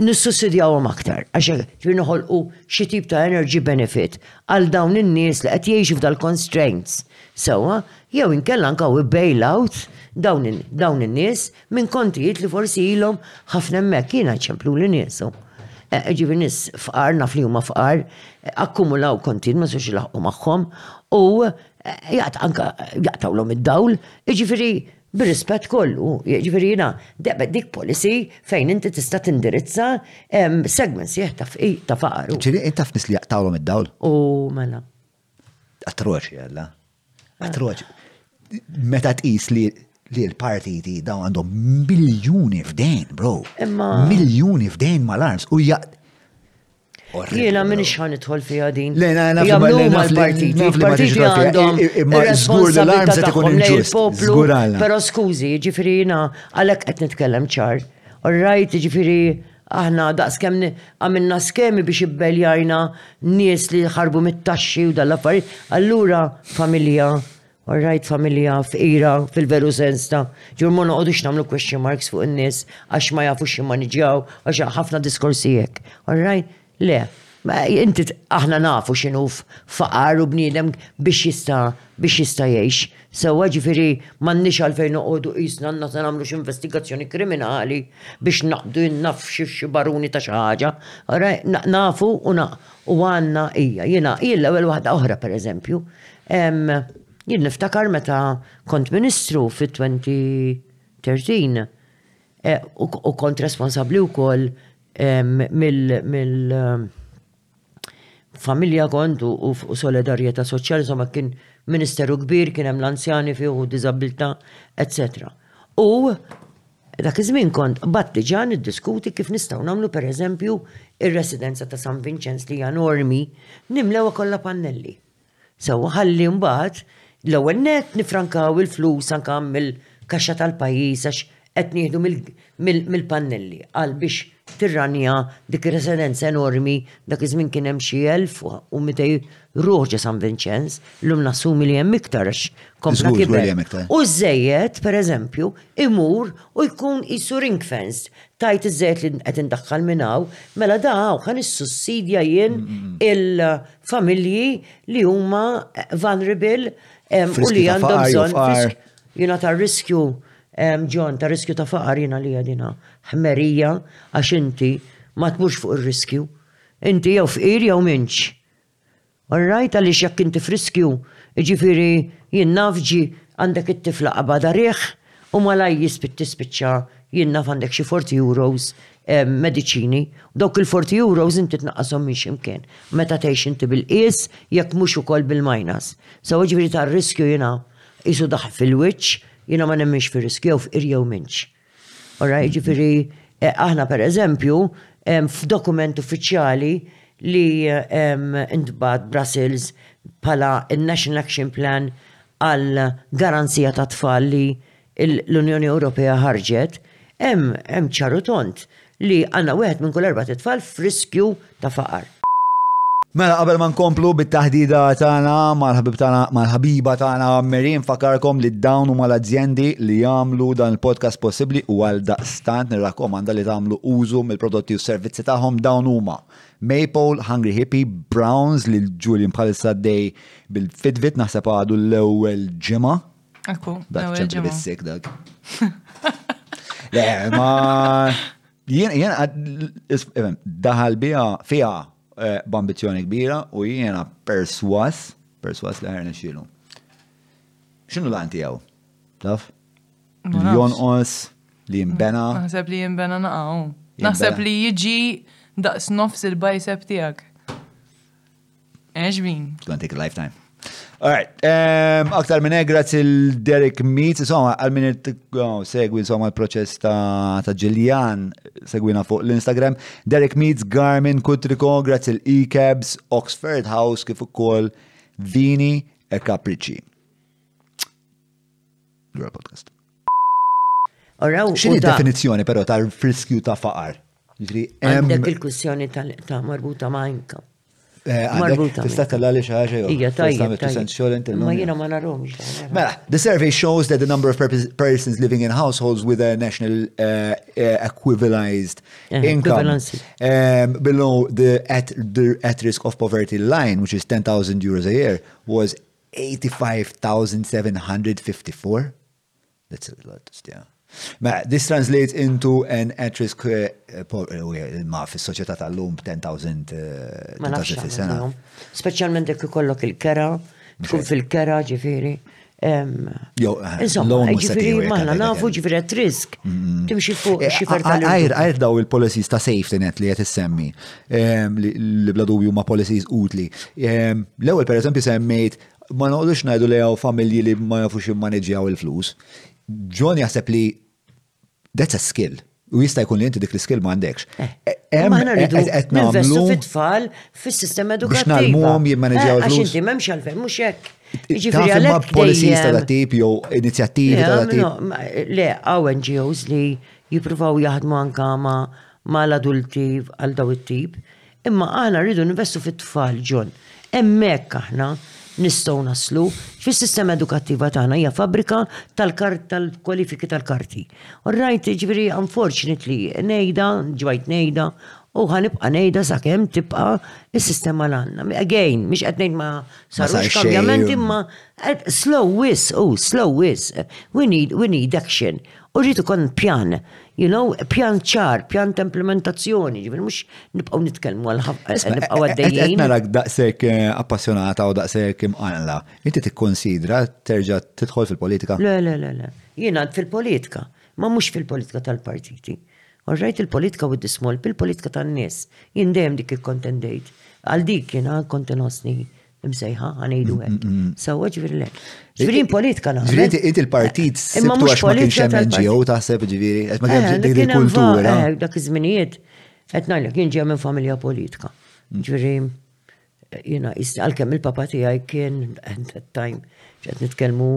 nissussidjawhom aktar għax ġifieri noħolqu xi tip ta' energy benefit għal dawn in-nies li qed jgħixu f'dal-constraints sewwa jew inkella anke wi bail out dawn in-nies Minn kontijiet li forsi ilhom ħafna hemmhekk jiena ċempluli niesu. Eh, ġivi nis fqar, naf li huma fqar, akkumulaw kontijiet ma sux laħqu magħhom u eh, jaqt anka jaqtawlhom id-dawl, ġifiri bir-rispett kollu, ġifiri jiena debed dik policy fejn inti tista' tindirizza segment sieħ ta' fqar. Ġivi, intaf nis li jaqtawlhom id-dawl? U mela. Atroċi għalla. Ah. Atroċi. Meta tqis li li l-partiti daw għandhom miljuni f'dejn, bro. Miljuni f'dejn mal-arms u jaq. Jena minn xħan itħol fija din. Lena, na, jamlu mal-partiti. Il-partiti għandhom. Imma zgur l-arms għet ikun il-ġust. Pero skużi, ġifiri jena, għalek għet nitkellem ċar. All right, ġifiri. Aħna daqskemm għamilna skemi biex ibbeljajna nies li ħarbu mit-taxxi u dan l-affarijiet, allura familja, orajt familja fqira fil-veru sens ta' ġur ma noqogħdux nagħmlu question marks fuq in-nies għax ma jafux jimmaniġġjaw, għax ħafna diskorsi hekk. Orajt? Le. Inti aħna nafu x'inhu faqar u bniedem biex jista' biex jista' jgħix sewwa jiġifieri m'għandniex għalfejn noqogħdu qisna għandna se nagħmlu xi investigazzjoni kriminali biex naqbdu jien naf xi baruni ta' xi ħaġa. Ara nafu u u għandna hija jiena jien l-ewwel waħda oħra pereżempju jien niftakar meta kont Ministru fit-twenty thirteen Eh, u kont responsabli wkoll mill familja kont u solidarjetà soċjali, insomma kien ministeru kbir, kien hemm l-anzjani fih u diżabilità, etc. U dak iż-żmien kont bat diġà niddiskuti kif nistgħu nagħmlu pereżempju ir-residenza ta' San Vinċenz li hija enormi nimlewha kollha pannelli. Sewwa ħalli mbagħad l-ewwel nett niffrankaw il-flus anke mill-kaxxa tal-pajjiż għax qed nieħdu mill-pannelli għal biex tirranija dik ir-residenza enormi dak iż-żmien kien hemm xi 1200 ruħ ġo San Vinċenz, illum nassumi li hemm iktar għax kompla kiber. U żejjed, pereżempju, imur u jkun isu ring fenced tajt iż-żejjed li qed indaħħal minn hawn, mela da hawn ħan issussidja jien mm, mm, mm. il- familji li huma vulnerable u li għandhom bżonn jina ta' riskju ġon ta' riskju ta' faqar jina li għadina ħmerija għax inti ma tmux fuq ir-riskju. Inti jew fqir jew minċ. Orrajt għaliex jekk inti friskju, ġifiri jinnafġi għandek it-tifla qabada riħ, U malajr jispitt tispiċċa jien naf għandek xi 40 euros mediċini, u dawk il-40 euros inti tnaqqashom minn ximkien. Meta tgħix inti bil-qies jekk mhux ukoll bil-minus. So ġifieri tar-riskju jiena qisu daħ fil-wiċċ, jiena ma nemminx fir-riskju jew fqir jew m'intx. Ora jiġifieri e, aħna pereżempju f'dokument uffiċjali li intbagħat Brussels bħala National Action Plan għall-garanzija tat-tfal li l-Unjoni Ewropea ħarġet, hemm ċar u tond li għandna wieħed minn kull erbat itfal f'riskju ta' faqar. Mela qabel ma nkomplu bit-taħdida tagħna mal-ħabib tagħna mal-ħabiba tagħna Mary nfakarkom li dawn huma l-azjendi li jagħmlu dan il-podcast possibbli u għaldaqstant nirrakkomanda li tagħmlu użu mill-prodotti u s-servizzi tagħhom dawn huma Maypole, Hungry Hippie, Browns li l-Julian bħalissa għaddej bil-Fitbit naħseb għadu l-ewwel ġimgħa. Ekku, l-ewwel ġimgħa. Bissek dak. Le, ma jien jien daħal biha fiha eh, b'ambizzjoni kbira u jiena perswas, perswas li ħajrna xilu. X'inhu l-għan tiegħu? Taf? li jonqos, li jimbena. Naħseb li jimbena naqaw. Naħseb li jiġi daqs nofs il-bicep tijak. Eġbin. It's gonna take a lifetime. Alright, um, aktar minn egrat il-Derek Meets, insomma, għal-min oh, segwi insomma il-proċess ta', ta Ġiljan, segwina fuq l-Instagram, Derek Meets, Garmin, Kutriko, grazzi l-E-Cabs, Oxford House, kif ukoll Vini e Capricci. Lura podcast. Oraw. X'inhi definizzjoni però ta' friskju ta' faqar? Għandek il-kwistjoni ta' marbuta ma' inka. Eh, marbuta. Tista' tella li xaġa jew. Ija tajjeb. Ma jiena ma narhomx. Mela, the survey shows that the number of persons living in households with a national eh, eh, equivalized income um, below the at, the at risk of poverty line, which is 10,000 euros a year, was 85,754? That's a lot, stja. Ma, this translates into an at-risk eh, eh, ma fis-soċjetà tal-lum 10,000 eh, ma nafx fis-sena. Speċjalment jekk ikollok il-kera, tkun fil-kera ġifieri. Insomma, ġifiri maħna nafu ġifiri għat-risk. Timxi fuq xifar tal Għajr, għajr daw il-policies ta' safety net li għet semmi li bla dubju ma' policies utli. L-ewwel pereżempju semmejt ma noqgħodux ngħidu li hawn familji li ma jafux immaniġġjaw il-flus. John jaħseb li that's a skill. U jista' jkun li inti dik l-skill ma għandekx. Eh, hemm qed nagħmlu fit-tfal fis-sistema edukattiva. Biex nagħlmuhom jimmaniġġjaw il-flus. Għax inti m'hemmx għalfejn mhux hekk. Ġifieri għalhekk policies ta' tip jew inizjattivi ta' tip. Le, hawn NGOs li jippruvaw jaħdmu anke ma' ma' l-adulti għal dawn it-tip, imma aħna rridu ninvestu fit-tfal, John. Hemmhekk aħna nistgħu naslu fis-sistema edukattiva tagħna hija fabbrika tal-kart tal-kwalifiki tal-karti. Rajt ġifieri unfortunately ngħidha, ġwajt ngħidha, u ħanibqa' ngħidha sakemm tibqa' s-sistema l-għandna. Again, mhix qed ngħid ma sarux kambjamenti imma slow wisq, slow wisq. We need, we need action. U rrid ikun pjan, you know, pjan ċar, pjan ta' implementazzjoni, ġifieri mhux nibqgħu nitkellmu għal ħafna eh, nibqgħu għaddejjin. Qed narak daqshekk eh, appassjonata u daqshekk imqanla. Inti tikkonsidra terġa' tidħol fil-politika? Le, le, le, le. Jiena fil-politika, ma mhux fil-politika tal-partiti. Orrajt il-politika with the small, bil-politika tan-nies. Jien dejjem dik ikkontendejt. Għal dik jiena kontenostni imsejħa, għanejdu għek. Mm, mm, mm. Sawa ġviri le. Ġviri politika la. Ġviri id il-partit eh, s mux ma kienx hemm NGO taħseb ġviri, għet ma kienx eh, dik il-kultura. Eh, dak iż-żminijiet, għet najla kien ġeja minn familja politika. Ġviri, jina, għal-kem il-papa tijaj kien, at that time, ġet nitkelmu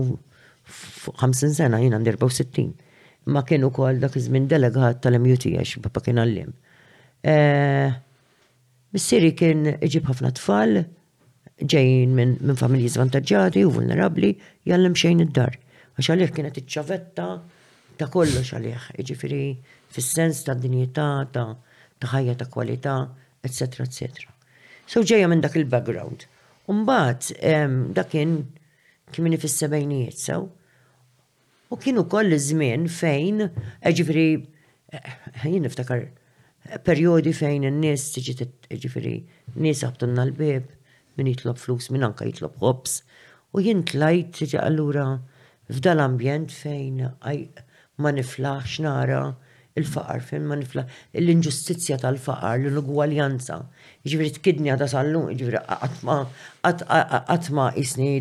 50 sena jina 64. Ma kienu kol dak iż-żmien delegat tal-MUTH, papa kien għallim. Missieri kien iġib ħafna tfal ġejjin minn familji żvantaġġati u vulnerabbli jgħallem xejn id-dar, għax għalih kienet iċ-ċavetta ta' kollox għalih, jiġifieri fis-sens ta' dinjità, ta' ħajja ta' kwalità, etsetera etsetera. So ġejja minn dak il-background. U mbagħad dak kien kmieni fis-sebgħinijiet, sew? U kien ukoll iż-żmien fejn, jiġifieri, jien niftakar perjodi fejn in-nies tiġi jiġifieri nies iħabbtulna l-bieb, min jitlob flus, min anke jitlob ħobż. U jien tlajt allura f'dal-ambjent fejn ma niflaħx nara l-faqar, fejn ma niflaħx, l-inġustizzja tal-faqar, l-inugwaljanza. Jiġifieri tkidni għadha sal-lum, jiġifieri qatt ma qatt ma qisni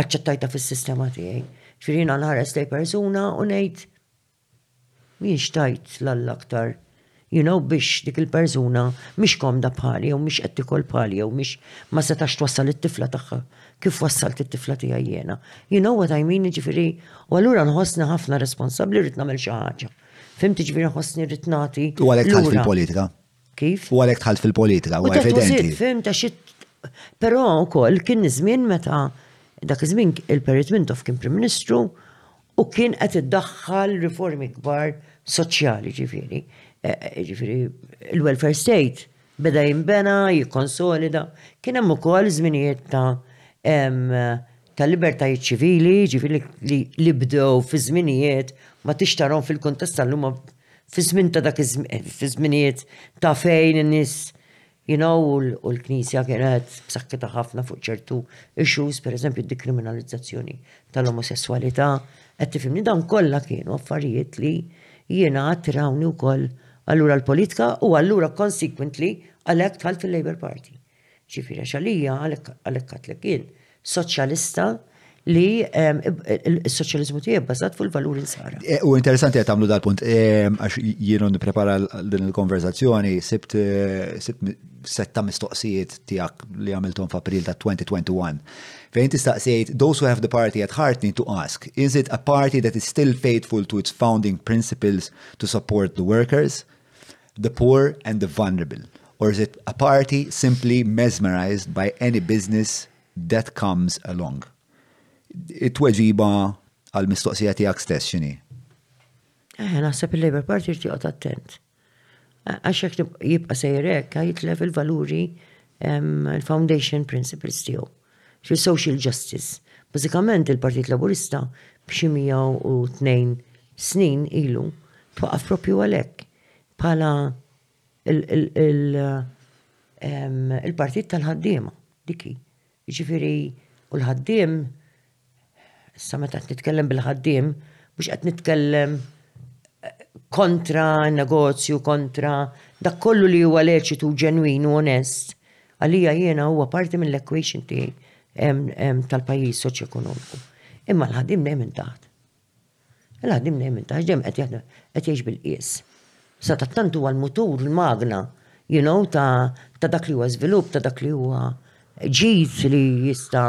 Aċċettajtha fis-sistema tiegħi. Ġifieri jiena nħares lejn persuna u ngħid mhijiex tajt l-Alla aktar you know, biex dik il-persuna mhix komda bħali jew mhix qed tikol bħali jew mhix ma setax twassal it-tifla tagħha kif wassalt it-tifla tiegħi jiena. You know what I mean, ġifieri, u allura nħossni ħafna responsabbli rrid nagħmel xi ħaġa. Fimti ġifieri nħossni rrid nagħti. U għalhekk tħalli fil-politika? Kif? U għalek tħalt fil-politika, u evidenti. Fim ta' xit. Pero u koll kien nizmin meta dak iż-żmien il-Perit Mintoff kien Prim Ministru u kien qed iddaħħal riformi kbar soċjali ġifieri. E, e, ġifieri il-welfare state beda jimbena, jikkonsolida. Kien hemm ukoll żminijiet ta' tal-libertajiet ċivili, jiġifieri li li bdew fi żminijiet ma tix tarahom fil-kuntest tal-lum fi żmien ta' dak iż-żmien, fi żminijiet ta' fejn in-nies you know u l-Knisja kienet b'saħħitha ħafna fuq ċertu issues, pereżempju d-dikriminalizzazzjoni tal-omosesswalità. Qed tifhimni dawn kollha kienu affarijiet li jiena attirawni wkoll allura l-politika u allura consequently għalhekk dħalt fil-Labour Party. Ġifieri għax għalija għalhekk għadtlek jien soċjalista li s-soċjaliżmu tiegħi bbażat fuq il-valuri nsara. Eh, u interessanti qed tagħmlu dal-punt eh, għax jienu nipprepara din il-konverzazzjoni sibt eh, setta mistoqsijiet tiegħek li għamilthom f'April ta' 2021. Fejn tistaqsejt those who have the party at heart need to ask, is it a party that is still faithful to its founding principles to support the workers? the poor and the vulnerable, or is it a party simply mesmerised by any business that comes along? It-tweġiba għal-mistoqsija tiegħek stess x'inhi? Eh, naħseb il-Labour Party jixtieqgħod attent. Eh, għax jekk jibqa' sejrek, jitlef il-valuri il-foundation principles tiegħu. fil-social justice. Bażikament il-Partit Laburista b'xi 102 snin ilu twaqqaf propju għalhekk bħala il-partit tal-ħaddiema diki. Jiġifieri u l-ħaddiem Issa meta qed nitkellem bil-ħaddiem, mhux qed nitkellem eh, kontra negozju, kontra dak kollu li huwa leċitu, ġenwin u onest, għalija jiena huwa parti mill-equation tiegħi tal-pajjiż soċjoekonomiku. Imma l-ħaddiem dejjem taħt. Il-ħaddiem dejjem intax, dejjem qed jaħdem, qed jgħix bil-qies. Sadattant huwa l-mutur, il-magna, you know, ta' dak li huwa żvilupp, ta' dak li huwa ġid li jista'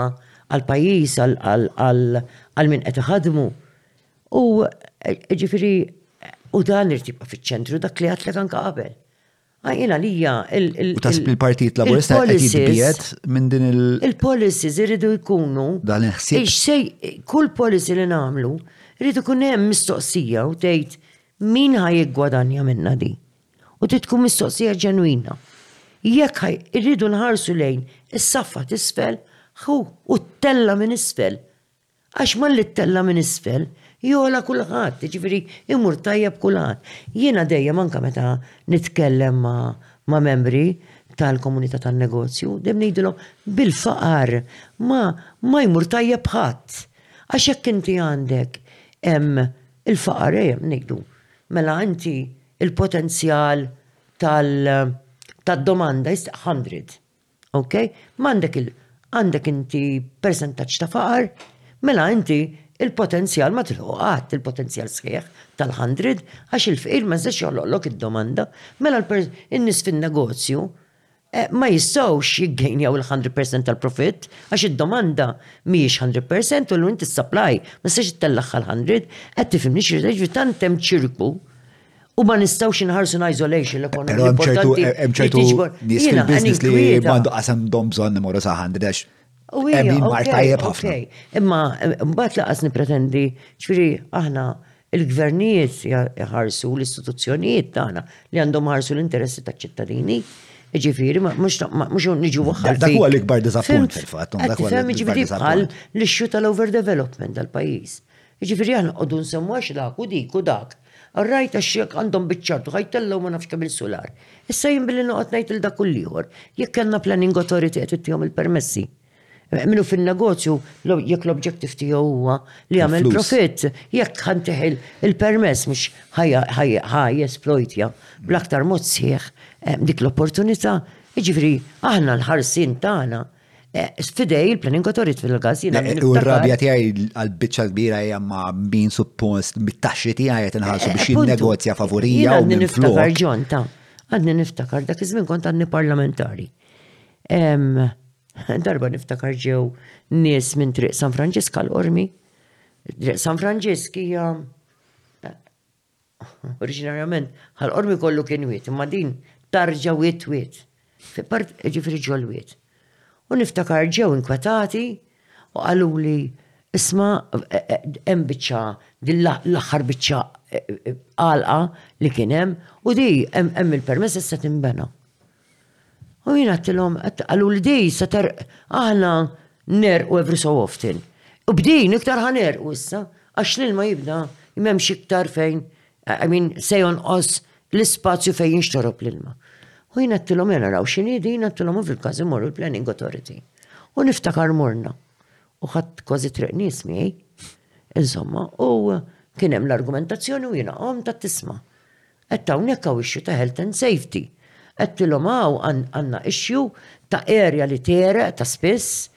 għall-pajjiż, għal min qed iħaddmu. U ġifieri, u dan irid jibqa' fiċ-ċentru, dak li għedtlek anke qabel. Għajjena li hija il- U tasb li l-Partit Laburista qed il-policies- jitbiegħed minn din il- Il-policies iridu jkunu. dan il-ħsieb. Ix xej, kull policy li nagħmlu, irid ikun hemm mistoqsija u tgħid min ħa jiggwadanja minnha di. U trid tkun mistoqsija ġenwina. Jekk ħaj, irridu nħarsu lejn is-saffa t'isfel, ħu, u t-tella minn isfel. Għax malli ttella' minn isfel, jogħla kulħadd, jiġifieri jmur tajjeb kulħadd. Jiena dejjem anke meta nitkellem ma' membri tal-komunità tan-negozju, dejjem ngħidilhom bil-faqar ma jmur tajjeb ħadd. Għax jekk inti għandek il-faqar, ejja ngħidu, mela inti l-potenzjal tad-domanda jistħoq hundred. Ok? M'għandek il għandek inti percentaġġ ta' faqar, mela inti il-potenzjal ma tilħu qatt il-potenzjal sħiħ tal-100 għax il-fqir ma jistax joħloqlok id-domanda, mela n-nies fin-negozju eh, ma jistgħux jiggejnjaw il-100% tal-profitt għax id-domanda mhijiex 100% u l inti supply ma jistax ittellaħħa l-100 qed tifhimni xi tant hemm ċirku U ma nistawx inħarsu in isolation l-ekonomija. Pero hemm ċertu hemm ċertu nies fil-business li għandu qasam dom bżonn imorru saħan direx. U hemm mar tajjeb ħafna. Imma mbagħad laqas nippretendi, ġifieri aħna il-gvernijiet jħarsu l-istituzzjonijiet tagħna li għandhom ħarsu l-interessi taċ-ċittadini. Ġifiri, mux niġu waħħal. Dak huwa l-ikbar diżappunt fil-fatt. Dak huwa l-ikbar diżappunt. Bħal l-issue tal-overdevelopment tal-pajjiż. Jiġifieri aħna nqogħdu nsemmu għax dak u dik u dak. Rajt għax jekk għandhom biċ-ċart u ħajt tellgħu ma nafx kemm il-sular. Issa jien billi noqgħod ngħid lil dak u l-ieħor, jekk kellna planning authority qed ittihom il-permessi. Min hu fin-negozju, jekk l-objective tiegħu huwa li jagħmel profitt, jekk ħa ntih il-permess mhux ħa jesplojtja bl-aktar mod sħiħ dik l-opportunità. Jiġifieri aħna l-ħarsien tagħna Eh, fidej il-planning autorit fil-gas jina. Eh, u r-rabja tijaj għal-bicċa kbira hija ma' min suppost mit-taxxi tijaj qed inħallsu eh, biex jinnegozja favorija u minn flok. Niftakar ġonta, għadni niftakar dak iż-żmien kont għadni parlamentari. Darba niftakar ġew nies minn Triq San Franġiska l-Ormi. Triq San Franġiski hija Oriġinarjament, Ħal Qormi kollu kien wied, imma din tarġa wied wied. Fi part ġifieri ġol wied. U niftakar ġew inkwetati u qaluli isma' hemm biċċa din l-aħħar biċċa għalqa li kien hemm u di hemm il-permess issa tinbena. U jien għattilhom, għallu li dej, sa ter, aħna ner u every so often. U bdejn iktar ħaner u issa, għax l-ilma jibda, jmemx iktar fejn, I mean, sejon os l-spazju fejn jinxtorob l-ilma. U jien għattilhom, mela raw xini din għattilhom u fil-każ imorru l-Planning Authority. U niftakar morna. U ħadd kważi triq nies miegħi. Insomma, u kien hemm l-argumentazzjoni u jiena għom ta' tisma. Qed hawnhekk hawn issue ta' health and safety. Għedtilhom hawn għandna issue ta' erja li tegħreq ta' spiss,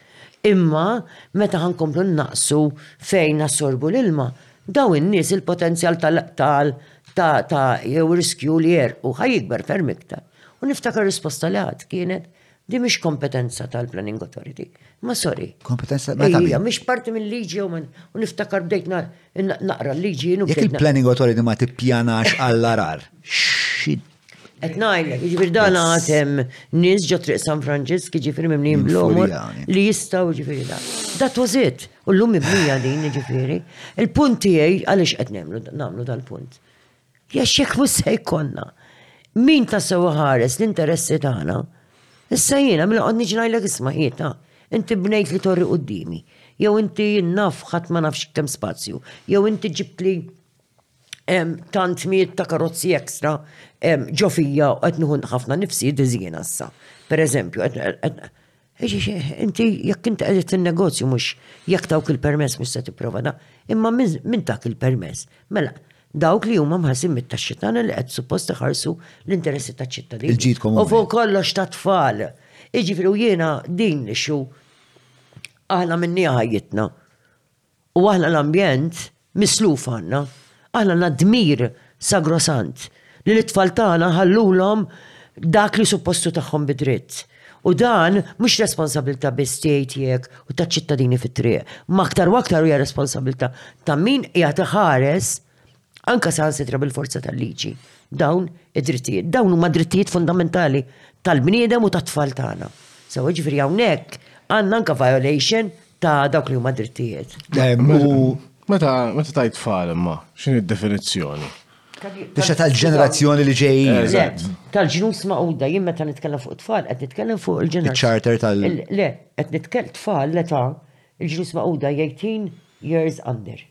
imma meta ħa nkomplu nnaqqsu fejn nassorbu l-ilma, dawn in-nies il-potenzjal ta' jew riskju li jegħrqu ħa jikber ferm iktar. U niftakar risposta li għadt kienet Di mhix kompetenza tal-Planning Authority. Ma sorry. Kompetenza ma ta' Hija mhix parti mill-liġi jew u niftakar bdejt naqra l-liġi jienu. Jekk il-Planning Authority ma tippjanax għall-arar. Qed ngħidlek, jiġifieri dan għatem nies ġo triq San Franġisk jiġifieri mimlin blomor li jistgħu jiġifieri da. Dat was it. U llum mimlija din jiġifieri. Il-punt tiegħi għaliex qed nagħmlu dal-punt. Għax jekk mhux se jkollna min ta' sew ħares l-interessi tagħna, issa jiena minn qod niġi ngħidlek isma' ħieta, inti bnejt li torri quddiemi, jew inti naf ħadd ma nafx kemm spazju, jew inti ġibt li tant mijiet ta' karozzi ekstra ġo fija u qed nieħu ħafna nifsi diżjien issa. Per eżempju, Inti jekk inti qed in-negozju mhux jekk tawk il-permess mhux se tipprova da, imma minn dak il-permess. Mela, dawk li huma mħassin mit-taxxi tagħna li qed suppost iħarsu l-interessi taċ-ċittadini. Il-ġid komuni. U fuq kollox tat-tfal. Jiġifieri u jiena din l-issue aħna minnha ħajjitna. U aħna l-ambjent misluf għandna. Aħna għandna d-dmir sagrosant li lit-tfal tagħna nħallulhom dak li suppostu tagħhom bi dritt. U dan mhux responsabbiltà biss tiegħi tiegħek u taċ-ċittadini fit-triq, ma aktar u aktar hija responsabbiltà ta' min qiegħed iħares anka saħansitra bil-forza tal-liġi, dawn id-drittijiet. Dawn huma drittijiet fundamentali tal-bniedem u tat-tfal tagħna. Sewa ġifieri hawnhekk għandna anka violation ta' dawk li huma drittijiet. Meta meta tajt tfal imma, x'inhi d-definizzjoni? Biex tal-ġenerazzjoni li ġejjin. Tal-ġnus maquda, jien meta nitkellem fuq tfal, qed nitkellem fuq il-ġenerazzjoni. Charter tal. Le, qed nitkellem tfal l-età, il-ġnus maquda 18 years under.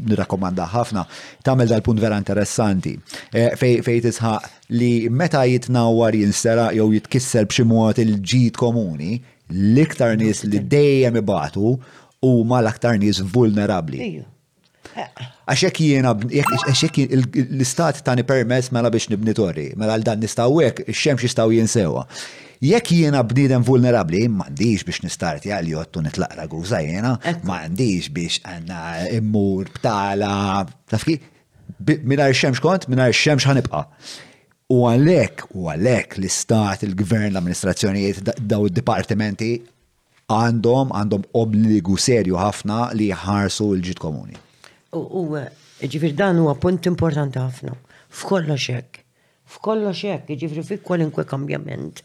nirrakkomandah ħafna, tagħmel dal-punt vera interessanti. Eh, fej fej tisħaq li meta jitnawwar jinstera jew jitkisser b'xi mod il-ġid komuni, l-iktar nies li dejjem ibatu huma l-aktar nies vulnerabbli. Għax jekk jiena jekk l-istat tani permess mela biex nibni torri, mela għal dan nistgħu hekk, ix-xemx jistgħu jinsewa. Jekk jiena bniedem vulnerabbli, m'għandix biex nistart jaljott u nitlaq raguża jiena, m'għandix biex għandna immur btala, taf kif? Mingħajr xemx kont, mingħajr xemx ħanibqa'. U għalhekk, u għalhekk l-istat, il-gvern, l-amministrazzjonijiet, daw id-dipartimenti Għandhom, għandhom obbligu serju ħafna li jħarsu l-ġid komuni. U, u, ġifir dan huwa punt importanti ħafna. F'kollox hekk. F'kollox hekk, ġifir fi kwalinkwe kambjament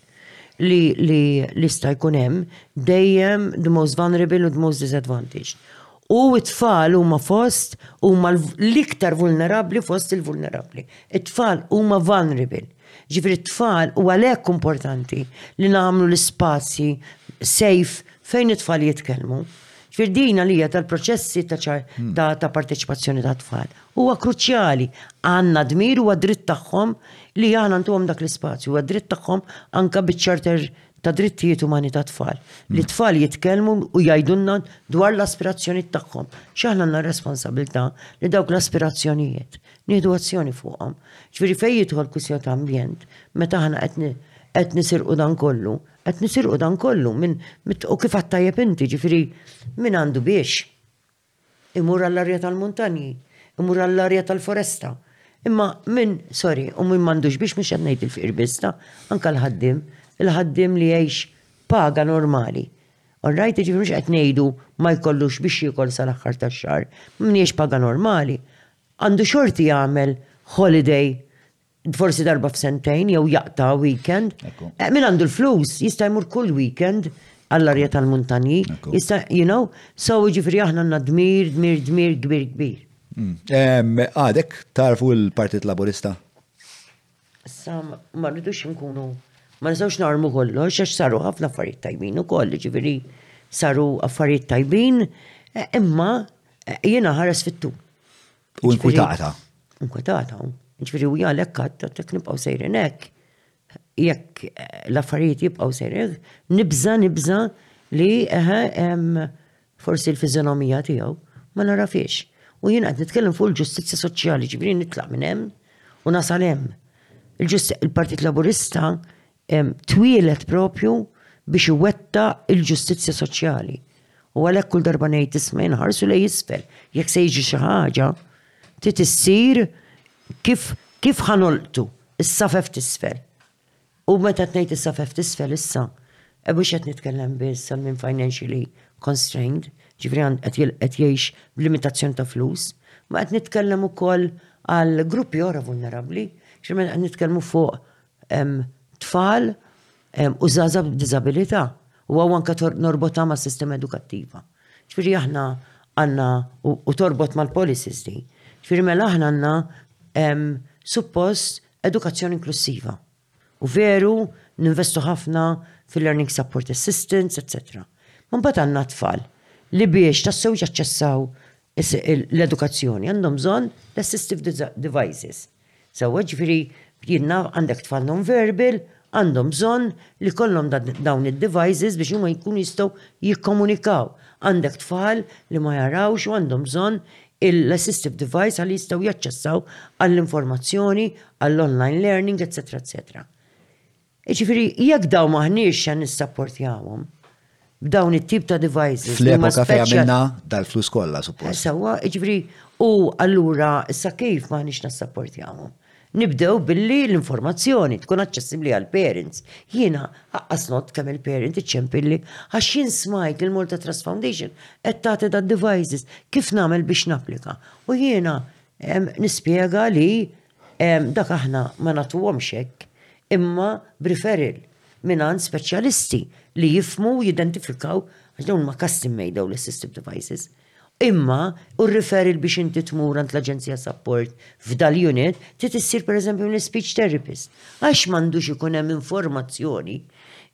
li li lista jkun hemm dejjem the most vulnerable u the most disadvantaged. U t-tfal huma fost huma l-iktar vulnerabbli fost il-vulnerabbli. It-tfal huma vulnerable. Ġifieri t-tfal u għalhekk importanti li nagħmlu l-ispazji safe fejn it-tfal jitkellmu. Ġifieri din għalija tal-proċessi ta' hmm. ta', ta parteċipazzjoni ta' tfal. Huwa kruċjali għandna dmir huwa dritt tagħhom li aħna ntuhom dak l-ispazju, huwa dritt tagħhom anke biċ-charter ta' drittijiet umani tat-tfal, li t-tfal jitkellmu u jgħidulna dwar l-aspirazzjonijiet tagħhom. Xi aħna għandna r-responsabbiltà li dawk l-aspirazzjonijiet nieħdu azzjoni fuqhom. Ġifieri fejn jidħol kwistjoni ta' ambjent, meta aħna qed qed nisirqu dan kollu, qed nisirqu dan kollu minn u kif għattajjeb inti, ġifieri min għandu biex. Imur għall-arja tal-muntanji, imur għall-arja tal-foresta. Imma min, sorry, u min m'għandux biex mhux qed ngħid il-fqir biss ta', anke l-ħaddiem, il-ħaddiem li jgħix paga normali. All right, jiġifieri mhux qed ngħidu ma jkollux biex jiekol sal-aħħar tax-xahar. Min jgħix paga normali għandu xorti jagħmel holiday forsi darba f'sentejn jew jaqta' weekend. Eh, min għandu l-flus jista' jmur kull weekend għall-arja tal-muntanji. Jista' you know, so ġifri aħna għandna dmir, dmir, dmir, kbir, kbir. Mm. Għadek tarfu l-Partit Laburista? Sa ma rridux nkunu ma nistgħux narmu kollox għax saru ħafna affarijiet tajbin ukoll, ġifieri saru affarijiet tajbin, eh, imma eh, jiena ħares fit-tul. U inkwitata. Inkwitata. Ġifieri u jgħalek għadda tek nibqgħu sejrin hekk. Jekk eh, l-affarijiet jibqgħu sejrin, nibża nibża li eħe forsi l-fiżonomija tiegħu ma nara fiex. U jien qed nitkellem fuq il-ġustizzja soċjali, ġifieri nitlaq minn hemm u nasal hemm. Il-Partit Laburista twieled proprju biex iwettaq il-ġustizzja soċjali. U għalhekk kull darba ngħid isma' inħarsu lej isfel. Jekk se jiġi xi ħaġa, trid issir kif kif ħanolqtu is-safef tisfel. U meta tnejt is-safef tisfel issa, e mhux qed nitkellem biss għal minn financially constrained, ġifri qed jgħix b'limitazzjoni ta' flus, ma qed nitkellem ukoll għal gruppi oħra vulnerabbli, xi meta qed nitkellmu fuq tfal u żgħażagħ b'diżabilità u hawn anke norbotha mas-sistema edukattiva. Ġifieri aħna għandna u torbot mal-policies din. Ġifieri mela aħna għandna suppost edukazzjoni inklussiva. U veru ninvestu ħafna fil-learning support assistance, etc. Mbagħad għandna tfal li biex tassew jaċċessaw l-edukazzjoni għandhom bżonn l-assistive devices. Sewwa, jiġifieri b'dinna għandek tfal non-verbal, għandhom bżonn li jkollhom dawn id-devices biex huma jkunu jistgħu jikkomunikaw. Għandek tfal li ma jarawx u għandhom bżonn l-assistive device ħalli jistgħu jaċċessaw għall-informazzjoni, għall-online learning, etsetera etsetera. Jiġifieri jekk dawn m'aħniex se nissapportjawhom b'dawn it-tip ta' devices. Fl-epoka fejn għamilna dal-flus kollha suppost. Sewwa, jiġifieri u allura issa kif m'aħniex nassapportjawhom? Nibdew billi l-informazzjoni tkun aċċessibbli għall-parents. Jiena aqqas nott kemm il-parent iċċempilli għax jien smajt li l-Malta Trust Foundation qed tagħti dad-devices. Kif nagħmel biex napplika? U jiena nispjega li Dak aħna ma nagħtuhomx hekk, imma b'referral mingħand speċjalisti li jifhmu u jidentifikaw għax dawn huma custom made dawn l-assistive devices. Imma u r-referral biex inti tmur għand l-aġenzija ta' sapport f'dal-unit trid issir pereżempju minn speech therapist għax m'għandux ikun hemm informazzjoni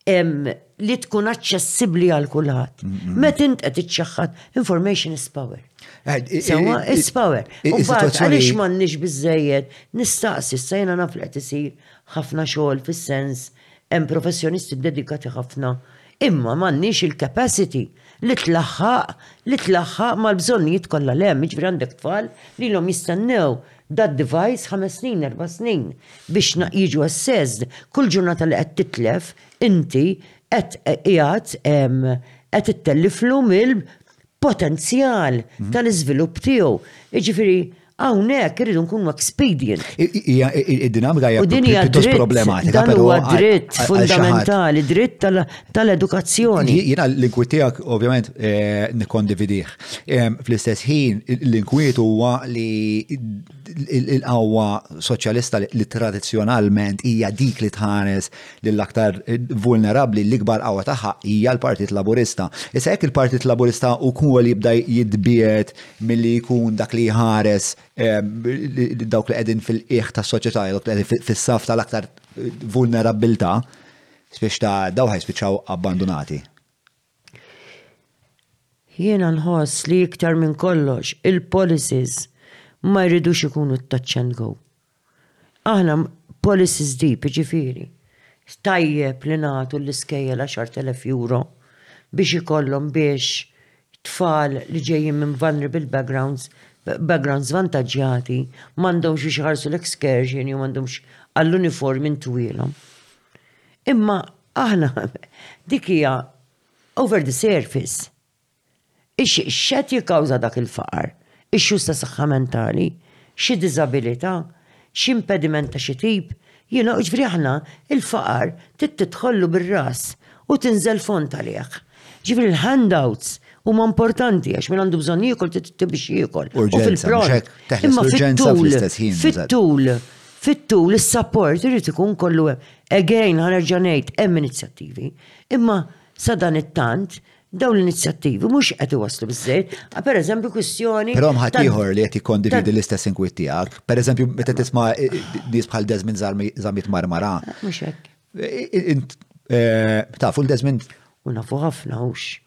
li tkun aċċessibbli għal kulħadd. Met int qed iċċaħħad, information is power. Eh, eh, Sewa eh, is power. U bad għaliex m'għandniex biżejjed nistaqsi issa jiena naf li qed isir ħafna xogħol fis-sens hemm professjonisti dedikati ħafna. Imma m'għandniex il-capacity li tlaħħaq li tlaħħaq mal-bżonnijiet kollha l hemm jiġri għandek tfal li l-om jistennew dat device ħames snin, erba' snin biex jiġu assessed, kull ġurnata li qed titlef inti qed qiegħed qed ittelliflu mill-potenzjal tal-iżvilupp tiegħu. Jiġifieri hawnhekk irridu nkunu expedient. Hija d-dinamika hija pjuttost problematika. Dan huwa dritt fundamentali, dritt tal-edukazzjoni. Jiena l-inkwit tiegħek ovvjament nikkondividih. Fl-istess ħin, l-inkwiet huwa li l-qawwa soċjalista li tradizzjonalment hija dik li tħares lill-aktar vulnerabbli l-ikbar qawwa tagħha hija l-Partit Laburista. Issa jekk il-Partit Laburista wkoll jibda jitbiet milli jkun dak li jħares dawk li qegħdin fil-qiegħ tas-soċjetà, dawk li qegħdin fis-saf tal-aktar vulnerabbiltà, spiex ta' daw ħajspiċċaw abbandunati. Jiena nħoss li iktar minn kollox il-policies ma jridux ikunu t-touch and go. Aħna policies deep, jiġifieri, tajjeb li nagħtu l-iskejjel għaxart elef euro biex ikollhom biex tfal li ġejjin minn vulnerable backgrounds, backgrounds żvantaġġjati, m'għandhomx biex iħarsu l-excursion jew m'għandhomx għall-uniform intwielhom. Imma aħna dik hija over the surface. Ix xed jikkawża dak il-faqar? Ix-xus ta' saħħa mentali? Xi diżabilità? Xi impediment ta' xi tip? Jiena, jiġifieri aħna il-faqar trid tidħollu bir-ras u tinżel fond għalih. Ġifieri l-handouts huma importanti għax min għandu bżonn jiekol titib biex jiekol. U fil-pront. Imma fit-tul, fit-tul, fit-tul is-support irid ikun kollu hemm. Again ħanerġa' ngħid hemm inizjattivi, imma sa dan it-tant dawn l-inizjattivi mhux qed iwasslu biżejjed. Per eżempju kwistjoni. Però mħadd ieħor li qed jikkondividi l-istess inkwiet tiegħek. Per eżempju meta tisma' nies bħal Desmond Zamit Marmara. Mhux hekk. Tafu l-Desmond? U nafu ħafna hux.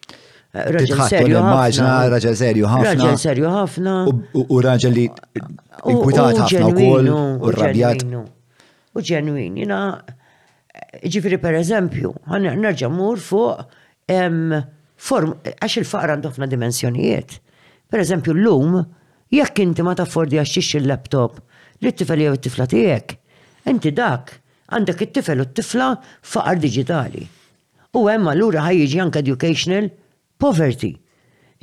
Raġel serju ħafna. Raġel serju ħafna. Raġel serju ħafna. U raġel li inkwitat ħafna wkoll u rrabjat. U ġenwin, jina, ġifiri per eżempju, nerġa' mur fuq form, għax il-faqra għandu ħafna dimensjonijiet. Per eżempju, l-lum, jekk inti ma taffordi għax il-laptop li t-tifel jew t-tifla tiegħek, inti dak Għandek it-tifel u t-tifla faqar diġitali. U hemm allura ħaj jiġi anke educational poverty.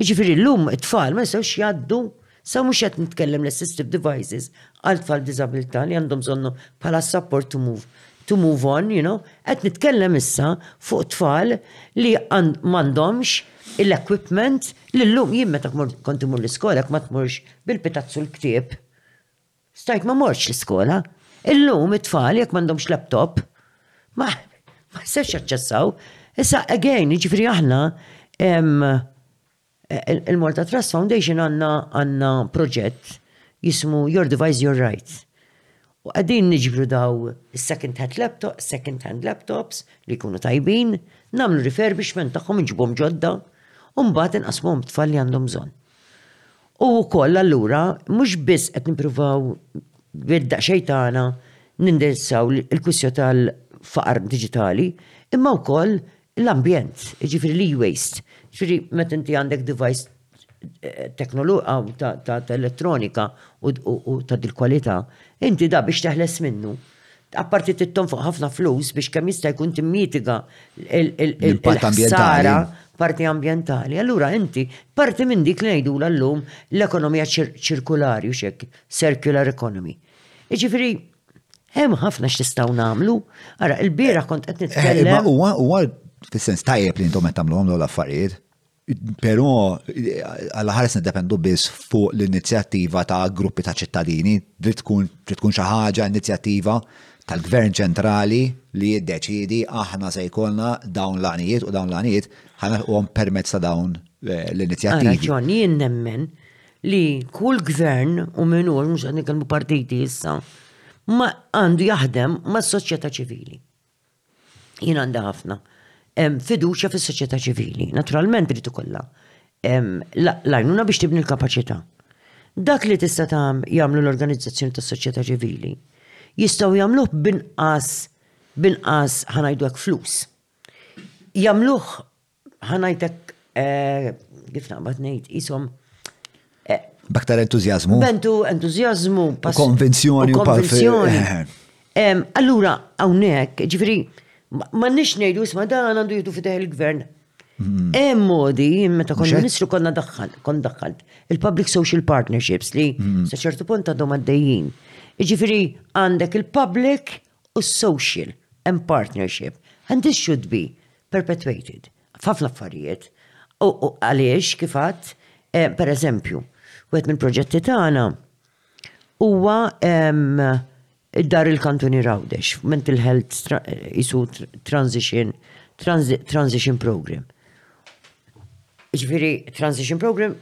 Jiġifieri llum it-tfal ma jistgħux jgħaddu sa mhux qed nitkellem l-assistive devices għal tfal b'diżabilità li għandhom bżonnhom bħala support to move to move on, you know, qed nitkellem issa fuq tfal li m'għandhomx l-equipment li llum jien meta kont imur l-iskola jekk ma tmurx bil-pitazzu l-ktieb. Stajt ma mortx l-iskola. Illum it-tfal jekk m'għandhomx laptop ma ma jistgħux jaċċessaw. Issa again, jiġifieri aħna il-Malta Trust Foundation għandna għandna proġett jismu Your Device Your Right. U qegħdin niġbru daw is-second hand laptop, second hand laptops li jkunu tajbin, nagħmlu refurbishment tagħhom inġibhom ġodda u mbagħad inqasmuhom t-tfal li għandhom bżonn. U wkoll allura mhux biss qed nippruvaw bid-daqsxejn tagħna nindirizzaw il-kwistjoni tal-faqar diġitali, imma wkoll l-ambjent, jiġifieri l-e-waste. Jiġifieri meta inti għandek device ta' elettronika u ta' dil-kwalità, inti da biex teħles minnu apparti titton fuq ħafna flus biex kemm jista' jkun timmitiga il-ħsara parti ambjentali. Allura inti parti minn dik li ngħidu llum l-ekonomija ċirkulari u xek, circular economy. Iġifieri hemm ħafna x'tistgħu nagħmlu. Ara, il-bieraħ kont qed eh, nitkellem. Huwa huwa fis-sens tajjeb li intom qed tagħmluhom l affarijiet Però għal ħares niddependu biss fuq l-inizjattiva ta' gruppi ta' ċittadini, trid tkun xi ħaġa inizjattiva tal-Gvern ċentrali li jiddeċiedi aħna se jkollna dawn l-għanijiet u dawn l-għanijiet ħanilħuhom permezz ta' dawn eh, l-inizjattivi. Raġun, jien nemmen li kull gvern u minur, mhux qed nitkellmu partiti issa, ma għandu jaħdem mas-soċjetà ċivili. Jien għandi ħafna fiduċja fis-soċjetà ċivili. Naturalment irid ikollha l-għajnuna biex tibni l-kapaċità. Dak li tista' tagħm jagħmlu l-organizzazzjoni tas-soċjetà ċivili jistgħu jagħmluh binqas binqas ħanajdu hekk flus. Jagħmluh Ħa ngħidlek eh, kif naqbad ngħid qishom eh, Baktar entużjażmu. Bentu entużjażmu, pass- Konvinzjoni u konvinzjoni. Eh, pal- Em, Allura, hawnhekk, ġifieri, ma- ma nix ngħidu isma' dan għandu jieħdu fideh il-gvern. Mm. Hemm modi, meta kont Mhux hekk? ministru konna daħħal, kont daħħalt il-public social partnerships li Mm. sa ċertu punt għadhom għaddejjin. Ġifieri għandek il-public u s-social hemm partnership. And this should be perpetuated f'ħafna affarijiet. U għaliex kif għadd, eh, pereżempju, wieħed mill-proġetti tagħna huwa id-dar il-kantuni Rawdex, mental health isu transition, transition program. Ġviri, transition program,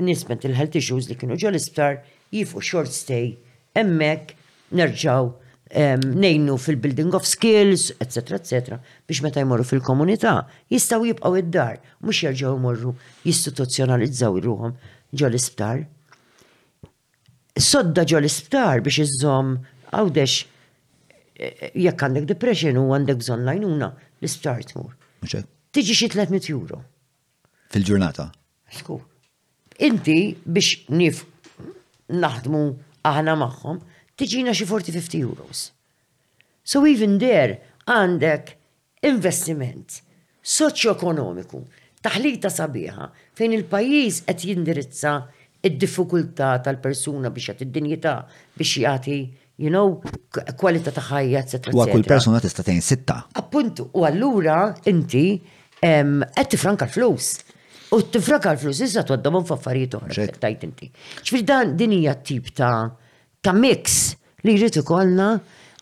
nis mental health issues li kienu ġol isptar jifqu short stay emmek nerġgħu ngħinu fil-building of skills, etc. etc. biex meta jmorru fil-komunità jistgħu jibqgħu id-dar, mhux jerġgħu jmorru jistituzzjonalizzaw ruhom ġol isptar Sodda ġol isptar biex iżżomm għawdex jekk għandek depression u għandek bżonn lajnuna, l-isptar tmur. Tiġi xi 300 euro. Fil-ġurnata? Inti biex nif naħdmu aħna magħhom tiġina xi forty fifty euros. So even there għandek investiment soċjoekonomiku, taħlita sabiħa fejn il-pajjiż qed jindirizza d-diffikultà tal-persuna biex jagħti d-dinjità biex jagħti You know, kwalità ta' ħajja, etc. U kull persuna tista' tgħin sitta. Appunt, u allura inti qed tifranka l-flus. U tifranka l-flus iżda twaddhom f'affarijiet oħra tajt inti. Ġifieri dan din hija tip ta' ta' mix li jrid ikollna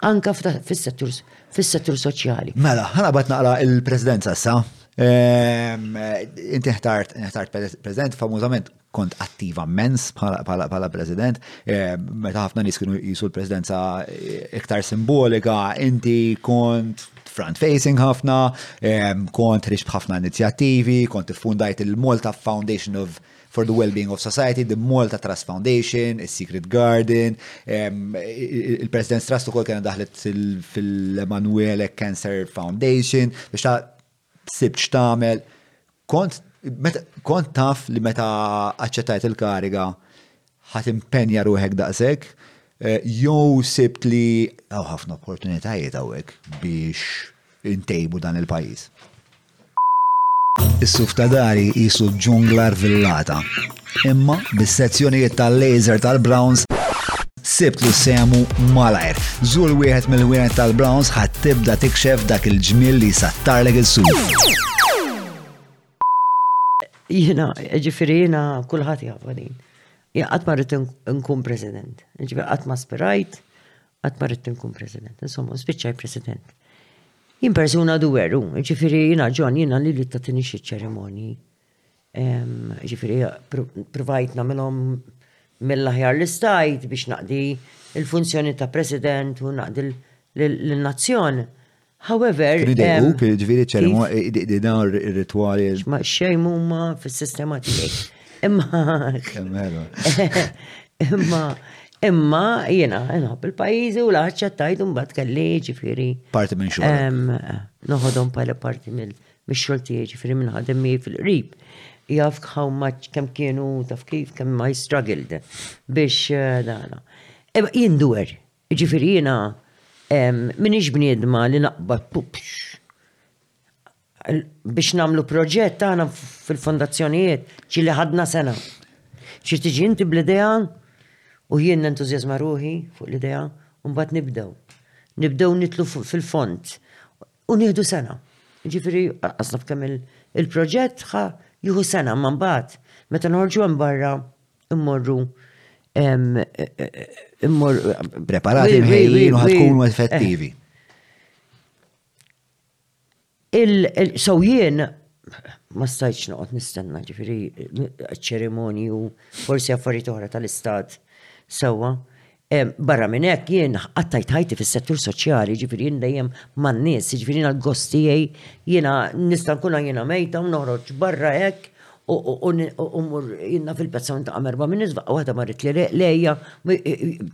anka fis-settur fis-settur soċjali. Mela, ħana bat naqra il-presidenza sa. Ehm, inti ħtart, ħtart president famużament kont attiva mens bħala president, eh, meta ħafna nies kienu jisu l-presidenza eh, iktar simbolika, inti kont front facing ħafna, eh, kont rix bħafna inizjattivi, kont fundajt il-Malta Foundation of for the Wellbeing of Society, the Malta Trust Foundation, il-Secret Garden, il-President's Trust u kol kena daħlet fil-Emanuele Cancer Foundation, biex ta' Ħsibt x'tagħmel. Kont kont taf li meta aċċettajt il-kariga ħadd impenja ruħek daqshekk, eh, jew sibt li hawn ħafna opportunitajiet hawnhekk biex intejbu dan il-pajjiż. Is-suf ta' dari qisu ġungla rvillata. Imma, bis-sezzjonijiet tal-laser tal-Browns, sibt li sehmu malajr. Żul wieħed mill-ħwienet tal-Browns ħa tibda tikxef dak il-ġmiel li jsattarlek is-suf. Jiena, jiġifieri jiena kulħadd jafha din. Jien qatt ma rrid nkun President. Jiġifieri qatt ma spirajt, qatt ma rrid nkun President. Insomma, spiċċaj President. Jien persuna dweru, jiġifieri jiena ġon jiena li li tatini xi ċerimonji. Jiġifieri ppruvajt nagħmilhom mill-aħjar li stajt biex naqdi l-funzjoni ta' President u naqdi lin-nazzjon. However. Kienu jdejquk, jiġifieri ċ-ċerimonja, dawn ir-ritwali. Ma xejn huma fis-sistema tiegħi. Imma. Imma jiena nħobb il-pajjiżi u l-għaċċa tajt imbagħad kelli ġifieri. Parti minn xogħol. Noħodhom bħala parti mill. Mix-xogħol tiegħi, jiġifieri min ħadem miegħi fil-qrib jaf how much kemm kienu taf kif kemm I struggled biex eh, dana. Imma jien dwer, jiġifieri jiena minix bniedma li naqbad pupx. Biex namlu proġett tagħna fil-fondazzjonijiet ġili ħadna sena. Xi tiġi inti bl-idea u jien entużjażma ruħi fuq l-idea u mbagħad nibdew. Nibdew nitlu fil-font. U nieħdu sena. Ġifieri qas naf kemm il-proġett ħa jieħu sena ma mbagħad meta nħorġu hemm barra immorru immor preparati mħejjin u ħatkunu effettivi. So jien ma stajċ noqgħod nistenna ġifieri ċerimonji u forsi affarijiet oħra tal-istat sewwa. Barra minn hekk jien qattajt ħajti fis-settur soċjali, jiġifieri jien dejjem man-nies, jiġifieri jiena l-gost tiegħi jiena nista' nkun għajjina mejta u noħroġ barra hekk u mmur jiena fil-pezza u niltaqa' m'erba' minn nies, waħda marret li rieq lejja,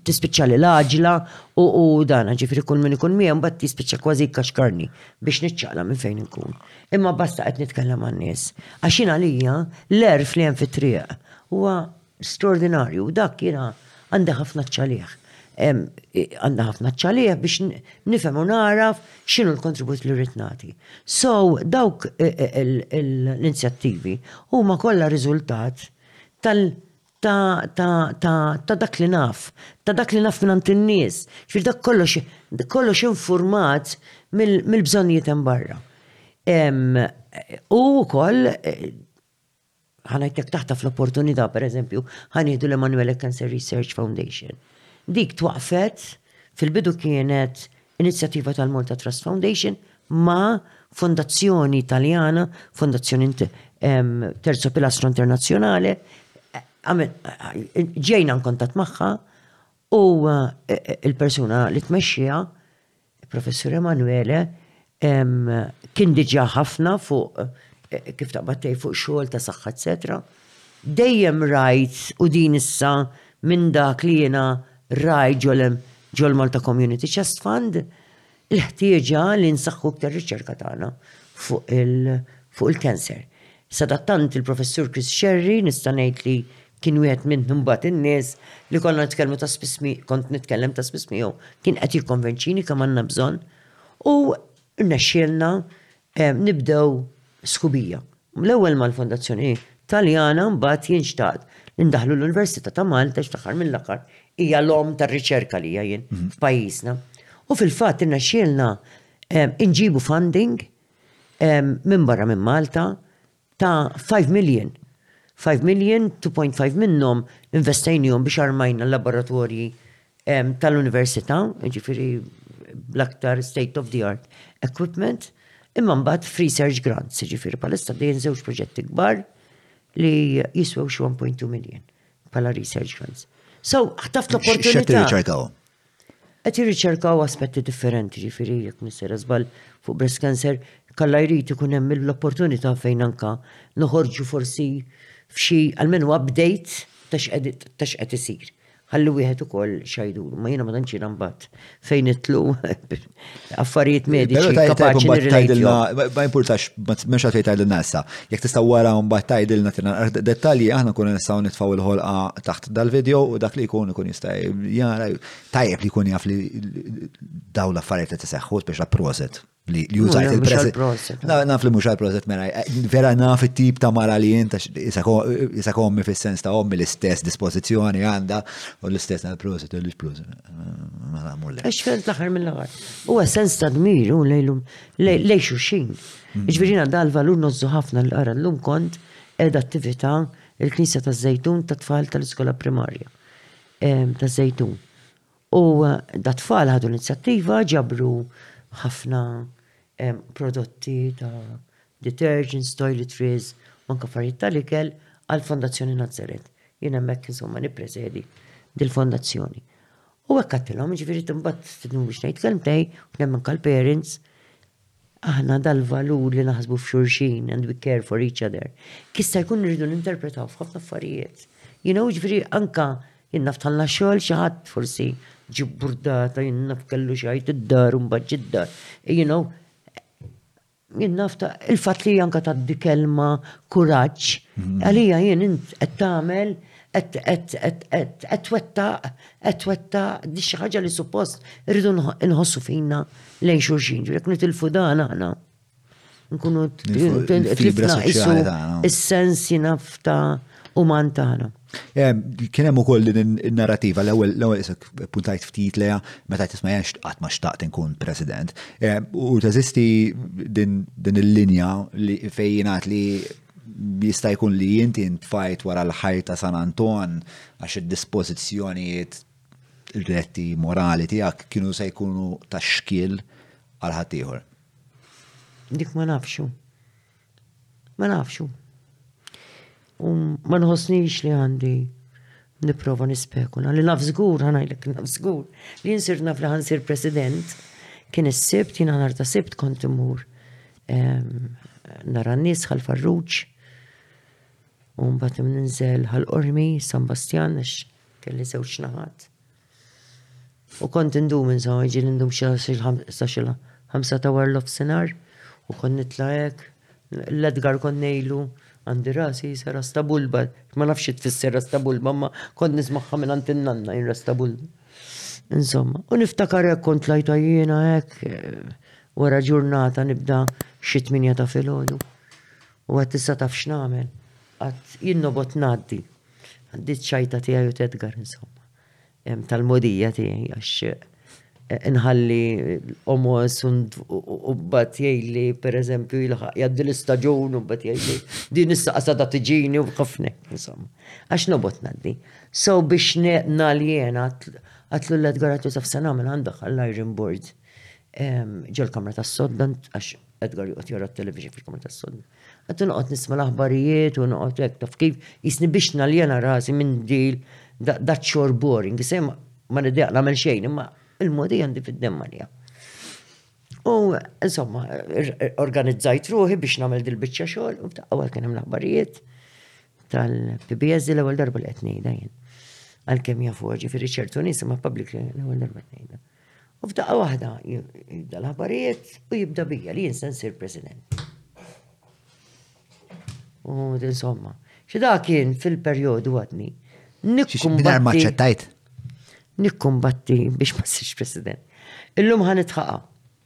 tispiċċali l-għaġla u dan, jiġifieri kull min ikun miegħi mbagħad jispiċċa kważi jkaxkarni biex niċċaqla minn fejn inkun. Imma basta qed nitkellem man-nies. Għax jien għalija l-għerf li hemm fit-triq huwa straordinarju u dak jiena għandi ħafna ċċalih. Għandi ħafna ċċalih biex nifhem u naraf x'inhu l-kontribut li rrid nagħti. So dawk e, e, e, l-inizjattivi huma kollha riżultat tal ta', ta, ta, ta' dak li naf, ta' dak li naf minn in-nies, fir dak kollox kollox infurmat mill-bżonnijiet hemm barra. U wkoll Ħa ngħidlek taħtaf l-opportunità, pereżempju, ħa nieħdu l-Emanuele Cancer Research Foundation. Dik twaqfet fil-bidu kienet inizjattiva tal-Malta Trust Foundation ma' fondazzjoni Italjana, fondazzjoni Terzo Pilastro Internazzjonale, ġejna nkontat magħha u il-persuna li tmexxija Il-Professur Emanuele kien diġà ħafna fuq eh, kif taqbattej fuq xogħol ta' saħħa, etc. Dejjem rajt u din issa minn dak li jiena rajt ġol Malta Community Chest Fund il-ħtieġa li nsaħħu ktar riċerka tagħna fuq il-kanser. Sadattant il-professur Chris Sherry nista' ngħid li Kien wieħed minn imbagħad in-nies li konna nitkellmu ta' spiss mi, kont nitkellem ta' spiss miegħu, kien qed jikkonvenċini kemm għandna bżonn u rnexxielna nibdew sħubija. L-ewwel mal-Fondazzjoni Taljana mbagħad jien xtaqt li ndaħħlu l-Università ta' Malta għax fl-aħħar mill-aħħar hija l-omm tar-riċerka għalija jien f'pajjiżna. U fil-fatt irnexxielna inġibu funding minn barra minn Malta ta' 5 million. 5 million, 2.5 minnhom investejnihom biex armajna l-laboratorji tal-università, ġifieri bl-aktar state of the art equipment, imma mbagħad f'research grants, ġifieri bħalissa dejjem żewġ proġetti kbar li jiswew xi 1.2 million bħala research grants. So, ħtaft opportunità. X'qed tirriċerkawhom? Qed jirriċerkaw aspetti differenti, jiġifieri jekk mhux sejra żball, fuq breast cancer, jekk Alla jrid ikun hemm l-opportunità fejn anke noħorġu forsi f'xi almenu update ta' x'qed ta' x'qed isir. Ħalli wieħed ukoll x'ha jdur. Imma jiena ma tantx jiena mbagħad fejn nidħlu affarijiet mediċi kapaċi nirrelatilna. Ma importax, ma xatri tajdilna issa. Jek tista' wara un bat tajdilna tina dettalji, aħna kuna nistaw nitfaw il-ħolqa taħt dal-video u dak li jkun ikun jista' jara. Tajjeb li jkun jaf li daw l-affarijiet li tiseħħu biex la proset li jużajt il-proset. Naf li mux għal-proset mela, vera naf it-tip ta' mara li jint, jisa' kommi fil-sens ta' ommi l-istess dispozizjoni għanda u l-istess għal-proset, l-proset. Għax fejn l-aħħar mill-aħħar. U sens ta' dmir u lejlum lej xuxin. Mm. Ġvirina dal-valur nozzu ħafna l-qara l-lum kont ed attività il-Knisja ta' Zejtun ta' tfal tal-iskola primarja ta' Zejtun. U eh, da' tfal ħadu l-inizjattiva ġabru ħafna prodotti ta' detergents, toiletries u anke affarijiet tal-ikel għall-Fondazzjoni Nazaret. Jien hemmhekk insomma nippreżedi dil-fondazzjoni. U hekk għattilhom, ġifieri imbagħad stidnu biex ngħid kelmtej, nemmen kal-parents, aħna dal-valur li naħsbu f'xurxin and we care for each other. Kista jkun rridu ninterpretaw f'ħafna affarijiet. You know, ġviri anka jinnaf tħalla xogħol xi ħadd forsi ġib burdata jinnaf kellu xi id-dar u mbagħad id dar You know, Jien nafta il-fatt li janka taddi kelma kuraġġ, għalija jien int qed tagħmel qed twettaq qed twettaq di xi ħaġa li suppost irridu nħossu fina lejn xulxin, ġifieri jekk nitilfu dan aħna nkunu tlifna isu is-sens jinafta uman tagħna. Kien hemm ukoll din in-narrativa l-ewwel l-ewwel isek puntajt ftit leha meta tisma' jgħix qatt ma xtaqt inkun president. U teżisti din il-linja li fejn jingħad li jista' jkun li inti ntfajt wara l-ħajt ta' San Anton għax id-dispożizzjonijiet retti morali tiegħek kienu se jkunu ta' xkiel għal ħaddieħor. Dik ma nafxu. Ma nafxu. U ma nħossnix li għandi niprofa nispekula. Li naf zgur, ħanajlek naf zgur. Li jinsir naf li ħansir president, kien is-sibt, jina nar ta' sibt kont imur ehm, nara n-nis għal farruċ. U mbatim ninżel għal ormi San Bastian, għax kelli zewċ naħat. U kont indum insomma, ġieli ndum xi sa xi ħamsa ta' war l-ofsinhar u kont nitla' hekk. L-Edgar kont ngħilu għandi rasi jisa rasta bulba, ma nafx xi tfisser rasta bulba, ma kont nismagħha minn għand in-nanna jien rasta bulba. Insomma, u niftakar hekk kont tlajta jiena hekk wara ġurnata nibda xi tmienja ta' filgħodu. U għad tista' taf x'nagħmel? Għad jien nobgħod ngħaddi. Għandi ċ-ċajta tiegħi u t'Edgar insomma. Tal-modija tiegħi għax inħalli omos u bat jgħidli pereżempju jilħaq jgħaddi l-istaġun u bat jgħidli din issa qasada tiġini u ħafna insomma. Għax nobot ngħaddi. So biex naljena għatlu l-Edgar għatlu taf se nagħmel għandek għall-iron board ġol-kamra tas-sodda għax Edgar joqgħod jara t-television fil-kamra tas-sodda. Għaddu noqgħod nisma' l-aħbarijiet u noqgħod hekk taf kif jisni biex naljena rasi minn dil da xor boring, jisem ma niddeq nagħmel xejn imma il-modi għandi fid-demma li U insomma, organizzajt ruħi biex nagħmel dil-biċċa xogħol u f'daqqa għal kien hemm l-aħbarijiet tal-PBS li l-ewwel darba li qed ngħidha jien. Għalkemm jafu ġifieri ċertu nies imma public li l-ewwel darba qed ngħidha. U f'daqqa waħda jibda l-aħbarijiet u jibda bija li jinsen sir president. U insomma, xi da kien fil-perjodu għadni. Nikkumbar ma ċettajt. Nikkumbatti biex ma sirx president. Illum ħan itħaqa.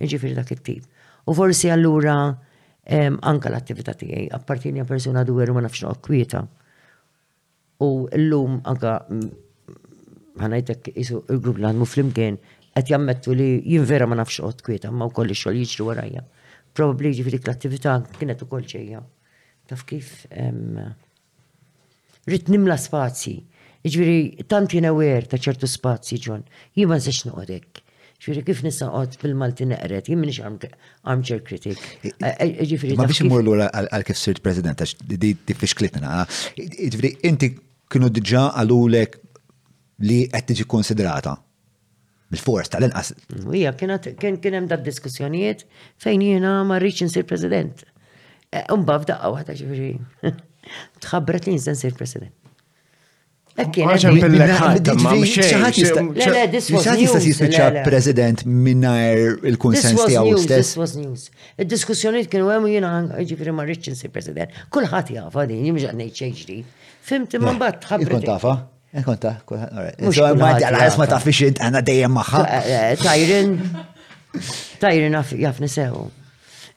Jiġifieri dak it-tip. U forsi allura anke l-attività tiegħi, apparti li persuna dwar ma nafx noqgħod kwieta. U llum anke ħanajtek isu il-grupp li għandmu flimkien qed jammettu li jien vera ma nafx noqgħod kwieta ma wkoll ix-xogħol jiġri warajja. Probabbli ġifieri dik l-attività kienet ukoll ġejja. Taf kif? Ridt nimla spazji. Jiġifieri tant jien aware ta' ċertu spazji, John, jien ma nistax noqgħod hekk. Jiġifieri kif nista' noqgħod fil-Malti neqred, jien m'iniex armchair critic. Jiġifieri. Ma biex immur lura għal kif sirt President għax di tifixklitni naqra. Jiġifieri inti kienu diġà qalulek li qed tiġi kkunsidrata. Bil-fors tal-inqas. Hija kienet kien kien hemm dad diskussjonijiet fejn jiena ma rridx insir President. E, Umba f'daqqa waħda ġifieri. Tħabbret li jinsen sir President. Hekk kien. Għaxem pillek ħadd, ma Le, le, this was Xaħat jista' news, jispiċċa le, le. president minnajr This il-kunsens was tiegħu news, stess. this was news. Id-diskussjonijiet kienu hemm u jiena ġifieri ma rridx insir President. Kulħadd jafa din, jien mhux qed ngħid xejn ġdid. Fimt imma mbagħad Inkun tħabbret. tafa? Konta, Mux għal-mati għal-ħas ma tafix id għana dejjem maħħa. Eh, eh, tajrin, tajrin jafni sew.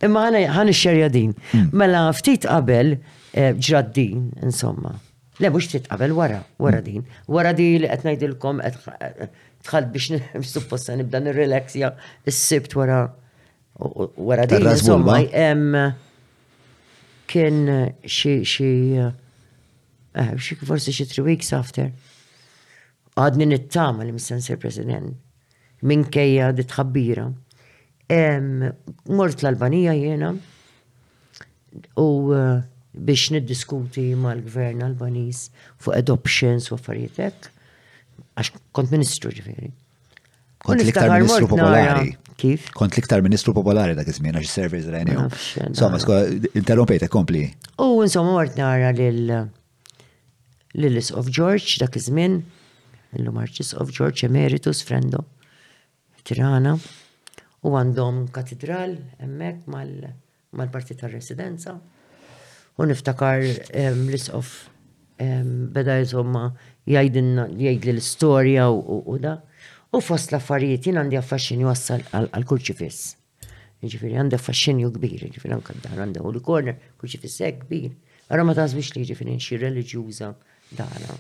Imma għana għan xerja din. Hmm. Mela ftit qabel eh, ġraddin, insomma. Le, mux ftit qabel wara, wara hmm. din. Wara di li qed ngħidilkom tħalt biex supposta nibda nirrelaxja s-sibt wara wara din. Insomma, kien xie Eh, forsi xi three weeks after. Għadni nittama li mistensir president. Minkejja di tħabbira. Mort l-Albanija jena u eh, biex niddiskuti mal-gvern Albanis fuq adoptions u affarijiet hekk għax kont ministru ġifiri. Kont l-iktar ministru popolari. Kif? Kont l-iktar ministru popolari dak iż-żmien għax servers rajniju. Insomma, interrompejt kompli. U insomma mort nara lil lil Isqof George dak iż-żmien, illum Arċisqof George Emeritus Frendo, Tirana, u għandhom katedral hemmhekk mal mal-parti tar-residenza u niftakar l-isqof beda jżomma jgħidilna jgħidli l-istorja u da. U fost l-affarijiet jien għandi affaxxinju għassal għal-kurċifiss. Ġifieri għandi affaxxinju kbir, ġifieri anke d-dar għandi holy corner, kurċifiss hekk kbir. Ara ma taħsbix li ġifieri xi reliġjuża dara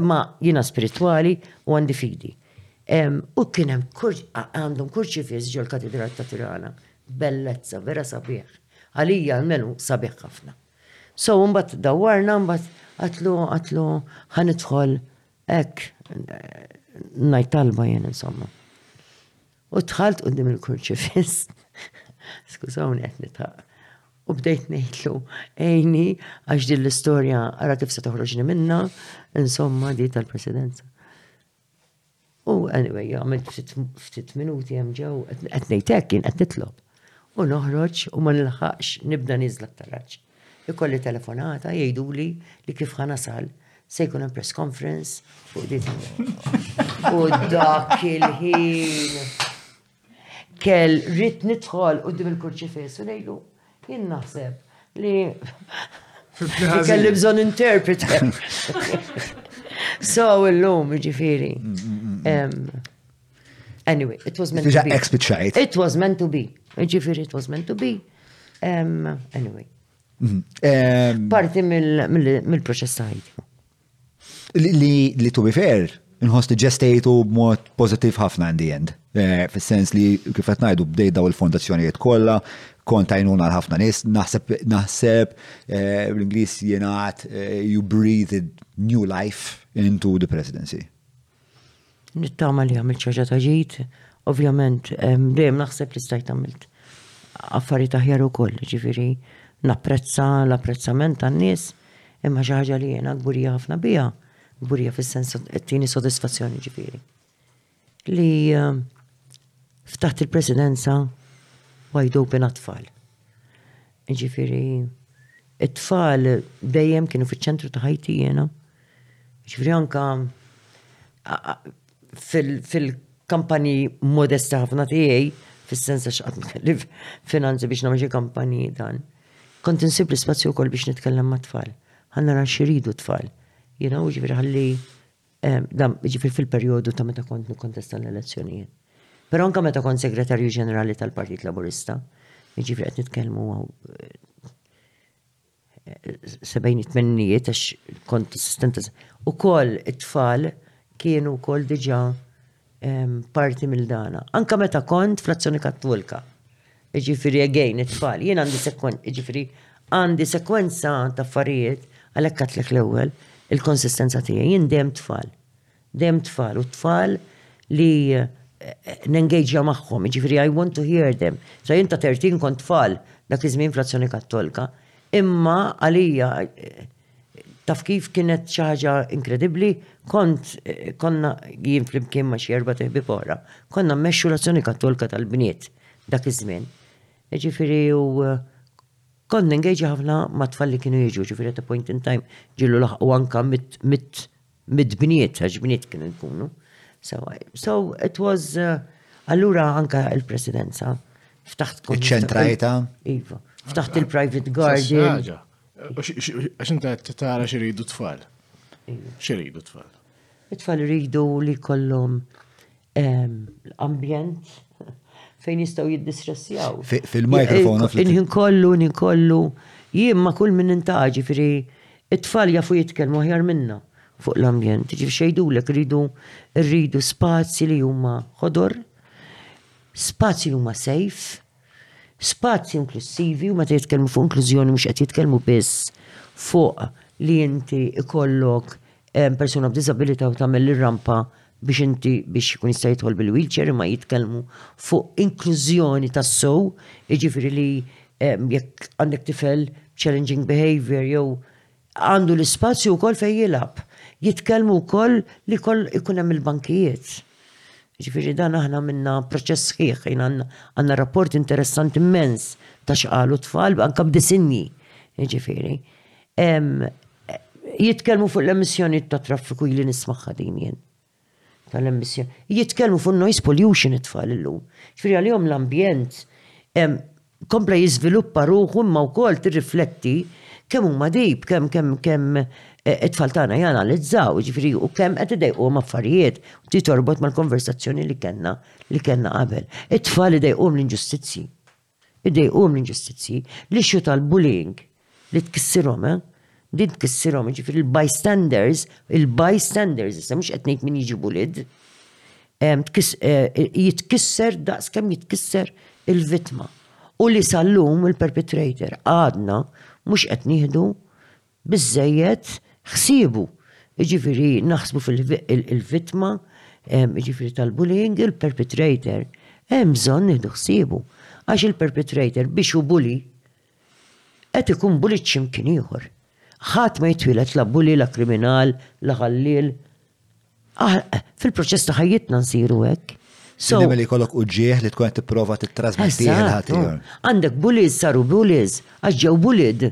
Imma jiena spiritwali u għandi fidi. U kien hemm għandhom kurċifiss ġol-Katidral ta' Tirana. Bellezza, vera sabiħ. Għalija l-menu sabiħ ħafna. So mbagħad dawwarna mbagħad għatlu għatlu ħanidħol hekk ngħid talba jien insomma. U dħalt qudiem il-kurċifiss. Skużawni qed nitaq. U bdejt ngħidlu, ejni għax din l-istorja ara kif se toħroġni minna, insomma di tal-presidenza. U anyway, għamilt ftit minuti hemm ġew qed ngħid hekk kien qed nitlob. u noħroġ u ma nilħaqx nibda nieżla t-taraġ. Ikolli telefonata jgħiduli li kif ħa nasal se jkun hemm press conference fuq dik. U dak il-ħin kell rrit nidħol u dim il-kurċifis u nejlu jien naħseb li kelli bżon interpret. So illum ġifiri. Mm, mm, mm, Anyway, it was meant to be. Diġa It was meant to be. Ġifiri, it was meant to be. Um, anyway. Mhm. Um, Parti mill-proċess ta' ħajti. Li to be fair, nħoss li ġestejtu b'mod pozittiv ħafna in the end. Eh, fis-sens li kif qed ngħidu bdejt daw il-fondazzjonijiet kollha, kont għajnuna ħafna nies, naħseb naħseb eh, l-Ingliż jingħad eh, you breathed new life into the presidency. Nittama li għamilt ċaġa ta' ġid, ovvjament dejjem naħseb li stajt għamilt affarijiet aħjar ukoll, ġifieri napprezza l-apprezzament tan-nies, imma xi ħaġa li jiena kburija ħafna biha, kburija fis-sens qed tini sodisfazzjoni ġifieri. Li ftaħt il-Presidenza wide open għat-tfal. Ġifieri it-tfal dejjem kienu fiċ-ċentru ta' ħajti jiena. Jiġifieri anke fil-kampanji modesti ħafna tiegħi, fis-sens għax qatt ma kelli finanzi biex nagħmel xi kampanji dan, kont insib l-ispazju wkoll biex nitkellem mat-tfal. Ħa nara x'iridu t-tfal. You know, jiġifieri ħalli jiġifieri fil-perjodu ta' meta kont nikkontesta l-elezzjonijiet. Però anke meta kont Segretarju Ġenerali tal-Partit Laburista, jiġifieri qed nitkellmu sebejn it-tmennijiet għax kont assistenta. U koll it-tfal kienu koll diġa parti mill-dana. Anka meta kont frazzjoni kattolika. Iġifiri għegħin it-tfal. Jien għandi sekwenza, iġifiri għandi sekwenza ta' affarijiet għalek katlek l-ewel il-konsistenza tijaj. Jien dem tfal. Dejjem tfal u tfal li nengaġġja magħhom, jiġifieri I want to hear them. Sa jien ta' 13 kont tfal dak iż-żmien fl-Azzjoni Kattolka, imma għalija taf kif kienet xi ħaġa inkredibbli, kont konna jien flimkien ma' xi erbat iħbieb oħra, konna mmexxu l-Azzjoni Kattolka tal-bniet dak iż-żmien. Jiġifieri u kont nengaġġja ħafna mat-tfal li kienu jiġu, jiġifieri at a point in time ġieli laħqu anke mitt Mid-bniet, għax bniet kienu jkunu. So, so it was, uh, allura anka il-presidenza, ftaħt kont. Iċċentrajta? Iva. Ftaħt il-private garden. Għax inta t-tara xiridu tfal. Iva. Xiridu tfal. It-tfal rridu li kollom ambjent fejn jistgħu jiddistressjaw. Fil-mikrofon. Eh, inħin kollu, inħin kollu. Jien ma kull minn intaġi, firri, it-tfal jafu jitkellmu ħjar minna fuq l-ambjent. Ġif xejdu l rridu rridu spazji li huma ħodor, spazji li huma safe, Spazji inklussivi u meta jitkellmu fuq inklużjoni mhux qed jitkellmu biss fuq li inti jkollok persuna b'diżabilità u tagħmel ir-rampa biex inti biex ikun jista' jidħol bil-wheelchair imma jitkellmu fuq inklużjoni tas-sew, jiġifieri li jekk għandek tifel b'challenging behaviour jew Għandu l-ispazju wkoll fejn jilgħab. Jitkellmu wkoll li ikun hemm il-bankijiet. Ġifieri dan aħna minna proċess sħiħ, għandna rapport interessanti immens ta' x'qalu t-tfal anke b'disinji. Ġifieri. Jitkellmu fuq l-emissjonijiet tat-traffiku ili nismagħha din jien. tal-emissjoni. Jitkellmu fuq noise pollution it-tfal illum. Ġifieri għalihom l-ambjent kompla jiżviluppa ruħu imma wkoll tirrifletti kemm huma dib, kemm kemm kemm e, it-tfal tagħna janalizzaw, ġifieri u kemm qed idejquhom affarijiet u ti torbot mal-konversazzjoni li kellna li kellna qabel. It-tfal idejquhom l-inġustizzji. Idejquhom l-inġustizzji, l-issue tal-bullying li tkissirhom, eh? Din tkissirhom, jiġifieri l-bystanders, il-bystanders issa mhux qed ngħid min jiġi bullied, eh, jitkisser daqs kemm jitkisser il-vittma. U li sal-lum il-perpetrator għadna mhux qed nieħdu biżżejjed ħsiebu, jiġifieri naħsbu fil-vittma, jiġifieri tal-bullying, il-perpetrator, hemm bżonn nieħdu ħsiebu. Għax il-perpetrator biex hu bully, qed ikun bulit x'imkien ieħor. Ħadd ma jitwieled la bully, la kriminal, la ħalliel. Ah, fil-proċess ta' ħajjitna nsiru hekk. So, Nemmel li kollok uġieħ li tkun tipprova titrasmetti ħadd Għandek bullies saru bullies, għax ġew bullied.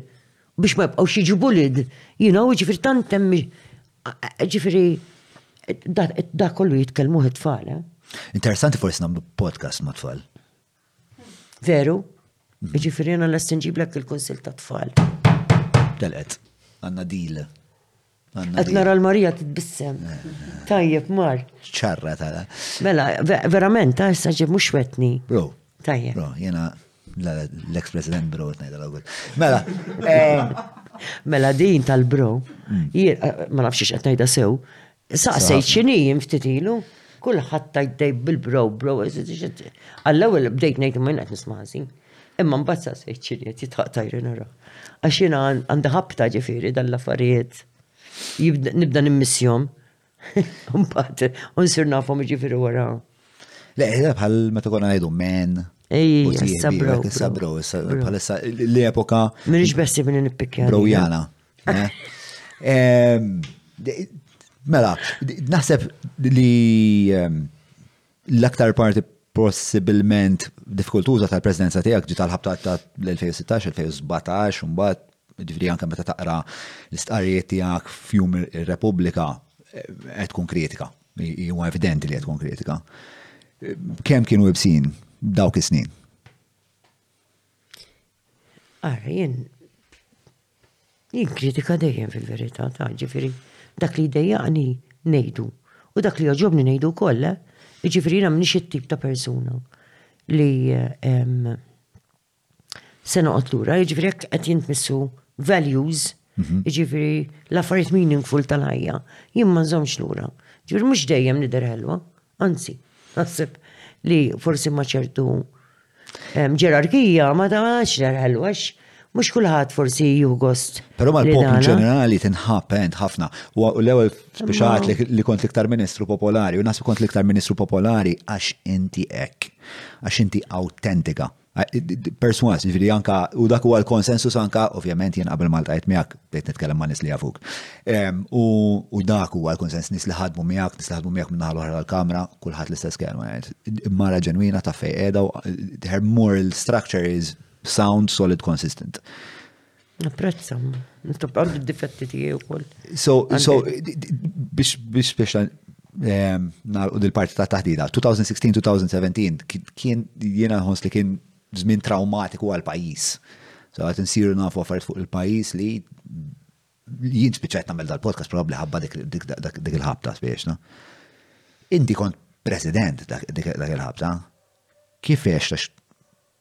biex ma jibqgħux jiġu bullied, you know, ġifieri tant hemm ġifieri da kollu jitkellmu it-tfal. Eh? Interessanti forsi nagħmlu podcast ma' tfal. Veru? Mm. Ġifieri jiena l-estinġiblek il-kunsil ta' tfal. Telqet, għandna deal. Qed nara l-Marija titbissem. Tajjeb, mar. ċarra tara. Mela, verament, ta' issa ġib mhux wetni. Bro. Tajjeb. Bro, jena l-ex-president bro tnejda l-għagul. Mela. Eh, mela din tal-bro, mm. eh, ma nafx x'qed ngħidha sew, saqsejt x'inhi ftit ilu, kulħadd tajdej bil-bro, bro, għall-ewwel bdejt ngħid ma qed nisma' Imma mbagħad sa se jċili qed jitħaq tajri nara. Għax jiena għandi ħabta ġifieri dan l-affarijiet. Nibda nimmissjom. Mbagħad unsir nafhom ġifieri wara. Le, bħal meta konna ngħidu men. Ej, sabro. Sabro, bħalissa l-epoka. Minix bessi minn nippikja. Brojana. Eh? Mela, naħseb li L-aktar parti possibilment diffikultuża tal-presidenza tiegħek ġi tal-ħabta ta' l-2016, 2017, mbagħad ġifieri anke meta taqra l-istqarrijiet tiegħek f'jum ir-Repubblika eh, qed tkun kritika. Huwa evidenti li qed tkun kritika. Kemm kienu ibsin dawk is-snin? Ara, jien jien kritika dejjem fil-verità ta' ġifieri dak li jdejjaqni ngħidu u dak li joġobni ngħidu wkoll, eh? Ġifieri jiena m'iniex it-tip ta' persuna li se noqgħod lura, jiġifieri jekk qed jintmissu values, mhm. jiġifieri l-affarijiet meaningful tal-ħajja, jien ma nżommx lura. Ġifieri mhux dejjem nidher ħelwa, Anzi, naħseb li forsi ma' ċertu ehm, ġerarkija ma tax l-erħel għax mhux kulħadd forsi jieħu gost. Però ma' l-poplu ġenerali tinħab eh, ħafna. U l-ewwel speċat li kont l-iktar ministru popolari, u naħseb kont l-iktar ministru popolari għax inti hekk, għax inti autentika. Perswas, ġifiri anka, u dak huwa l-konsensus anka, ovvjament jien qabel Malta qed miegħek bdejt nitkellem ma' nies li jafuk. U dak huwa l-konsens nies li ħadmu miegħek, nies li ħadmu miegħek minnaħa l-oħra tal-kamra, kulħadd l-istess kelma. Mara ġenwina ta' fej qiegħda, her moral structure is sound, solid, consistent. Napprezza, nittob għandu d-difetti tiegħi wkoll. So, so biex biex biex ehm, nagħlqu dil-parti ta' taħdida, 2016-2017 kien jiena nħoss li kien żmien traumatiku għal pajjiż. So għat nsiru nafu affarijiet fuq il-pajjiż li jien spiċċajt nagħmel dal-podcast probabbli ħabba dik il-ħabta spiex, no? Inti kont president dak il-ħabta, kif għex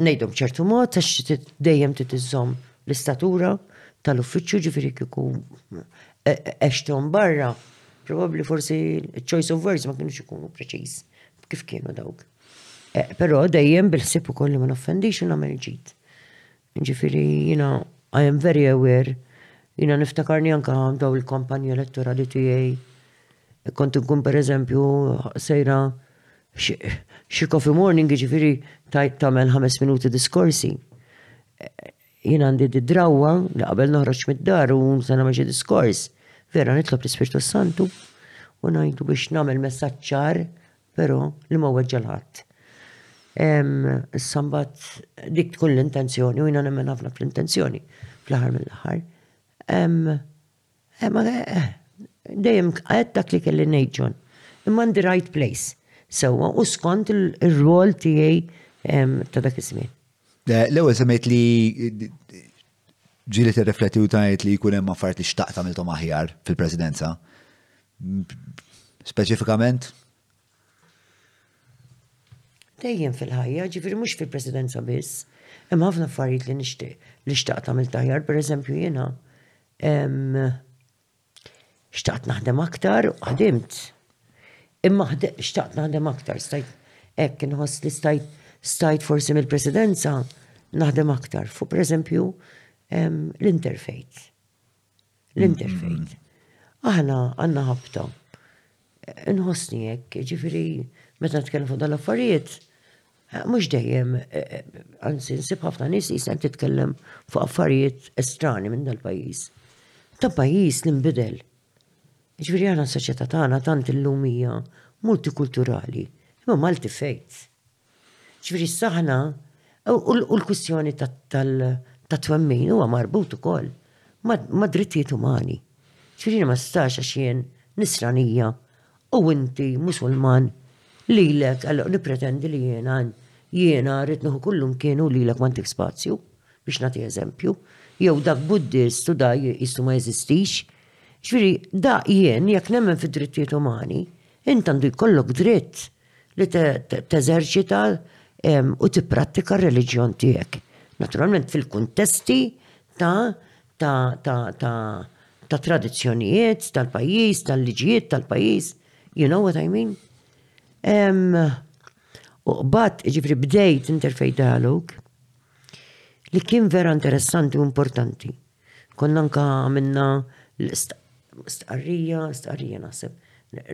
ngħidu b'ċertu mod għax dejjem trid iżżomm l-istatura tal-uffiċċju ġifieri kieku għexthom eh, barra, probabbli forsi choice of words ma kienux ikunu preċiż kif kienu dawk. Eh, però dejjem bil-ħsieb ukoll li ma noffendix u nagħmel ġid. Jiġifieri jiena I am very aware, jiena niftakarni anke dawn il-kampanji elettorali tiegħi kont inkun pereżempju sejra xi coffee morning jiġifieri tajt tagħmel ħames minuti diskorsi. Jien għandi d-drawwa li qabel noħroġ mid-dar u se nagħmel xi diskors, vera nitlob l-Ispirtu s-Santu u ngħidu biex nagħmel messaġġ ċar però li ma weġġa' l-ħadd. Issa mbagħad dik tkun l-intenzjoni u jiena nemmen ħafna fl-intenzjoni fl-aħħar mill-aħħar. Dejjem għedt dak li kelli ngħid John. Imma in the right place. Sewwa u skont ir-rwol tiegħi ta' dak iż-żmien. L-ewwel semmejt li Ġieli tirrifletti u tgħid li jkun hemm affarijiet li xtaqt għamilthom aħjar fil-Presidenza. Speċifikament? Dejjem fil-ħajja, ġifiri mhux fil-presidenza biss, hemm ħafna affarijiet li nixtieq li xtaqt għamil taħjar, pereżempju jiena Xtaqt naħdem aktar, ħdimt. Imma xtaqt naħdem aktar, stajt, ekk, nħoss li stajt, stajt forsi mill-presidenza naħdem aktar. Fu, per eżempju, l-interfejt. L-interfejt. Aħna għanna ħabta Inħossni hekk, ġifieri meta nitkellem fuq dal-affarijiet, eh, mhux dejjem, eh, eh, anzi nsib ħafna nies li jisem titkellem fuq affarijiet estrani minn dal-pajjiż. Ta' pajjiż li nbidel. Ġifieri aħna s-soċjetà tagħna tant illumija multikulturali, imma Malti fejt. Ġifieri s-saħħna u l-kwistjoni tat-twemmin huwa marbut ukoll mad-drittijiet umani. Ġifieri jiena ma nistax għax jien nisranija u inti Musulman lilek allura nippretendi li jiena jiena rrid nieħu kullimkien u lilek ma ntik spazju biex nagħti eżempju. Jew dak Buddist u da qisu ma jeżistix. Ġifieri da jien jekk nemmen fid-drittijiet umani, int għandu jkollok dritt li teżerċita u tipprattika r-reliġjon tiegħek. Naturalment fil-kuntesti ta' ta' ta' ta' ta' tradizzjonijiet tal-pajjiż, tal-liġijiet tal-pajjiż, you know what I mean? U qbad, ġifri bdejt interfaith dialogue li kien vera interessanti u importanti. Konna anke għamilna l-istqarrija, stqarrija naħseb,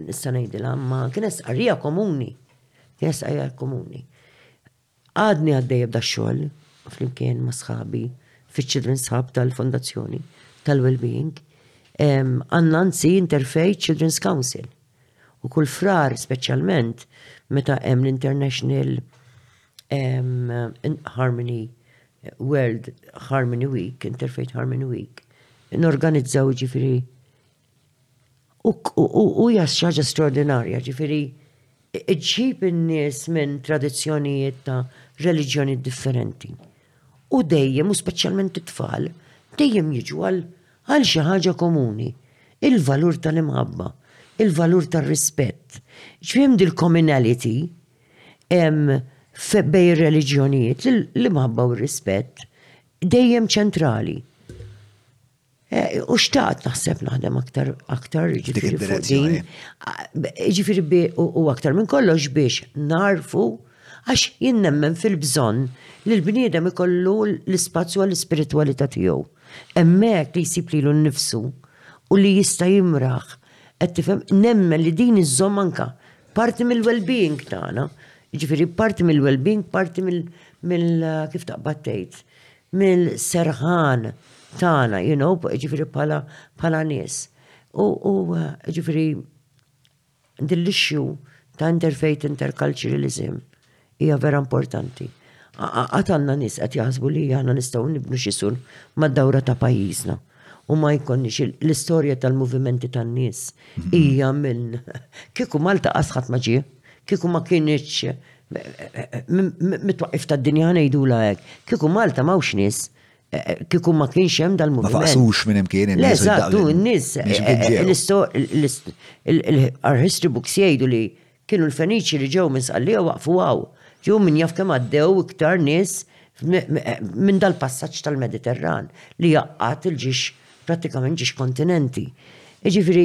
nista' ngħidilha, imma kienet stqarrija komuni. Kienet stqarrija komuni. Għadni għaddej ebda xogħol flimkien ma' sħabi fiċ-Children's Hub tal-Fondazzjoni tal-Wellbeing. Għandna anzi Interfej Children's Council. U kull frar speċjalment meta hemm l-International Harmony World Harmony Week, Interfaith Harmony Week, norganizzaw ġifiri u hija xaġa straordinarja ġifiri ġib in-nies minn tradizzjonijiet ta' reliġjoni differenti. U dejjem, u speċjalment it-tfal, dejjem jiġu għal xi ħaġa komuni. Il-valur tal-imħabba, il-valur tar-rispett. Ġifiri hemm dil-commonality bej ir-reliġjonijiet, l-imħabba u r-rispett dejjem ċentrali. Eh, u xtaqt naħseb naħdem aktar, aktar ġifiri fuq din. Ġifiri bi u aktar minn kollox biex narfu għax jinnemmen fil-bżon li l-bniedem ikollu l-spazju għall-spiritualità tiegħu. Emmek li jsib li l-nifsu u li jista jimraħ. Għed tifem, nemmen li din iż-żom anka Parti mill-well-being tagħna, ġifieri parti mill-well-being, parti mill kif taqbad tgħid, mill-serħan tagħna, you know, ġifieri bħala nies. U ġifieri dillixxu ta' interfaith interculturalism Hija vera importanti. Għad għandna nies qed jaħsbu li aħna nistgħu nibnu xi sur mad-dawra ta' pajjiżna u ma jkollniex l-istorja tal-movimenti tan-nies mhm. hija minn kieku Malta qasħat ma ġie, kieku ma kienx mitwaqif tad-dinja ngħidu hekk, kieku Malta m'hawnx nies kieku ma kienx hemm dal-moviment. Ma faqsux minn imkien in-nies. Eżattu, in-nies. L-history books jgħidu li Kienu l-Feniċi li ġew minn Sqallija u waqfu hawn. Jew min jaf kemm għaddew iktar nies minn dal-passaġġ tal-Mediterran li jgħaqqad il-ġiex prattikament ġiex kontinenti. Jiġifieri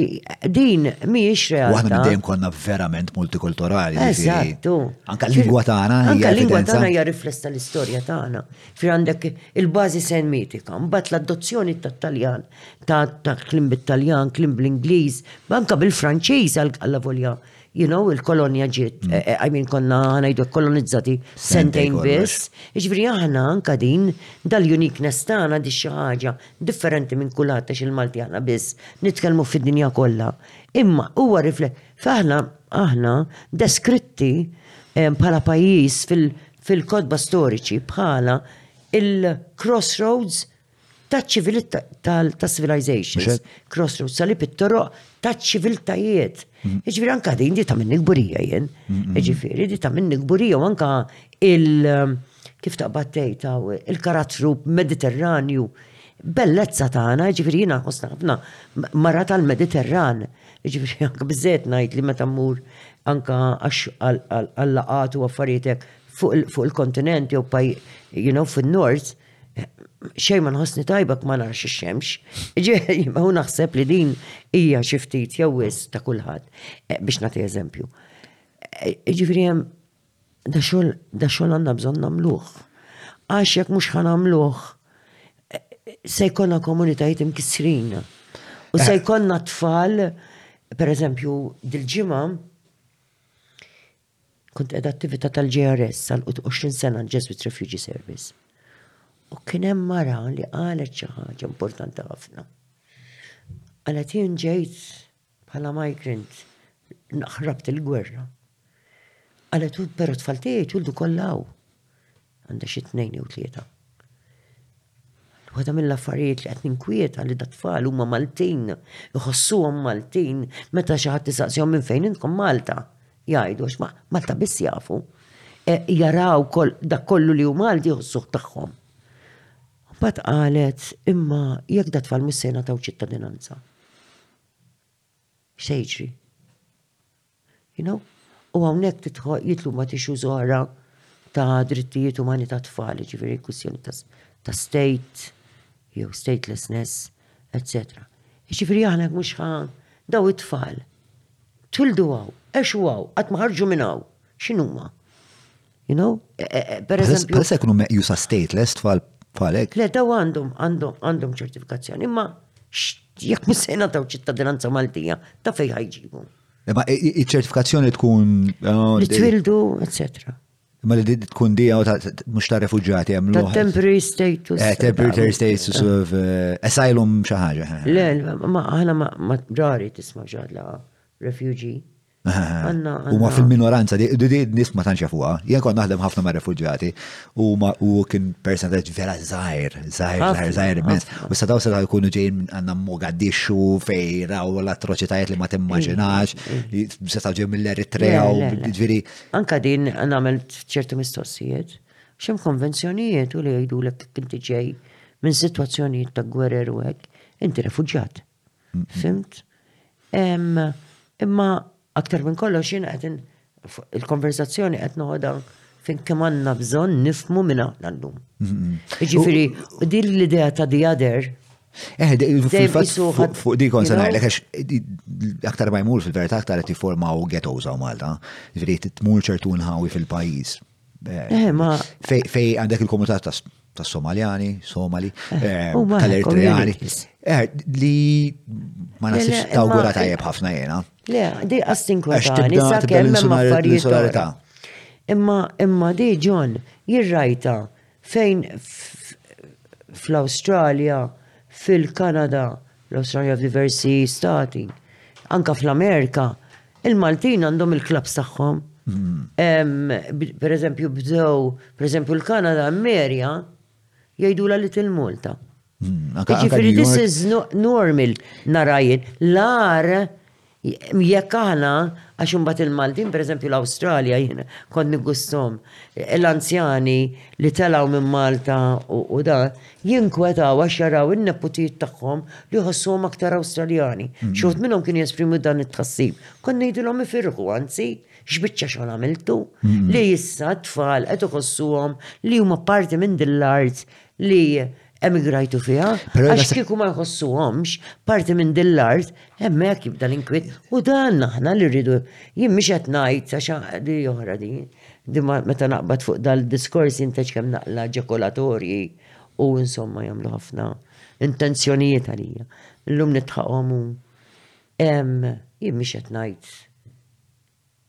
din mhijiex realtà. U aħna minn dejjem konna verament multikulturali. Eżatt. Anke l-lingwa tagħna hija. Anke l-lingwa tagħna hija rifless tal-istorja tagħna. Fir għandek il-bażi semitika, mbagħad l-adozzjoni tat-Taljan ta' ta' klim bit-Taljan, klim bl-Ingliż, anka bil-Franċiż għal volja. You know, il-kolonja ġiet, mm. eh, eh, I mean, konna ħanajdu kolonizzati sentejn biss. Iġveri aħna anka din dal-uniqueness tagħna di xi ħaġa differenti minn kulħadd għax il-Malti aħna biss nitkellmu fid-dinja kollha. Imma huwa riflet, f'aħna aħna deskritti eh, bħala pajjiż fil-kodba storiċi bħala il-crossroads ta' ċivilità ta' civilization, crossroads, salib it-toroq ta' ċiviltajiet. Iġviri anka din di ta' minni gburija jen, iġviri di ta' minni gburija u anka il- kif ta' battejta il-karattru mediterranju bellezza tagħna, iġviri jina ħosna ħafna mara tal-Mediterran, iġviri anka bizzet najt li meta mmur anka għall-laqatu għaffarietek fuq il-kontinent jew paj, you know, fin-nord, xej ma nħossni tajba ma narax ix-xemx. Ġieli, ma hu naħseb li din hija xi ftit jew wis ta' kulħadd eh, biex nagħti eżempju. Eh, ġifieri hemm da xogħol għandna bżonn nagħmluh. Għax jekk mhux ħan nagħmluh eh, se jkollna komunitajiet imkissrin. U se jkollna tfal, per eżempju, dil-ġimgħa, Kont qiegħda attività tal-JRS għal 20 sena l-Jesuit Refugee Service. U kien hemm mara li qalet xi ħaġa importanti ħafna. Qalet jien ġejt bħala migrant naħrabt il-gwerra. Qalet u però tfal tiegħi ġuldu kollha Għandha xi tnejn jew tlieta. Waħda mill-affarijiet li qed ninkwieta li dat-tfal huma Maltin, iħossuhom Maltin meta xi ħadd isaqsihom minn fejn intkom Malta. Jgħidu għax Malta biss jafu. E, jaraw dak kollu li hu Malti jħossuh tagħhom. Mbagħad qalet imma jekk dat-tfal mhux se jingħataw ċittadinanza. Xejġri. You know? U hawnhekk tidħol jitlu ma tixu oħra ta' drittijiet umani ta' tfal, ġifieri kwistjoni ta' state, jew statelessness, etc. Ġifieri aħna mhux ħa daw it-tfal. Twildu għaw, għexu għaw, qatt ma ħarġu minn hawn. X'inhuma? You know, e, e, e, per eżempju. Bħalissa jkunu meqjusa stateless tfal bħalek. Le, daw għandhom, għandhom, għandhom ċertifikazzjoni, imma jekk missejna taw ċittadinanza Maltija, ta' fej ħajġibu. Imma iċ-ċertifikazzjoni tkun. Oh, li twildu, etc. Imma li tkun dija mux ta' refugġati għamlu. Ta' temporary status. Eh, temporary status of eh, asylum xaħġa. Le, ma ħana ma ġari tisma ġadla refugee. Huma fil-minoranza, di nis ma tantx jafuha. Jien kont naħdem ħafna ma' refuġjati u u kien percentaġġ vera żgħir, żgħir, żgħir, żgħir immens. U setaw setaw jkunu ġejjin għandna Mogadishu fejra u l-atroċitajiet li ma timmaġinax, setaw ġejjin mill-Eritrea u ġifieri. Anka din nagħmel ċertu mistoqsijiet, x'hemm konvenzjonijiet u li jgħidulek inti ġej minn sitwazzjonijiet ta' gwerer u hekk, inti refuġjat. Fimt? Imma aktar minn kollox jien qed il-konverzazzjoni qed noħodha fin kemm għandna bżonn nifmu minn aħna llum. Jiġifieri, din l-idea ta' the other Eh, fuq di kon sanaj, lekex, aktar ma jmur fil-verita aktar ti formaw ghettos għaw Malta, ġviri t-tmur ċertu nħawi fil-pajis, Eh, fej għandek il-komunità ta' Somaljani, Somali, eh, eh, tal-Eritreani, li ma nasibx tawgura tajjeb ħafna jena. Le, di għastin kwa ta' nisa kemm ma' affarijiet. Imma, imma di ġon, jirrajta fejn fl-Australia, fil-Kanada, l-Awstralja f'diversi stati, anke fl-Amerika, il-Maltin għandhom il-klabbs tagħhom. Per eżempju, bdew, per eżempju, l-Kanada, Merja, jgħidu la Little Malta. Ġifiri, this is normal narajin. L-ar Jekk aħna, għax imbagħad il-Maltin, pereżempju l-Awstralja, jien kont niggusthom, l-anzjani li telgħu minn Malta u da, jinkwetaw għax jaraw in-neputijiet tagħhom li jħossuhom aktar Awstraljani. Mm. Xi minnhom kienu jesprimu dan it-tħassib. Kont ngħidilhom ifirħu anzi, x'biċċa xogħol għamiltu mm. li issa t-tfal qed iħossuhom li huma parti minn din l-art li emigrajtu fiha, għax kieku ma jħossuhomx parti minn din l-art, hemmhekk jibda l-inkwiet. U dan aħna li rridu jien mhix qed ngħid għax li oħra di. Dimma meta naqbad fuq dal-diskors jinteġ kemm naqla ġekolatorji u insomma jagħmlu ħafna intenzjonijiet għalija. Illum nitħaqhom u jien mhix qed ngħid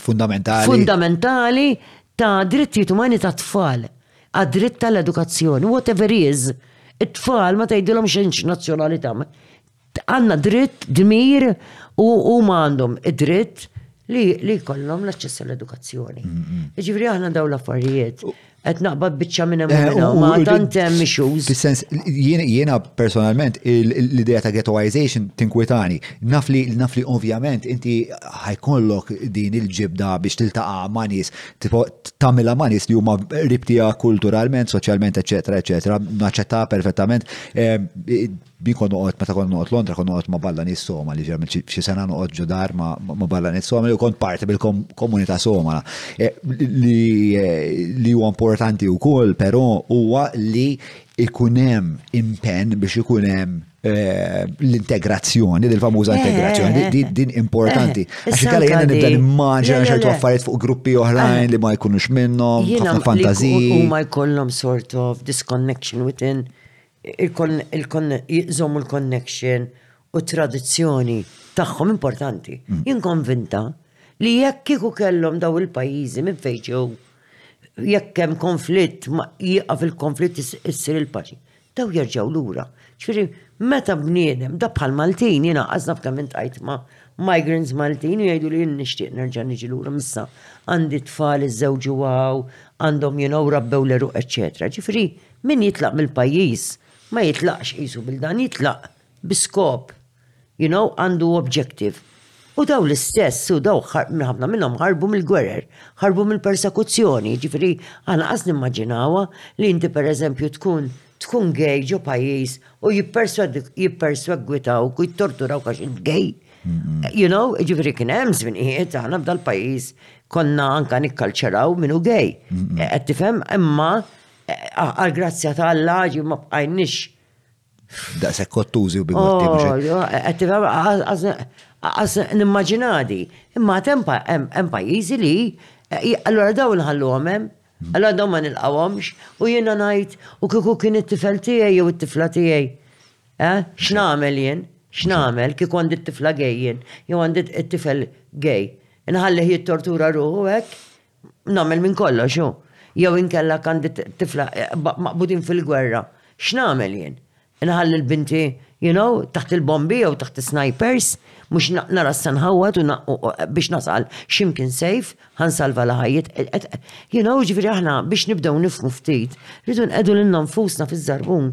fundamentali. Fundamentali ta' drittijiet umani ta' tfal, għad-dritt tal-edukazzjoni, whatever is, it-tfal ma tgħidilhom xinx nazzjonalità. Għandna dritt, dmir u huma għandhom id-dritt li jkollhom l-aċċess għall-edukazzjoni. Ġifri aħna daw l-affarijiet. Qed naqbad biċċa minn hemm eh, ma tant hemm issues. Fis-sens jiena personalment l-idea ta' ghettoization tinkwitani. Naf li naf li ovvjament inti ħajkollok din il-ġibda biex tiltaqa' ma' nies tagħmilha ma' nies li huma ribtija kulturalment, soċjalment, eċetera, eċetera, naċċetta perfettament. Eh, Min kont noqgħod meta kont noqgħod Londra kont noqgħod ma' Ballaniż Somali, ġem xi sena noqgħod ġo dar ma' Ballaniż Somali u kont parti bil-komunità Somala. E, li huwa importanti wkoll però huwa li ikun hemm impenn biex ikun hemm e, l-integrazzjoni, l famuża eh, integrazzjoni, eh, eh. din importanti. Għax kalla jena nibda nimmaġina ċertu affarijiet fuq gruppi oħrajn li ma jkunux minnhom, ħafna fantaziji. Huma jkollhom sort of disconnection within jżommu l-connection u t-tradizzjoni tagħhom importanti. Jien konvinta li jekk kieku kellhom daw il-pajjiżi minn fejn ġew, jekk hemm konflitt jieqaf il-konflitt issir il-paċi. Daw jerġgħu lura. Ġifieri meta bniedem, dab bħall-Maltin, jiena qas naf kemm iltqajt ma' migrants Maltin u jgħiduli jien nixtieq nerġa' niġi lura missa għandi t-tfal iżżewġu hawn, għandhom you know rabbew l-għeruq eċċetera. Ġifieri. Min jitlaq mill-pajjiż ma jitlaqx qisu bil-dan jitlaq bi skop you know għandu objective. U dawn l-istess u daw ħafna minnhom ħarbu mill-gwerer, ħarbu mill-persekuzzjoni, jiġifieri aħna qas nimmaġinawha li inti pereżempju tkun tkun gay ġo pajjiż u jipperswegwitawk u jittorturawk għax int gay. You know, jiġifieri kien hemm żminijiet aħna f'dal-pajjiż konna anka nikkalċeraw min hu gay. Qed tifhem imma Għall-grazzja ta' Alla ġi ma bqajniex. Daqshekk kottużi u bigotti biex. Għaz nimmaġinadi, imma għatem hemm pajjiżi li allora daw nħalluhom hemm, allora daw ma nilqawhomx u jiena ngħid u kieku kien it-tifel tiegħi jew it-tifla tiegħi. Eh? X'nagħmel jien? X'nagħmel kieku għandi t-tifla gay jien jew għandi t-tifel gay? Inħallih jittortura ruħu hekk? Nagħmel minn kollox hu. Jew inkella għandi tifla maqbudin fil-gwerra. X'nagħmel jien? Inħalli l-binti, you know, taħt il-bombi jew taħt is-snajpers, mhux nara se nħawwad u biex nasal x'imkien safe, ħa nsalva la ħajjiet. You know, ġifieri aħna biex nibdew nifhmu ftit, rridu nqiegħdu lilna nfusna fiż-żarbun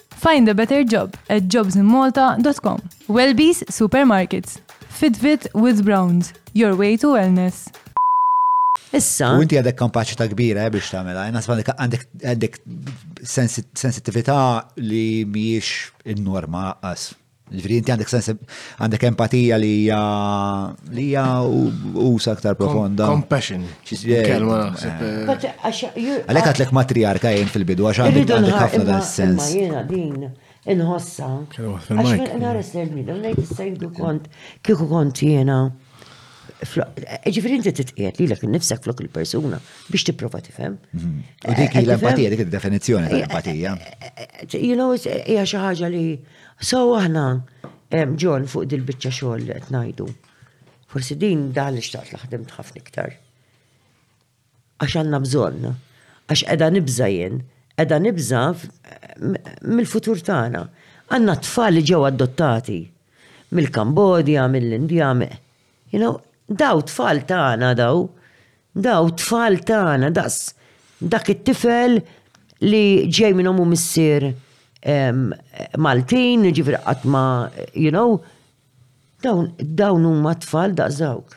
Find a better job at jobsinmalta.com. Welby's Supermarkets. Fitbit with Browns. Your way to wellness. Issa. U inti għadek kampaċita kbira eh, biex tagħmilha. Nasba li għandek sensitività li mhijiex in-norma qas. Ġifiri, inti għandek sens, għandek empatija li hija li hija usa aktar profonda. Compassion. Kelma Għalek għatlek matriarka jien fil-bidu, għax għandek għandek ħafna dan sens. Jena din, inħossa. Għax nħares l-bnidem, nejt s-sajdu kont, kiku kont jena. Ġifiri inti titqiet li l-ek nifsek flok il-persuna biex tiprofa tifem. Mhm. U dik l-empatija, dik il-definizjoni tal-empatija. You know, hija xi ħaġa li So aħna John fuq dil-biċċa xogħol li qed ngħidu. Forsi din dan li xtaqt li ħdimt ħafna iktar. Għax għandna bżonn, għax qiegħda nibża jien, qiegħda nibża mill-futur tagħna. Għandna tfal li ġew adottati mill-Kambodja, mill-Indja, you know, daw tfal tagħna daw Daw it-tfal tagħna daqs dak it-tifel li ġej minn omu missier Maltin, ġifri qatt ma, you know, dawn huma tfal daqs dawk.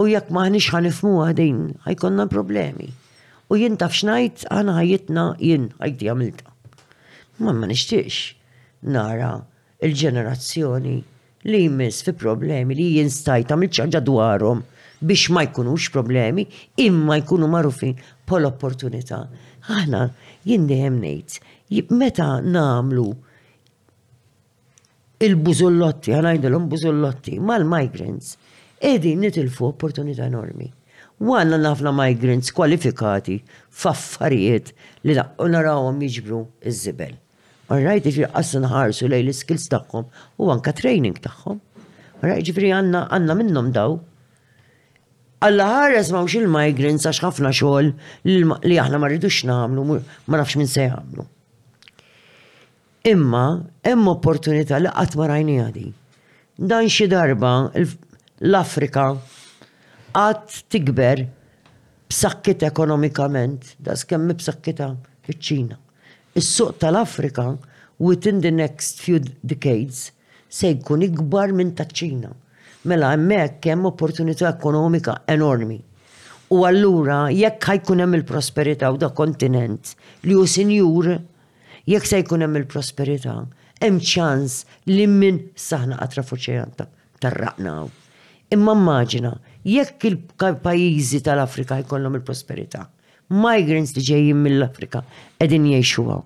U jekk m'aħniex ħa nifhmu din, ħajkonna problemi. U jien taf x'ngħid aħna ħajjitna jien ħajti għamiltha. Ma ma nixtieqx nara il-ġenerazzjoni li jmiss fi problemi li jien stajt għamilt xi ħaġa dwarhom biex ma jkunux problemi imma jkunu magħrufin bħal opportunità. Aħna jien dejjem ngħid, meta nagħmlu il-bużullotti, ngħidilhom bużullotti mal-migrants, qegħdin nitilfu opportunità enormi. U għandna nafna migrants kwalifikati f'affarijiet li narawhom jiġbru iż-żibel. Alright, ġifiri qas nħarsu lejn l-iskills tagħhom u anka training tagħhom. Alright, ġifiri għanna għanna minnhom daw. Alla ħares ma il-migrants għax ħafna xogħol li aħna ma rridux nagħmlu, ma nafx minn se jagħmlu. Imma hemm opportunità li qatt ma rajni għadi. Dan xi darba l-Afrika qatt tikber b'sakkit ekonomikament, da skemm b'sakkita iċ-Ċina. Is-suq tal-Afrika within the next few decades se jkun ikbar minn taċ-Ċina. Mela hemmhekk hemm opportunità ekonomika enormi. U allura jekk ħa jkun hemm il-prosperità u da kontinent li hu sinjur, jekk se jkun hemm il-prosperità, hemm ċans li minn sa aħna qatra f'oċean ta' tarraqna hawn. Imma mmaġina, jekk il-pajjiżi tal-Afrika jkollhom il-prosperità, Migrants li ġejjin mill-Afrika qegħdin jgħixu hawn.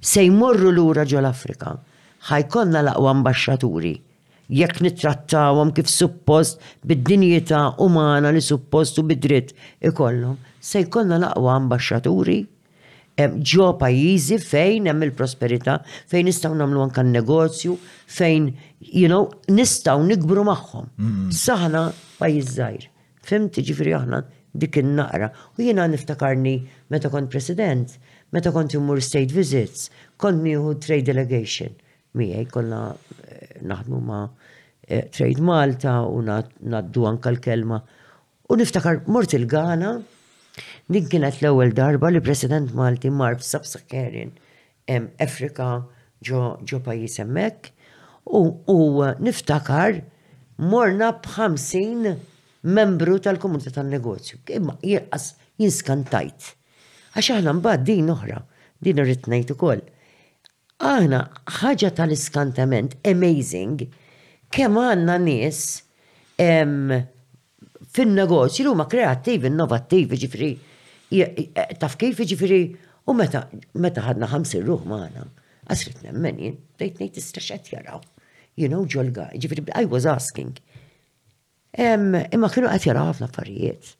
Se jmorru lura ġo l-Afrika. Ħa jkollna l-aqwa ambaxxaturi jekk nittrattawhom kif suppost bid-dinjità umana li suppost u bi dritt ikollhom. Se jkollna l-aqwa ambaxxaturi ġo pajjiżi fejn hemm il-prosperità, fejn nistgħu nagħmlu anke n-negozju, fejn you know, nistgħu nikbru magħhom. S'aħna pajjiż żgħir. Fhimt, jiġifieri aħna dik in-naqra. U jiena niftakarni meta kont President, meta kont immur state visits, kont nieħu trade delegation miegħi, konna naħdmu ma' Trade Malta u ngħaddu anke l-kelma. U niftakar mort il-Ghana, din kienet l-ewwel darba li President Malti mar f'Sub-Saharan Afrika ġo ġo pajjiż hemmhekk u u niftakar morna b'ħamsin membru tal-komunità tan-negozju. Imma jirqas jien skantajt. Għax aħna mbagħad din oħra, din irrid ngħid ukoll. Aħna ħaġa tal-iskantament amazing kemm għandna nies fin-negozji li huma kreattivi, innovattivi, jiġifieri taf kif jiġifieri u meta meta ħadna ħamsin ruħ magħna, qas ridt nemmen jien, bdejt ngħid issa x'qed jaraw. You know ġolga, jiġifieri I was asking. Imma kienu qed jaraw ħafna affarijiet.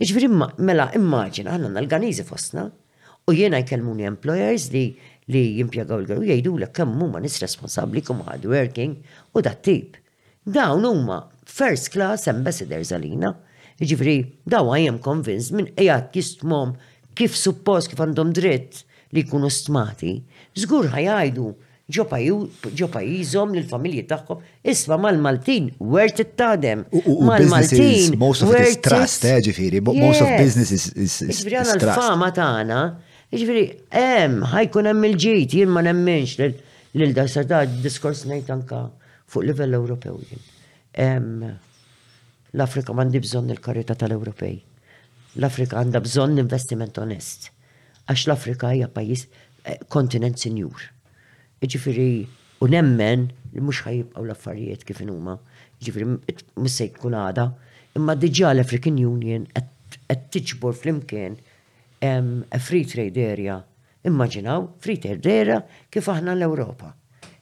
Jiġifieri mela immaġina aħna għandna l-Ganiżi fostna u jiena jkellmuni employers li li jimpjegaw il-Ganiżi jgħidulek kemm huma nies responsabbli, kemm hard working u dat-tip. Dawn huma first class ambassadors għalina, jiġifieri daw I am convinced min qiegħed jistmhom kif suppost kif għandhom dritt li jkunu stmati, żgur ħa jgħidu ġo pajjiżhom lill-familji tagħhom, isma' mal-Maltin worth it taħdem, mal-Maltin worth it. Fama tagħna, jiġifieri hemm ħa jkun hemm il-ġid, jien ma nemminx lil dan se dan diskors ngħid anke Fuq livell Ewropew jien. L-Afrika m'għandi bżonn il-karità tal-Ewropej. L-Afrika għandha bżonn investiment onest. Għax l-Afrika hija pajjiż eh, kontinent sinjur. Ġifieri u nemmen li mhux ħajibqgħu l-affarijiet kif huma. Ġifieri mhux se jkun għada, imma diġà l-African Union qed tiġbor flimkien a free trade area Immaġinaw, Frit Herrera, kif aħna l-Ewropa.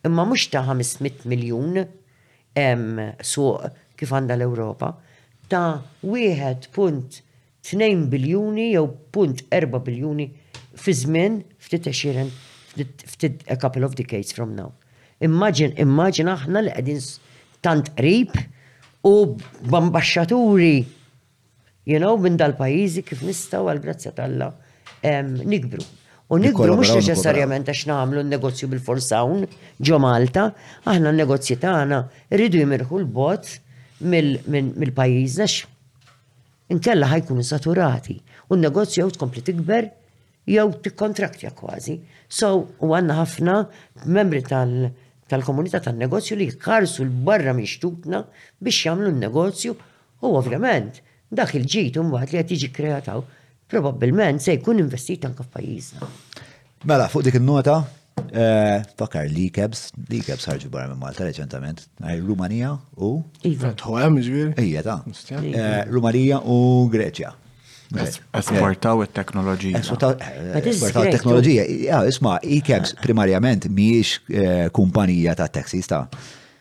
Imma mhux ta' 500 miljun suq kif għandha l-Ewropa, ta' 1.2 biljuni jew 0.4 biljuni fi żmien ftit għexieren, ftit a couple of decades from now. Immaġina aħna li qegħdin tant qrib u b'ambaxxaturi You know, minn dal-pajizi kif nistaw għal-grazzja talla nikbru. U nikbru mux neċessarjament għax namlu n-negozju bil-forsawn ġo Malta, aħna n-negozji tagħna rridu jimirħu l-bot mill-pajizna inkella ħajkunu saturati u n-negozju jew tkompli tikber jew tikkontraktja kważi. So, u għanna ħafna membri tal-komunità tan-negozju li jkarsu l-barra minn xtutna biex jagħmlu n-negozju U ovvjament, dak il-ġid imbagħad li qed jiġi kkreat hawn, probabbilment se jkun investit anke f'pajjiżna. Mela, fuq dik in-nota, fakkar li kebs, li kebs ħarġu barra minn Malta reċentament, Rumanija u. Iva. Tħu hemm ġifieri? Ejja ta'. Rumanija u Greċja. Esportaw it-teknoloġija. Esportaw it-teknoloġija. Isma, e-kebs primarjament mhijiex kumpanija ta' taxis ta'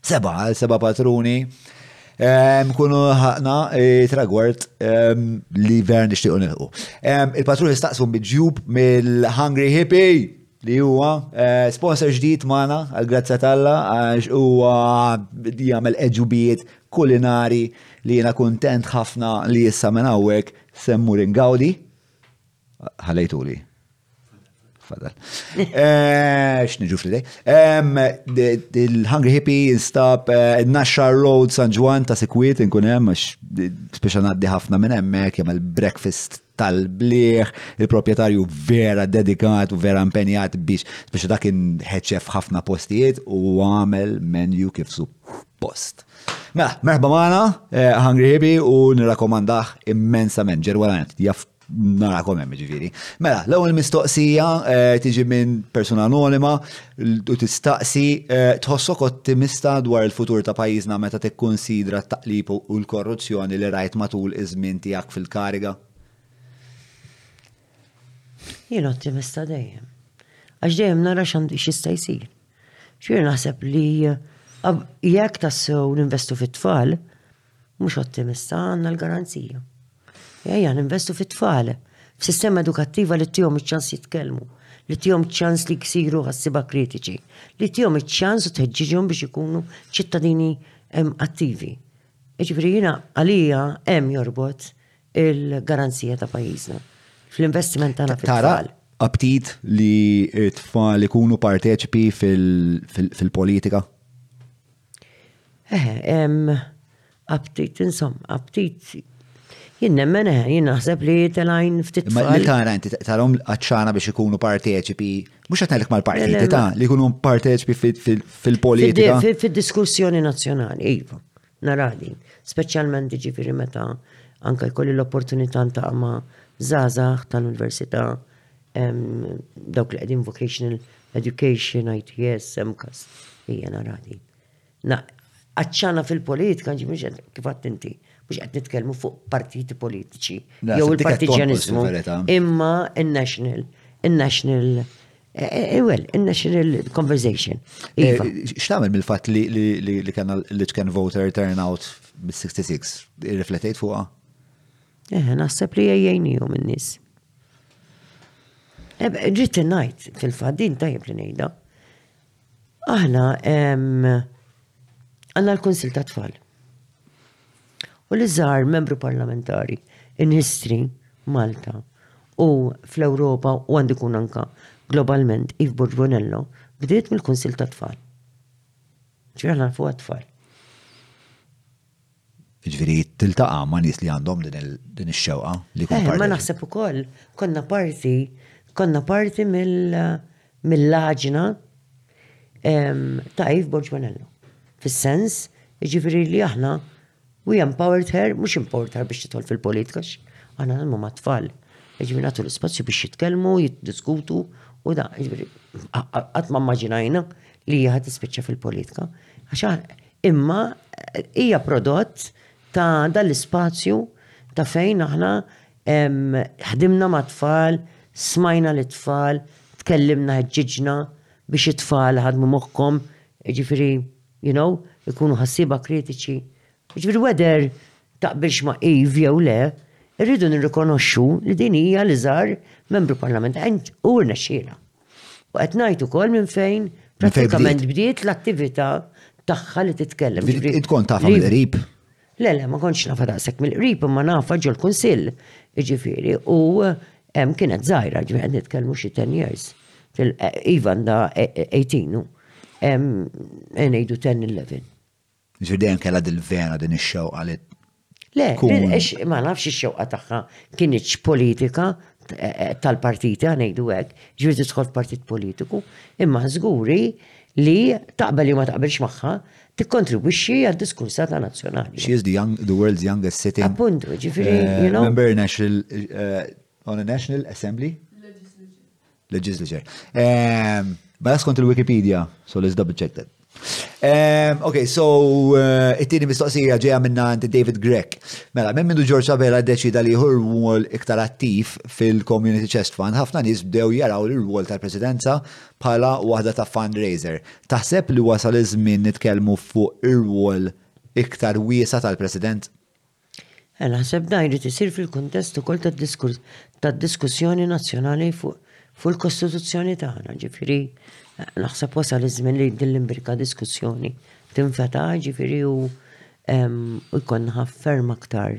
Seba, għal seba patruni. Kunu ħakna eh, tragward li ver nixtiequ nilħu. Il-patruni staqsu bidġub mill-Hungry Hippie li huwa eh, sponsor ġdid magħna għal grazza talla għax huwa jagħmel eġubijiet kulinari li jiena kuntent ħafna li issa minn hawnhekk semmur ingawdi. Ħalejtuli. Fadal. Eh, X'niġu f'lidej. Il-Hungry Hippie instab eh, Nashar Road San Ġwan ta' Sikwit inkun hemm għax speċa ngħaddi ħafna minn hemmhekk jagħmel breakfast tal-bliħ, il-proprjetarju vera dedikat u vera impenjat biex speċa dak inħeċef ħafna postijiet u għamel menu kif suppost. Mela, merħba magħna, eh, Hungry Hippie u nirrakkomandah immensament. Ġerwalanet, jaf narakom hemm ġifieri. Mela, l-ewwel mistoqsija eh, tiġi minn persuna anonima u tistaqsi eh, tħossok ottimista dwar il-futur ta' pajjiżna meta tikkunsidra t-taqlib u l-korruzzjoni li rajt matul iż-żmien tiegħek fil-kariga? Jien ottimista dejjem. Għax dejjem nara x'għandu x'jista' jsir. X'jien naħseb li eh, jekk tassew ninvestu fit-tfal, Mhux ottimista, għandna l-garanzija. Ejja ninvestu fit-tfal, f'sistema edukattiva li tihom iċ-ċans jitkellmu, li tihom ċans li jsiru ħassiba kritiċi, li tihom iċ-ċans u tħeġġiġhom biex ikunu ċittadini attivi. Jiġifieri jiena għalija hemm jorbot il-garanzija ta' pajjiżna fl-investiment tagħna fit-tfal. Aptit li t-tfal ikunu parteċipi fil-politika? Eħe, hemm aptit, insom, aptit. Jien nemmen eħe, jien naħseb li telajn ftit. Ma li tara inti tarom għaċċana biex ikunu parteċipi, mhux qed ngħidlek mal-partiti ta' li jkunu parteċipi fil-politika. Fid-diskussjoni nazzjonali, iva, nara din, speċjalment ġifieri meta anke jkolli l-opportunità ta' ma' żgħażagħ tal-università Dawk li qegħdin vocational education, ITS, MCAS, hija narati. Għacċana fil-politika, ġimiex kif inti, mux qed nitkellmu fuq partiti politiċi, jew il-partiġanizmu, imma il-national, il-national, ewel, eh, eh, il-national conversation. Eh, iva. Xtamil mill-fat li kena l-ċken voter turnout bis-66, riflettejt fuqa? Eħe, naħseb li jgħinijom in-nies. Ġiet ngħid fil-fatt din tajjeb li ngħidha. Aħna għandna l-Kunsil ta' Tfal. U li żar membru parlamentari in history Malta u fl-Ewropa u għandu jkun anka globalment Iv Burbonello bdiet mill-Kunsil ta' Tfal. Ġiħna fuq tfal. Ġifieri tiltaqa' ma' nies li għandhom din ix-xewqa li jkun parti. Ma naħseb ukoll konna parti konna parti mill-laġna ta' Eve Borg Bonello. Fis-sens, ġifieri li aħna we empowered her mhux importer biex tidħol fil-politika aħna nagħmlu mat-tfal. Ġifieri nagħtu l-ispazju biex jitkellmu, jiddiskutu u da, ġifieri qatt ma mmaġinajna li hija ħa tispiċċa fil-politika. Għax Imma hija prodott ta' dan l-ispazju ta' fejn aħna ħdimna ma' tfal, smajna lit tfal, tkellimna ħeġġiġna biex it-tfal iħaddmu moħħhom, jiġifieri you know, ikunu ħassieba kritiċi. Jiġifieri whether taqbilx ma' Eve jew le, irridu nirrikonoxxu li din hija l-iżgħar Membru Parlamentari u rnexxielha. U qed ngħid ukoll minn fejn pratikament bdiet l-attività tagħha li titkellem. Tkun taf mill-qrib. Le, le, ma kontx nafa daqshekk mill-qrib imma nafa ġol kunsill ġifieri u hemm kienet żgħira ġifieri qed nitkellmu xi 10 years. Ivan da 18 u ngħidu 10 11. Ġifieri dejjem kellha dil-vena din ix-xewqa li Le, ma nafx ix-xewqa tagħha kienitx politika eh, tal-partiti ngħidu hekk, ġifieri tidħol f'partit politiku, imma żguri li taqbel li ma taqbilx magħha tikkontribwixxi għad diskursa ta' nazzjonali. She is the, young, the world's youngest sitting. Appuntu, ġifiri, eh, you know. Member national, uh, on a National Assembly? Legislature. Ehm, Bala mela skont il-Wikipedia, so let's double check that. Um, ok, so uh, it-tieni mistoqsija ġeja minna għand David Grek. Mela, minn mindu George Abela deċida li jħur rwol iktar attiv fil-Community Chest Fund, ħafna nies bdew jaraw l-rwol tal-presidenza bħala waħda ta' fundraiser. Taħseb li wasal iż-żmien nitkellmu fuq ir-rwol iktar wiesa tal-president? Naħseb dan jrid isir fil-kuntest ukoll tad-diskussjoni nazzjonali fuq il-Kostituzzjoni tagħna, ġifieri naħseb wasal iż-żmien li din l-imbirka diskussjoni tinfetaħ, ġifieri u jkollna ferm aktar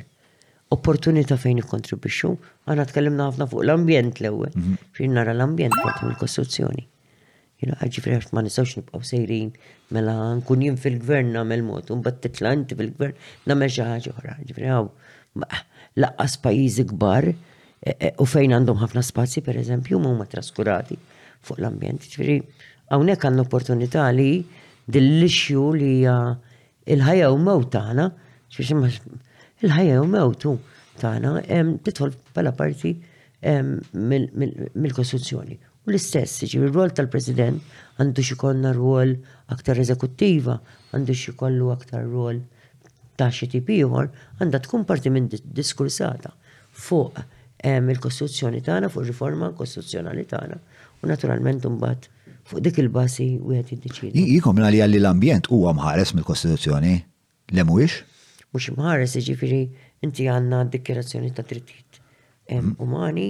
opportunità fejn nikkontribwixxu. Aħna tkellimna ħafna fuq l-ambjent l-ewwel, fejn nara l-ambjent parti mill-Kostituzzjoni. Jiena għad ġifri għax ma nistgħux nibqgħu sejrin mela nkun jien fil-gvern nagħmel mod, un bat titla' inti fil-gvern nagħmel xi ħaġa oħra. Ġifri għaw, laqqas pajjiżi kbar e, e, u fejn għandhom ħafna spazji per eżempju, ma huma traskurati fuq l-ambjent. Ġifri, hawnhekk għandna opportunità li dil-lixju li hija Il-ħajja u mewt tagħna, il-ħajja u mewt tagħna titħol bħala parti mill-Kostituzzjoni. U l-istess, ġifieri r-rwol tal-President għandu xikollna rwol aktar eżekuttiva, għandu xikollu aktar rwol ta' xi tip ieħor, għandha tkun parti minn diskursata fuq il-Kostituzzjoni tagħna, fuq riforma kostituzzjonali tagħna, u naturalment imbagħad Fuq dik il-bażi wieħed jiddeċiedi. Jikom li għalija li l-ambjent huwa mħares mill-Kostituzzjoni, le mhuwiex? Mhux mħares, jiġifieri inti għandna d-dikjerazzjoni ta' drittijiet mm. umani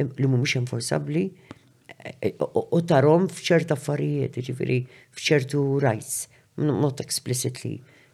li mhumiex enforzabbli e, u tarom f'ċert affarijiet, jiġifieri f'ċertu rights, not explicitly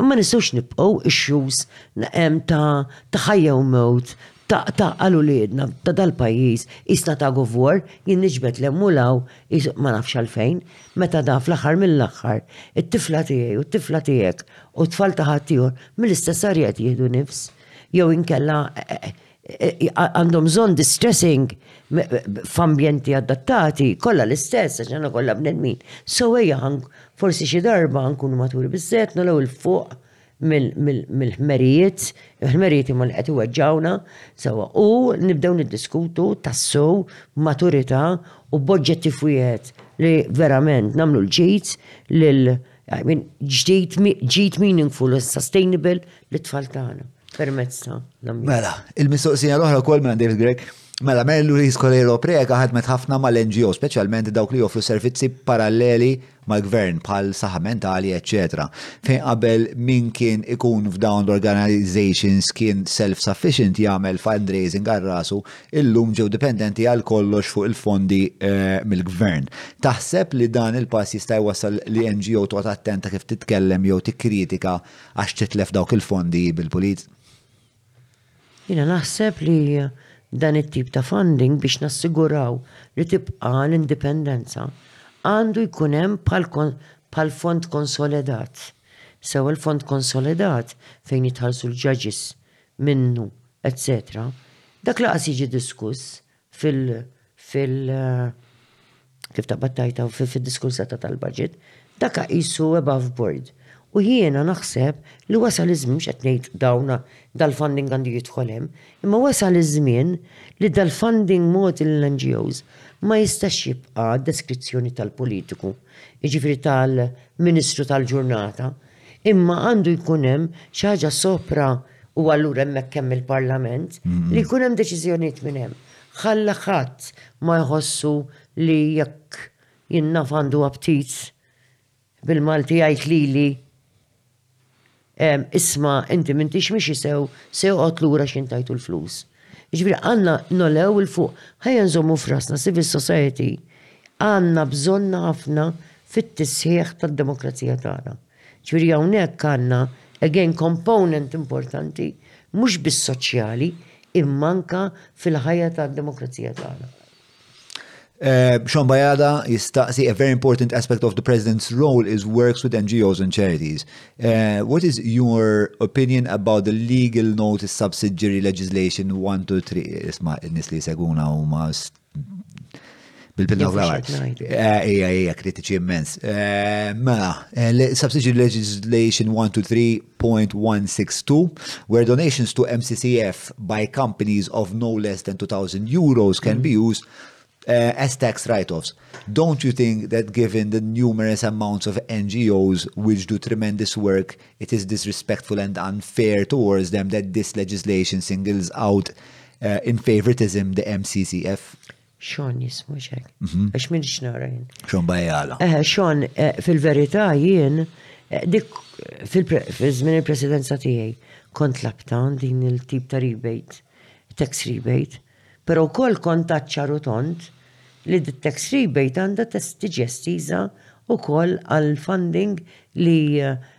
Ma nistgħux nibqgħu ix-xus naqem ta' ta' ħajja u mewt ta' ta' għal uliedna ta' dal-pajjiż isna ta' of war jien niġbed l u law ma nafx għalfejn meta da fl-aħħar mill-aħħar it-tifla tiegħi u t-tifla tiegħek u t-tfal ta' ħaddieħor mill-istess arja qed jieħdu nifs jew inkella għandhom bżonn distressing f'ambjenti adattati, kollha l-istess, għax għandna kollha bnedmin. So ejja forsi xi darba nkun maturi biżżejjed nolgħu il fuq mill-ħmerijiet, il-ħmerijiet imma li qed iweġġawna, sewwa u nibdew niddiskutu tassew b'maturità u b'oġġettiv wieħed li verament nagħmlu l-ġid lil I mean, ġdid meaningful and sustainable li tfal tagħna permezz ta' Mela, il-mistoqsija l-oħra wkoll minn David Grek. Mela, mellu li skolero preka ħadmet ħafna mal-NGO, speċjalment dawk li joffru servizzi paralleli mal-gvern bħal saħħa mentali, eċċetera. Fejn qabel min kien ikun f'dawn l-organizations kien self-sufficient jagħmel fundraising għal rasu, illum ġew dipendenti għal kollox fuq il-fondi mill-gvern. Taħseb li dan il-pass jista' jwassal li NGO toqgħod attenta kif titkellem jew tikkritika għax titlef dawk il-fondi bil-pulit? Jiena naħseb li dan it-tip ta' funding biex nassiguraw li tibqa' l-indipendenza għandu jkun hemm bħal fond konsolidat. Sewa l-fond konsolidat fejn jitħallsu l-judges minnu, etcetera, dak lanqas jiġi diskuss fil, fil, kif tabattajt hawn fid-diskursata tal-budget, dak aqisu above board. U jiena naħseb li wasal iż-żmien, mhux qed ngħid dawn, dal-funding għandu jidħol hemm, imma wasal iż-żmien li dal-funding mogħti lill-NGOs ma jistax jibqa' deskrizzjoni tal-politiku, jiġifieri tal-ministru tal-ġurnata, Imma għandu jkun hemm xi ħaġa sopra u allura hemmhekk hemm il-Parlament li jkun hemm deċiżjonijiet minn hemm. Ħalla ħadd ma jħossu li jekk jien naf għandu aptit bil-Malti jgħid lili isma' inti m'intix mixi sew se joqgħod lura x'intajtu l-flus. Jiġifieri għandna nogħlew 'il fuq, ħajja nżommu f'rasna civil society, għandna bżonnha ħafna fit-tisħiħ tad-demokrazija tagħna. Jiġifieri hawnhekk għandna, again, component importanti mhux biss soċjali imma anke fil-ħajja tad-demokrazija tagħna. Eh, Sean Bajada jistaqsi a very important aspect of the president's role is works with NGOs and charities. Uh, what is your opinion about the legal notice subsidiary legislation 1 to 3? Isma, nis li seguna u ma bil-pinna fl-għar. Eh, ija, ija, kritiċi immens. Mela, subsidiary legislation 1 to 3 123.162, where donations to MCCF by companies of no less than 2,000 euros can be hmm. used Uh, as tax write-offs. Don't you think that given the numerous amounts of NGOs which do tremendous work, it is disrespectful and unfair towards them that this legislation singles out uh, in favoritism the MCCF? Xon jismu xek. Mhm. Għax minn xnara jien. Xon bajala. Eh, xon, eh, fil-verità jien, eh, dik fil-żmien il-presidenza tiegħi kont labta din il-tip ta' rebate, tax rebate, pero wkoll kont taċċaru tont li d-tax rebate għandha tiġi estiża wkoll għal funding li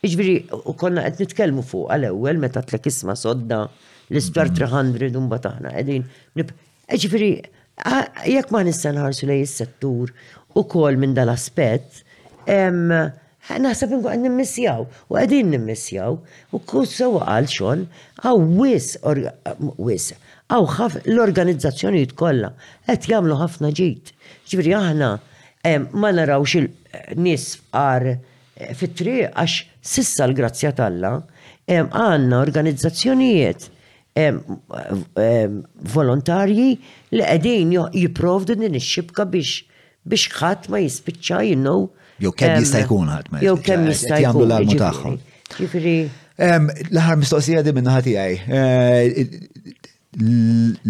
Jiġifieri, u konna qed nitkellmu fuqha l-ewwel meta tlek isma' sodda l-isptar 300 u mbagħad aħna qegħdin. Jiġifieri, jekk ma nista' nħarsu lej is-settur ukoll minn dal-aspett, naħseb inkun qed nimmissjaw u qegħdin nimmissjaw u kif sewwa qal Sean hawn wisq, wisq, hawn ħafna l-organizzazzjonijiet kollha qed jagħmlu ħafna ġid. Jiġifieri aħna ma narawx nies fqar fit-triq għax s'issa l-grazzja t'Alla għandna organizzazzjonijiet volontarji li qegħdin jipprovdu din ix-xibka biex biex ħadd ma jispiċċa you know. Jew kemm jista' jkun ħadd ma Jew kemm jista' jagħmlu l-almu tagħhom. Ġifieri. L-aħħar mistoqsija di minn ħati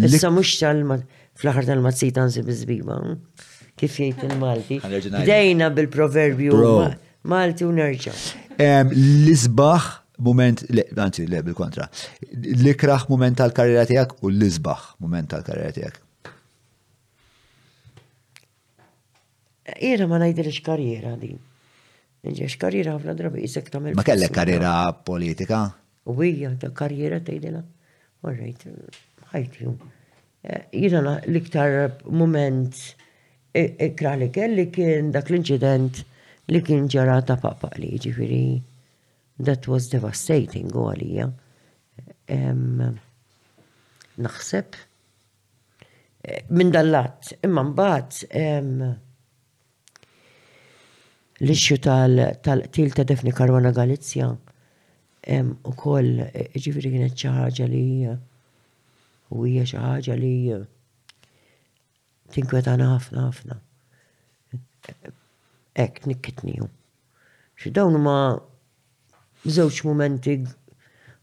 Issa mux tal-ma, fl-ħar tal-mazzi tansi bizbiba, kif jgħid il-Malti. Dejna bil-proverbju Malti u nerġa. L-isbaħ moment, anzi, le, bil-kontra. L-ikraħ moment tal-karriera tijak u l-isbaħ moment tal-karriera tijak. Karriera ma ngħidilx karriera din. Ġiex karriera ħafna drabi isek tagħmel. Ma kellek karriera politika? U hija ta' karriera tgħidilha. Orrejt, ħajti. Eh, jiena l-iktar moment ikra li kelli kien dak l-inċident li kien ġara ta' papa li ġifiri. That was devastating u għalija. Naħseb Minn dan l-att, imma mbagħad l-issue tal-qtil ta' Daphne Caruana Galizia ukoll ġifieri kienet xi ħaġa li u hija xi ħaġa li tinkwetana ħafna ħafna. Hekk nikkitniju. Xi dawn huma żewġ mumenti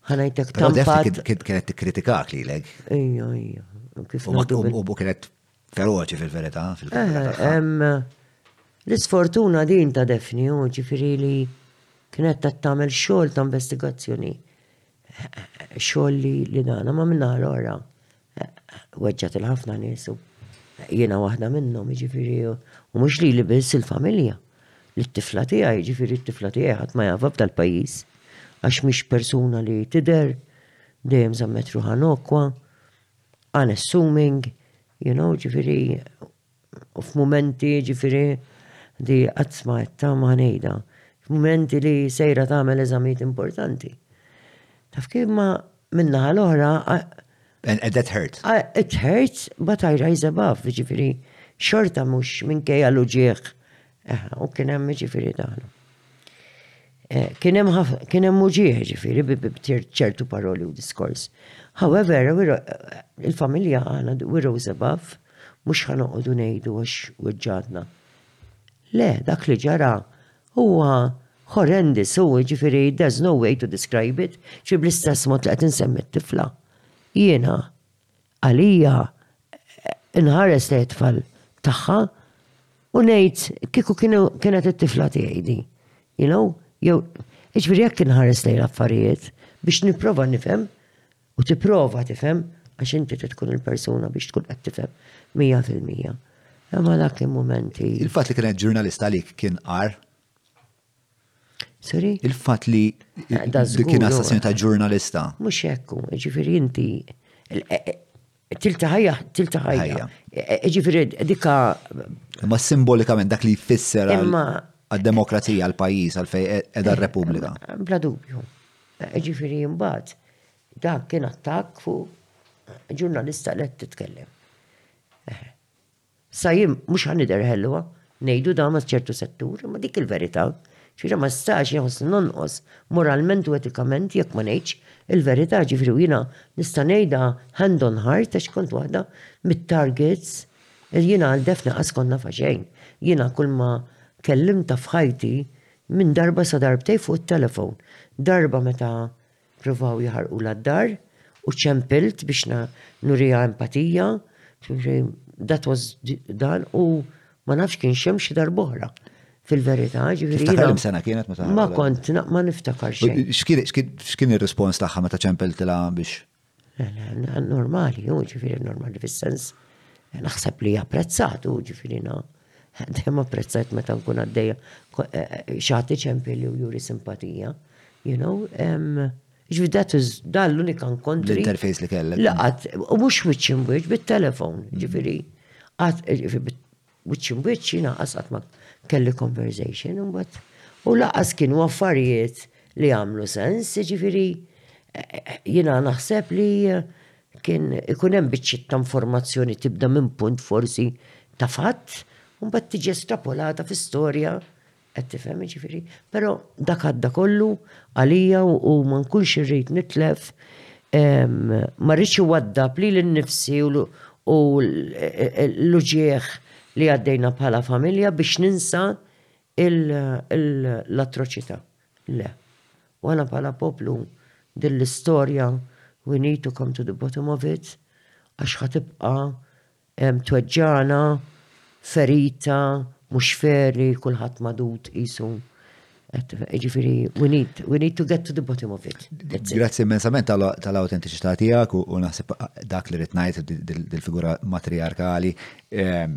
ħanajtek tampat. Kienet tikkritikak lilek. Ejja, ejja. U kienet feroċi fil-verità fil-kamra. L-isfortuna din ta' defni u ġifiri li kienet ta' tamel xogħol ta' investigazzjoni Xogħol li li nagħna ma minna l-ora weġġat il-ħafna nies u jiena waħda minnhom jiġifieri u mhux li li biss il-familja. L-tifla tiegħi jiġifieri t-tifla tiegħi ħadd ma jafha f'dal pajjiż għax mhix persuna li tidher dejjem żammet ruħha nokwa, unassuming, you know, jiġifieri u f'mumenti ġifieri di qatt smajtha ma ngħidha. F'mumenti li sejra tagħmel eżamijiet importanti. Taf kif ma min-naħa l-oħra And that hurts. It hurts, but I rise above, ġifieri xorta mhux minkejja l-uġigħ U kien hemm ġifieri dan. Eh, kien hemm kien hemm uġieħ ġifieri bi ċertu paroli u diskors. However, il-familja għana we rose above mhux ħanoqogħdu ngħidu għax weġġadna. Le, dak li ġara huwa horrendous u ġifieri there's no way to describe it, ġi bl-istess mod li qed insemmi t-tifla. Jiena Għalija inħares lejn it-tfal tagħha u ngħid kieku kienet it-tifla tiegħi di. You know, jew jiġifieri jekk inħares lejn affarijiet biex nipprova nifhem u tipprova tifhem għax inti trid tkun il-persuna biex tkun qed tifhem mija fil-mija. Imma dak il-mumenti. Il-fatt li kienet ġurnalista għalik kien qar? Sorry? Il-fat li eh, dikin assassinu ta' ġurnalista. Mux ekku, ġifiri inti. Tilta ħajja, tilta ħajja. Ġifiri dika. Ma simbolikament dak li jfisser għal-demokrazija, għal-pajis, għal-fej e- edha r-Repubblika. Bla dubju. Ġifiri jimbat, dak kien attak fu ġurnalista li titkellem. Sa jien mhux ħa nidher ħelwa, ngħidu dan ma' ċertu settur, imma dik il-verità. Ġifieri ma nistax inħossni nonqos moralment u etikament jekk ma ngħidx il-verità, ġifieri u jiena nista' ngħidha hand on heart għax kont waħda mit-targets, jiena għal Daphne qas kont nafha xejn. Jiena kulma kellimtha f'ħajti minn darba sa darbtejn fuq it-telephone. Darba meta Provaw jaħarqulha d-dar u ċempilt biex nuriha empatija. That was dan u ma nafx kien xem xi darb'oħra fil-verità. Tiftakar sena kienet meta. Ma kont ma niftakar xejn. X'kien ir-rispons tagħha meta ċempiltilha biex? Normali, ġifieri normali fis-sens naħseb li japprezzat, ġifieri Dejjem apprezzajt meta nkun għaddejja xi ħadd iċempli li juri simpatija. You know, ġvi dat dan l-unika nkontri. L-interface li kellek. Laqat, u mhux wiċċ imwiċċ bit-telefon, mm. ġifieri. Wiċċ imwiċċ jiena qasqat ma kelli conversation imbagħad. U laqas kienu affarijiet li għamlu sens, ġifieri jiena naħseb li kien ikun hemm biċċiet ta' informazzjoni tibda minn punt forsi ta' fatt, u mbagħad tiġi estrapolata fi storja qed tifhem jiġifieri. Però dak għadda kollu għalija u ma nkunx irrid nitlef ma rridx iwaddab li l-nifsi u l-uġieħ li għaddejna bħala familja biex ninsa l-atroċità. Le. U aħna bħala poplu din l-istorja we need to come to the bottom of it għax ħa tibqa' tweġġagħna, ferita, mhux fair li kulħadd magħdud qisu Ġifiri, we need, we need to get to the bottom of it. Grazzi immensament tal-autentiċità tiegħek u naħseb dak li ritnajt dil-figura matriarkali. Ehm,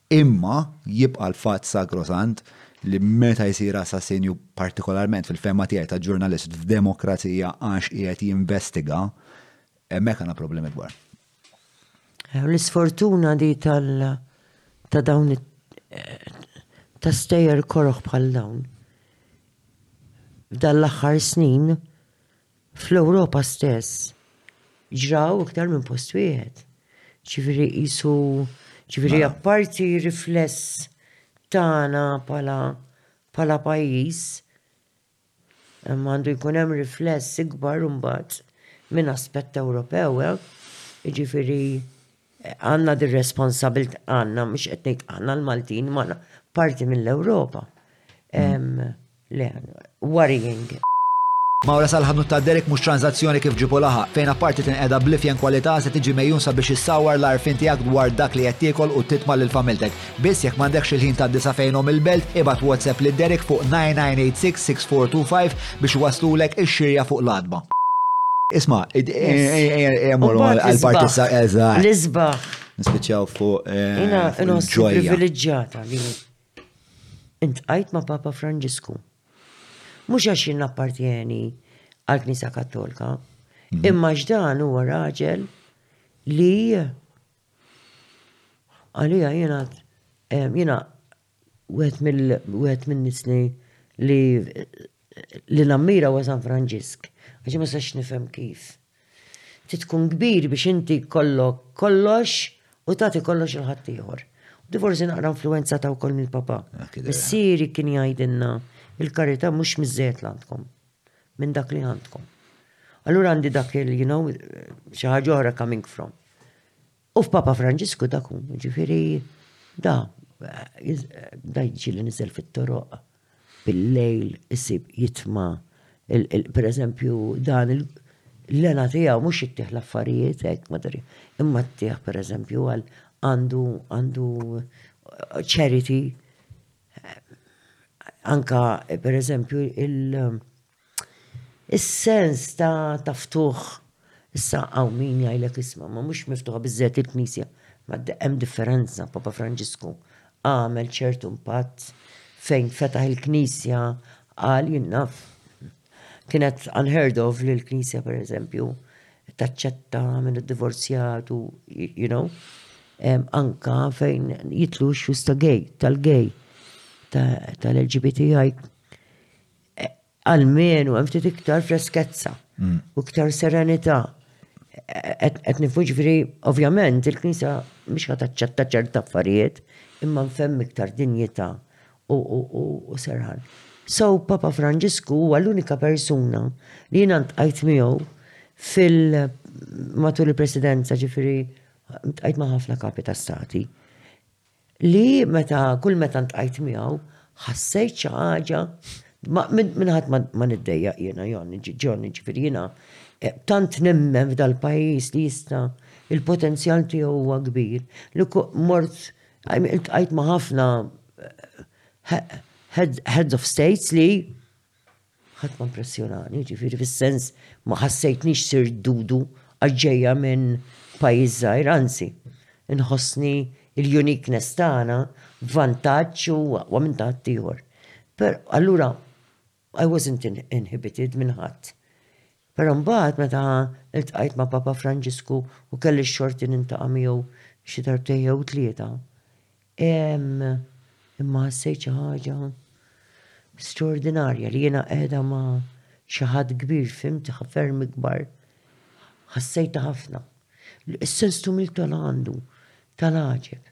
Imma jibqa' l-fatt sagrosant li meta jsir assassinju, partikolarment fil-fehma tiegħi ta' ġurnalist f'demokrazija għax qiegħed jinvestiga, hemmhekk għandna problemi kbar. L-isfortuna di tal ta' dawn ta' stejjer koroh bħal dawn. F'dan l-aħħar snin, Fl-Ewropa stess ġraw iktar minn post wieħed. Ġifieri qisu ġifieri mela. apparti rifless tagħna pala pala pajjiż għandu jkun hemm rifless ikbar imbagħad minn aspett Ewropew, eh? Ġifieri Għandna din responsabilta, għandna, mhux qed ngħid aħna l-Maltin, ma parti mill-Ewropa. Le, worrying. Mawra sal-ħanut ta' Derek mhux tranżazzjoni kif ġipu laħaq, fejn apparti tinqeda bl-ifjen kwalità se tiġi megħjun sabiex issawwar l-għarfien tiegħek dwar dak li qed tiekol u titma' lil familtek. Biss jekk m'għandekx il-ħin tgħaddi sa fejn omm il-belt, ibgħat WhatsApp lil Derek fuq 99866425 biex iwasslulek ix-xirja fuq l-għatba. Isma', ejja morru għall-parti sa eżatt. L-isbaħ. Nispiċċaw fuq. Jina nħossu privileġġjata li intqajt ma' Papa Franġisku. Mhux għax jien appartjeni għal Knisa Kattolka, mhm. imma x'dan huwa raġel li Għalija jiena jiena wieħed mill wieħed minn nies li li li nammira huwa San Franġisk. Għax ma sax nifhem kif. Ti tkun kbir biex inti kollok kollox u tagħti kollox il ħaddieħor. Di forsi naqra influenza ta' wkoll mill-Papa. Missieri kien jgħidilna il-karità mhux miżżejjed l għandkom. minn dak li għandkom. Allura għandi dak il, you know, xi ħaġa oħra coming from. U f'Papa Franġisku dak hu, ġifieri da da jġi li niżel fit-toroq bil-lejl isib jitma' per eżempju dan il- l-lena tijaw mux jittieħ l-affarijiet, ek, madri, imma tijaw per eżempju għal għandu għandu uh, charity anka per eżempju il-sens ta' taftuħ issa għaw min jgħajlek isma ma mux miftuħa bizzet il-knisja ma hemm differenza Papa Franġisku għamel ċertu impatt fejn fetaħ il-knisja għal jinnaf Kienet unheard of li l-Knisja per eżempju taċċetta minn id-divorzjat u you know anka fejn jitlu xus ta' gay, tal-gay, tal-LGBTI. Għalmenu, hemm ftit iktar freskezza mm. u iktar serenità. Qed nifuġ veri, ovvjament, il-Knisja mhix ħadd taċċetta ċerta affarijiet, imma nfemm iktar dinjità u serħan. So Papa Franġisku huwa l-unika persuna li jiena ntqajt miegħu fil matul il-presidenza ġifiri ntqajt ma' ħafna kapi ta' stati li meta kull meta ntqajt miegħu ħassejt xi ħaġa minn ħadd ma niddejja jiena Jonni Ġonni ġifiri jiena eh, tant nemmen f'dal-pajjiż li jista' il-potenzjal tiegħu huwa kbir li mort Għajm il-tqajt ma' ħafna heads of states li ħadd ma impressjonani, ġifieri fis-sens ma ħassejtnix sir dudu għaġġejja minn pajjiż żgħir, anzi, inħossni il-uniqueness tagħna vantaġġ u aqwa minn ta' ħaddieħor. Però allura I wasn't inhibited minn ħadd. Però mbagħad meta ltqajt ma' Papa Franġisku u kelli x-xorti nintaqa' miegħu xi darbtejn jew tlieta, imma ħassejt xi ħaġa straordinarja li jiena qiegħda ma' xi ħadd kbir, fhimt, ferm ikbar. Ħassejtha ħafna. Is-sens t'umiltà li għandu ta' l-għaġeb.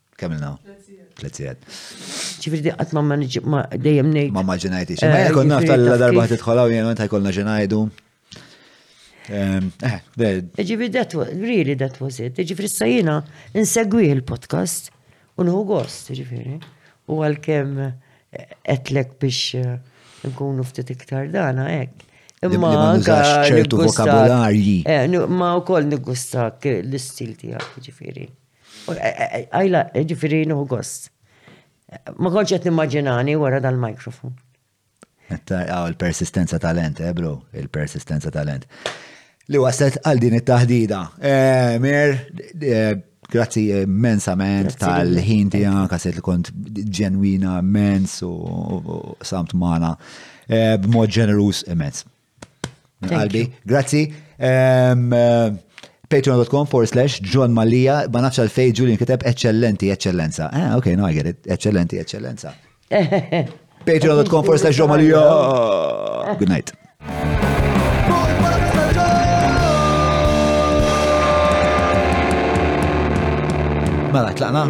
Kemm ilna? Tliet sigħat. Ġifieri di qatt ma maniġ- ma dejjem ngħid. Ma maġinajti xi. Eh, Ma jkun naf ġifieri tal-la taf darba kif. titħolaw jien għant jkollna xi ngħidu. Ehm, Eh, de- Ġifieri that was, really that was it. Ġifieri issa jiena insegwih il-podcast u nħu gost, ġifieri. U għalkemm eh, qedlek biex eh, nkunu ftit iktar dana hekk. Li- li ma anka nużax ċertu niggustak- vokabularji. Eh, nu- ma wkoll niggustak eh, l-istil tiegħek, ġifieri. Għajla, ġifiri nuhu gost. Ma konċ qed nimmaġinani wara dal-mikrofon. Għaw il-persistenza talent, eh bro, il-persistenza talent. Li waslet għal din it-taħdida. Eh, Mer, eh, grazzi immensament tal-ħin tiegħek għaset li kont ġenwina immens u samt mana eh, b'mod ġenerus immens. Qalbi, grazzi. Ehm, Patreon.com forward slash John Mallia, ma nafx għal fej Julian kiteb eccellenti, eccellenza. Ah, ok, no, I get it. Eccellenti, eccellenza. Patreon.com forward slash John Mallia. Good night. Mela, tlaqna.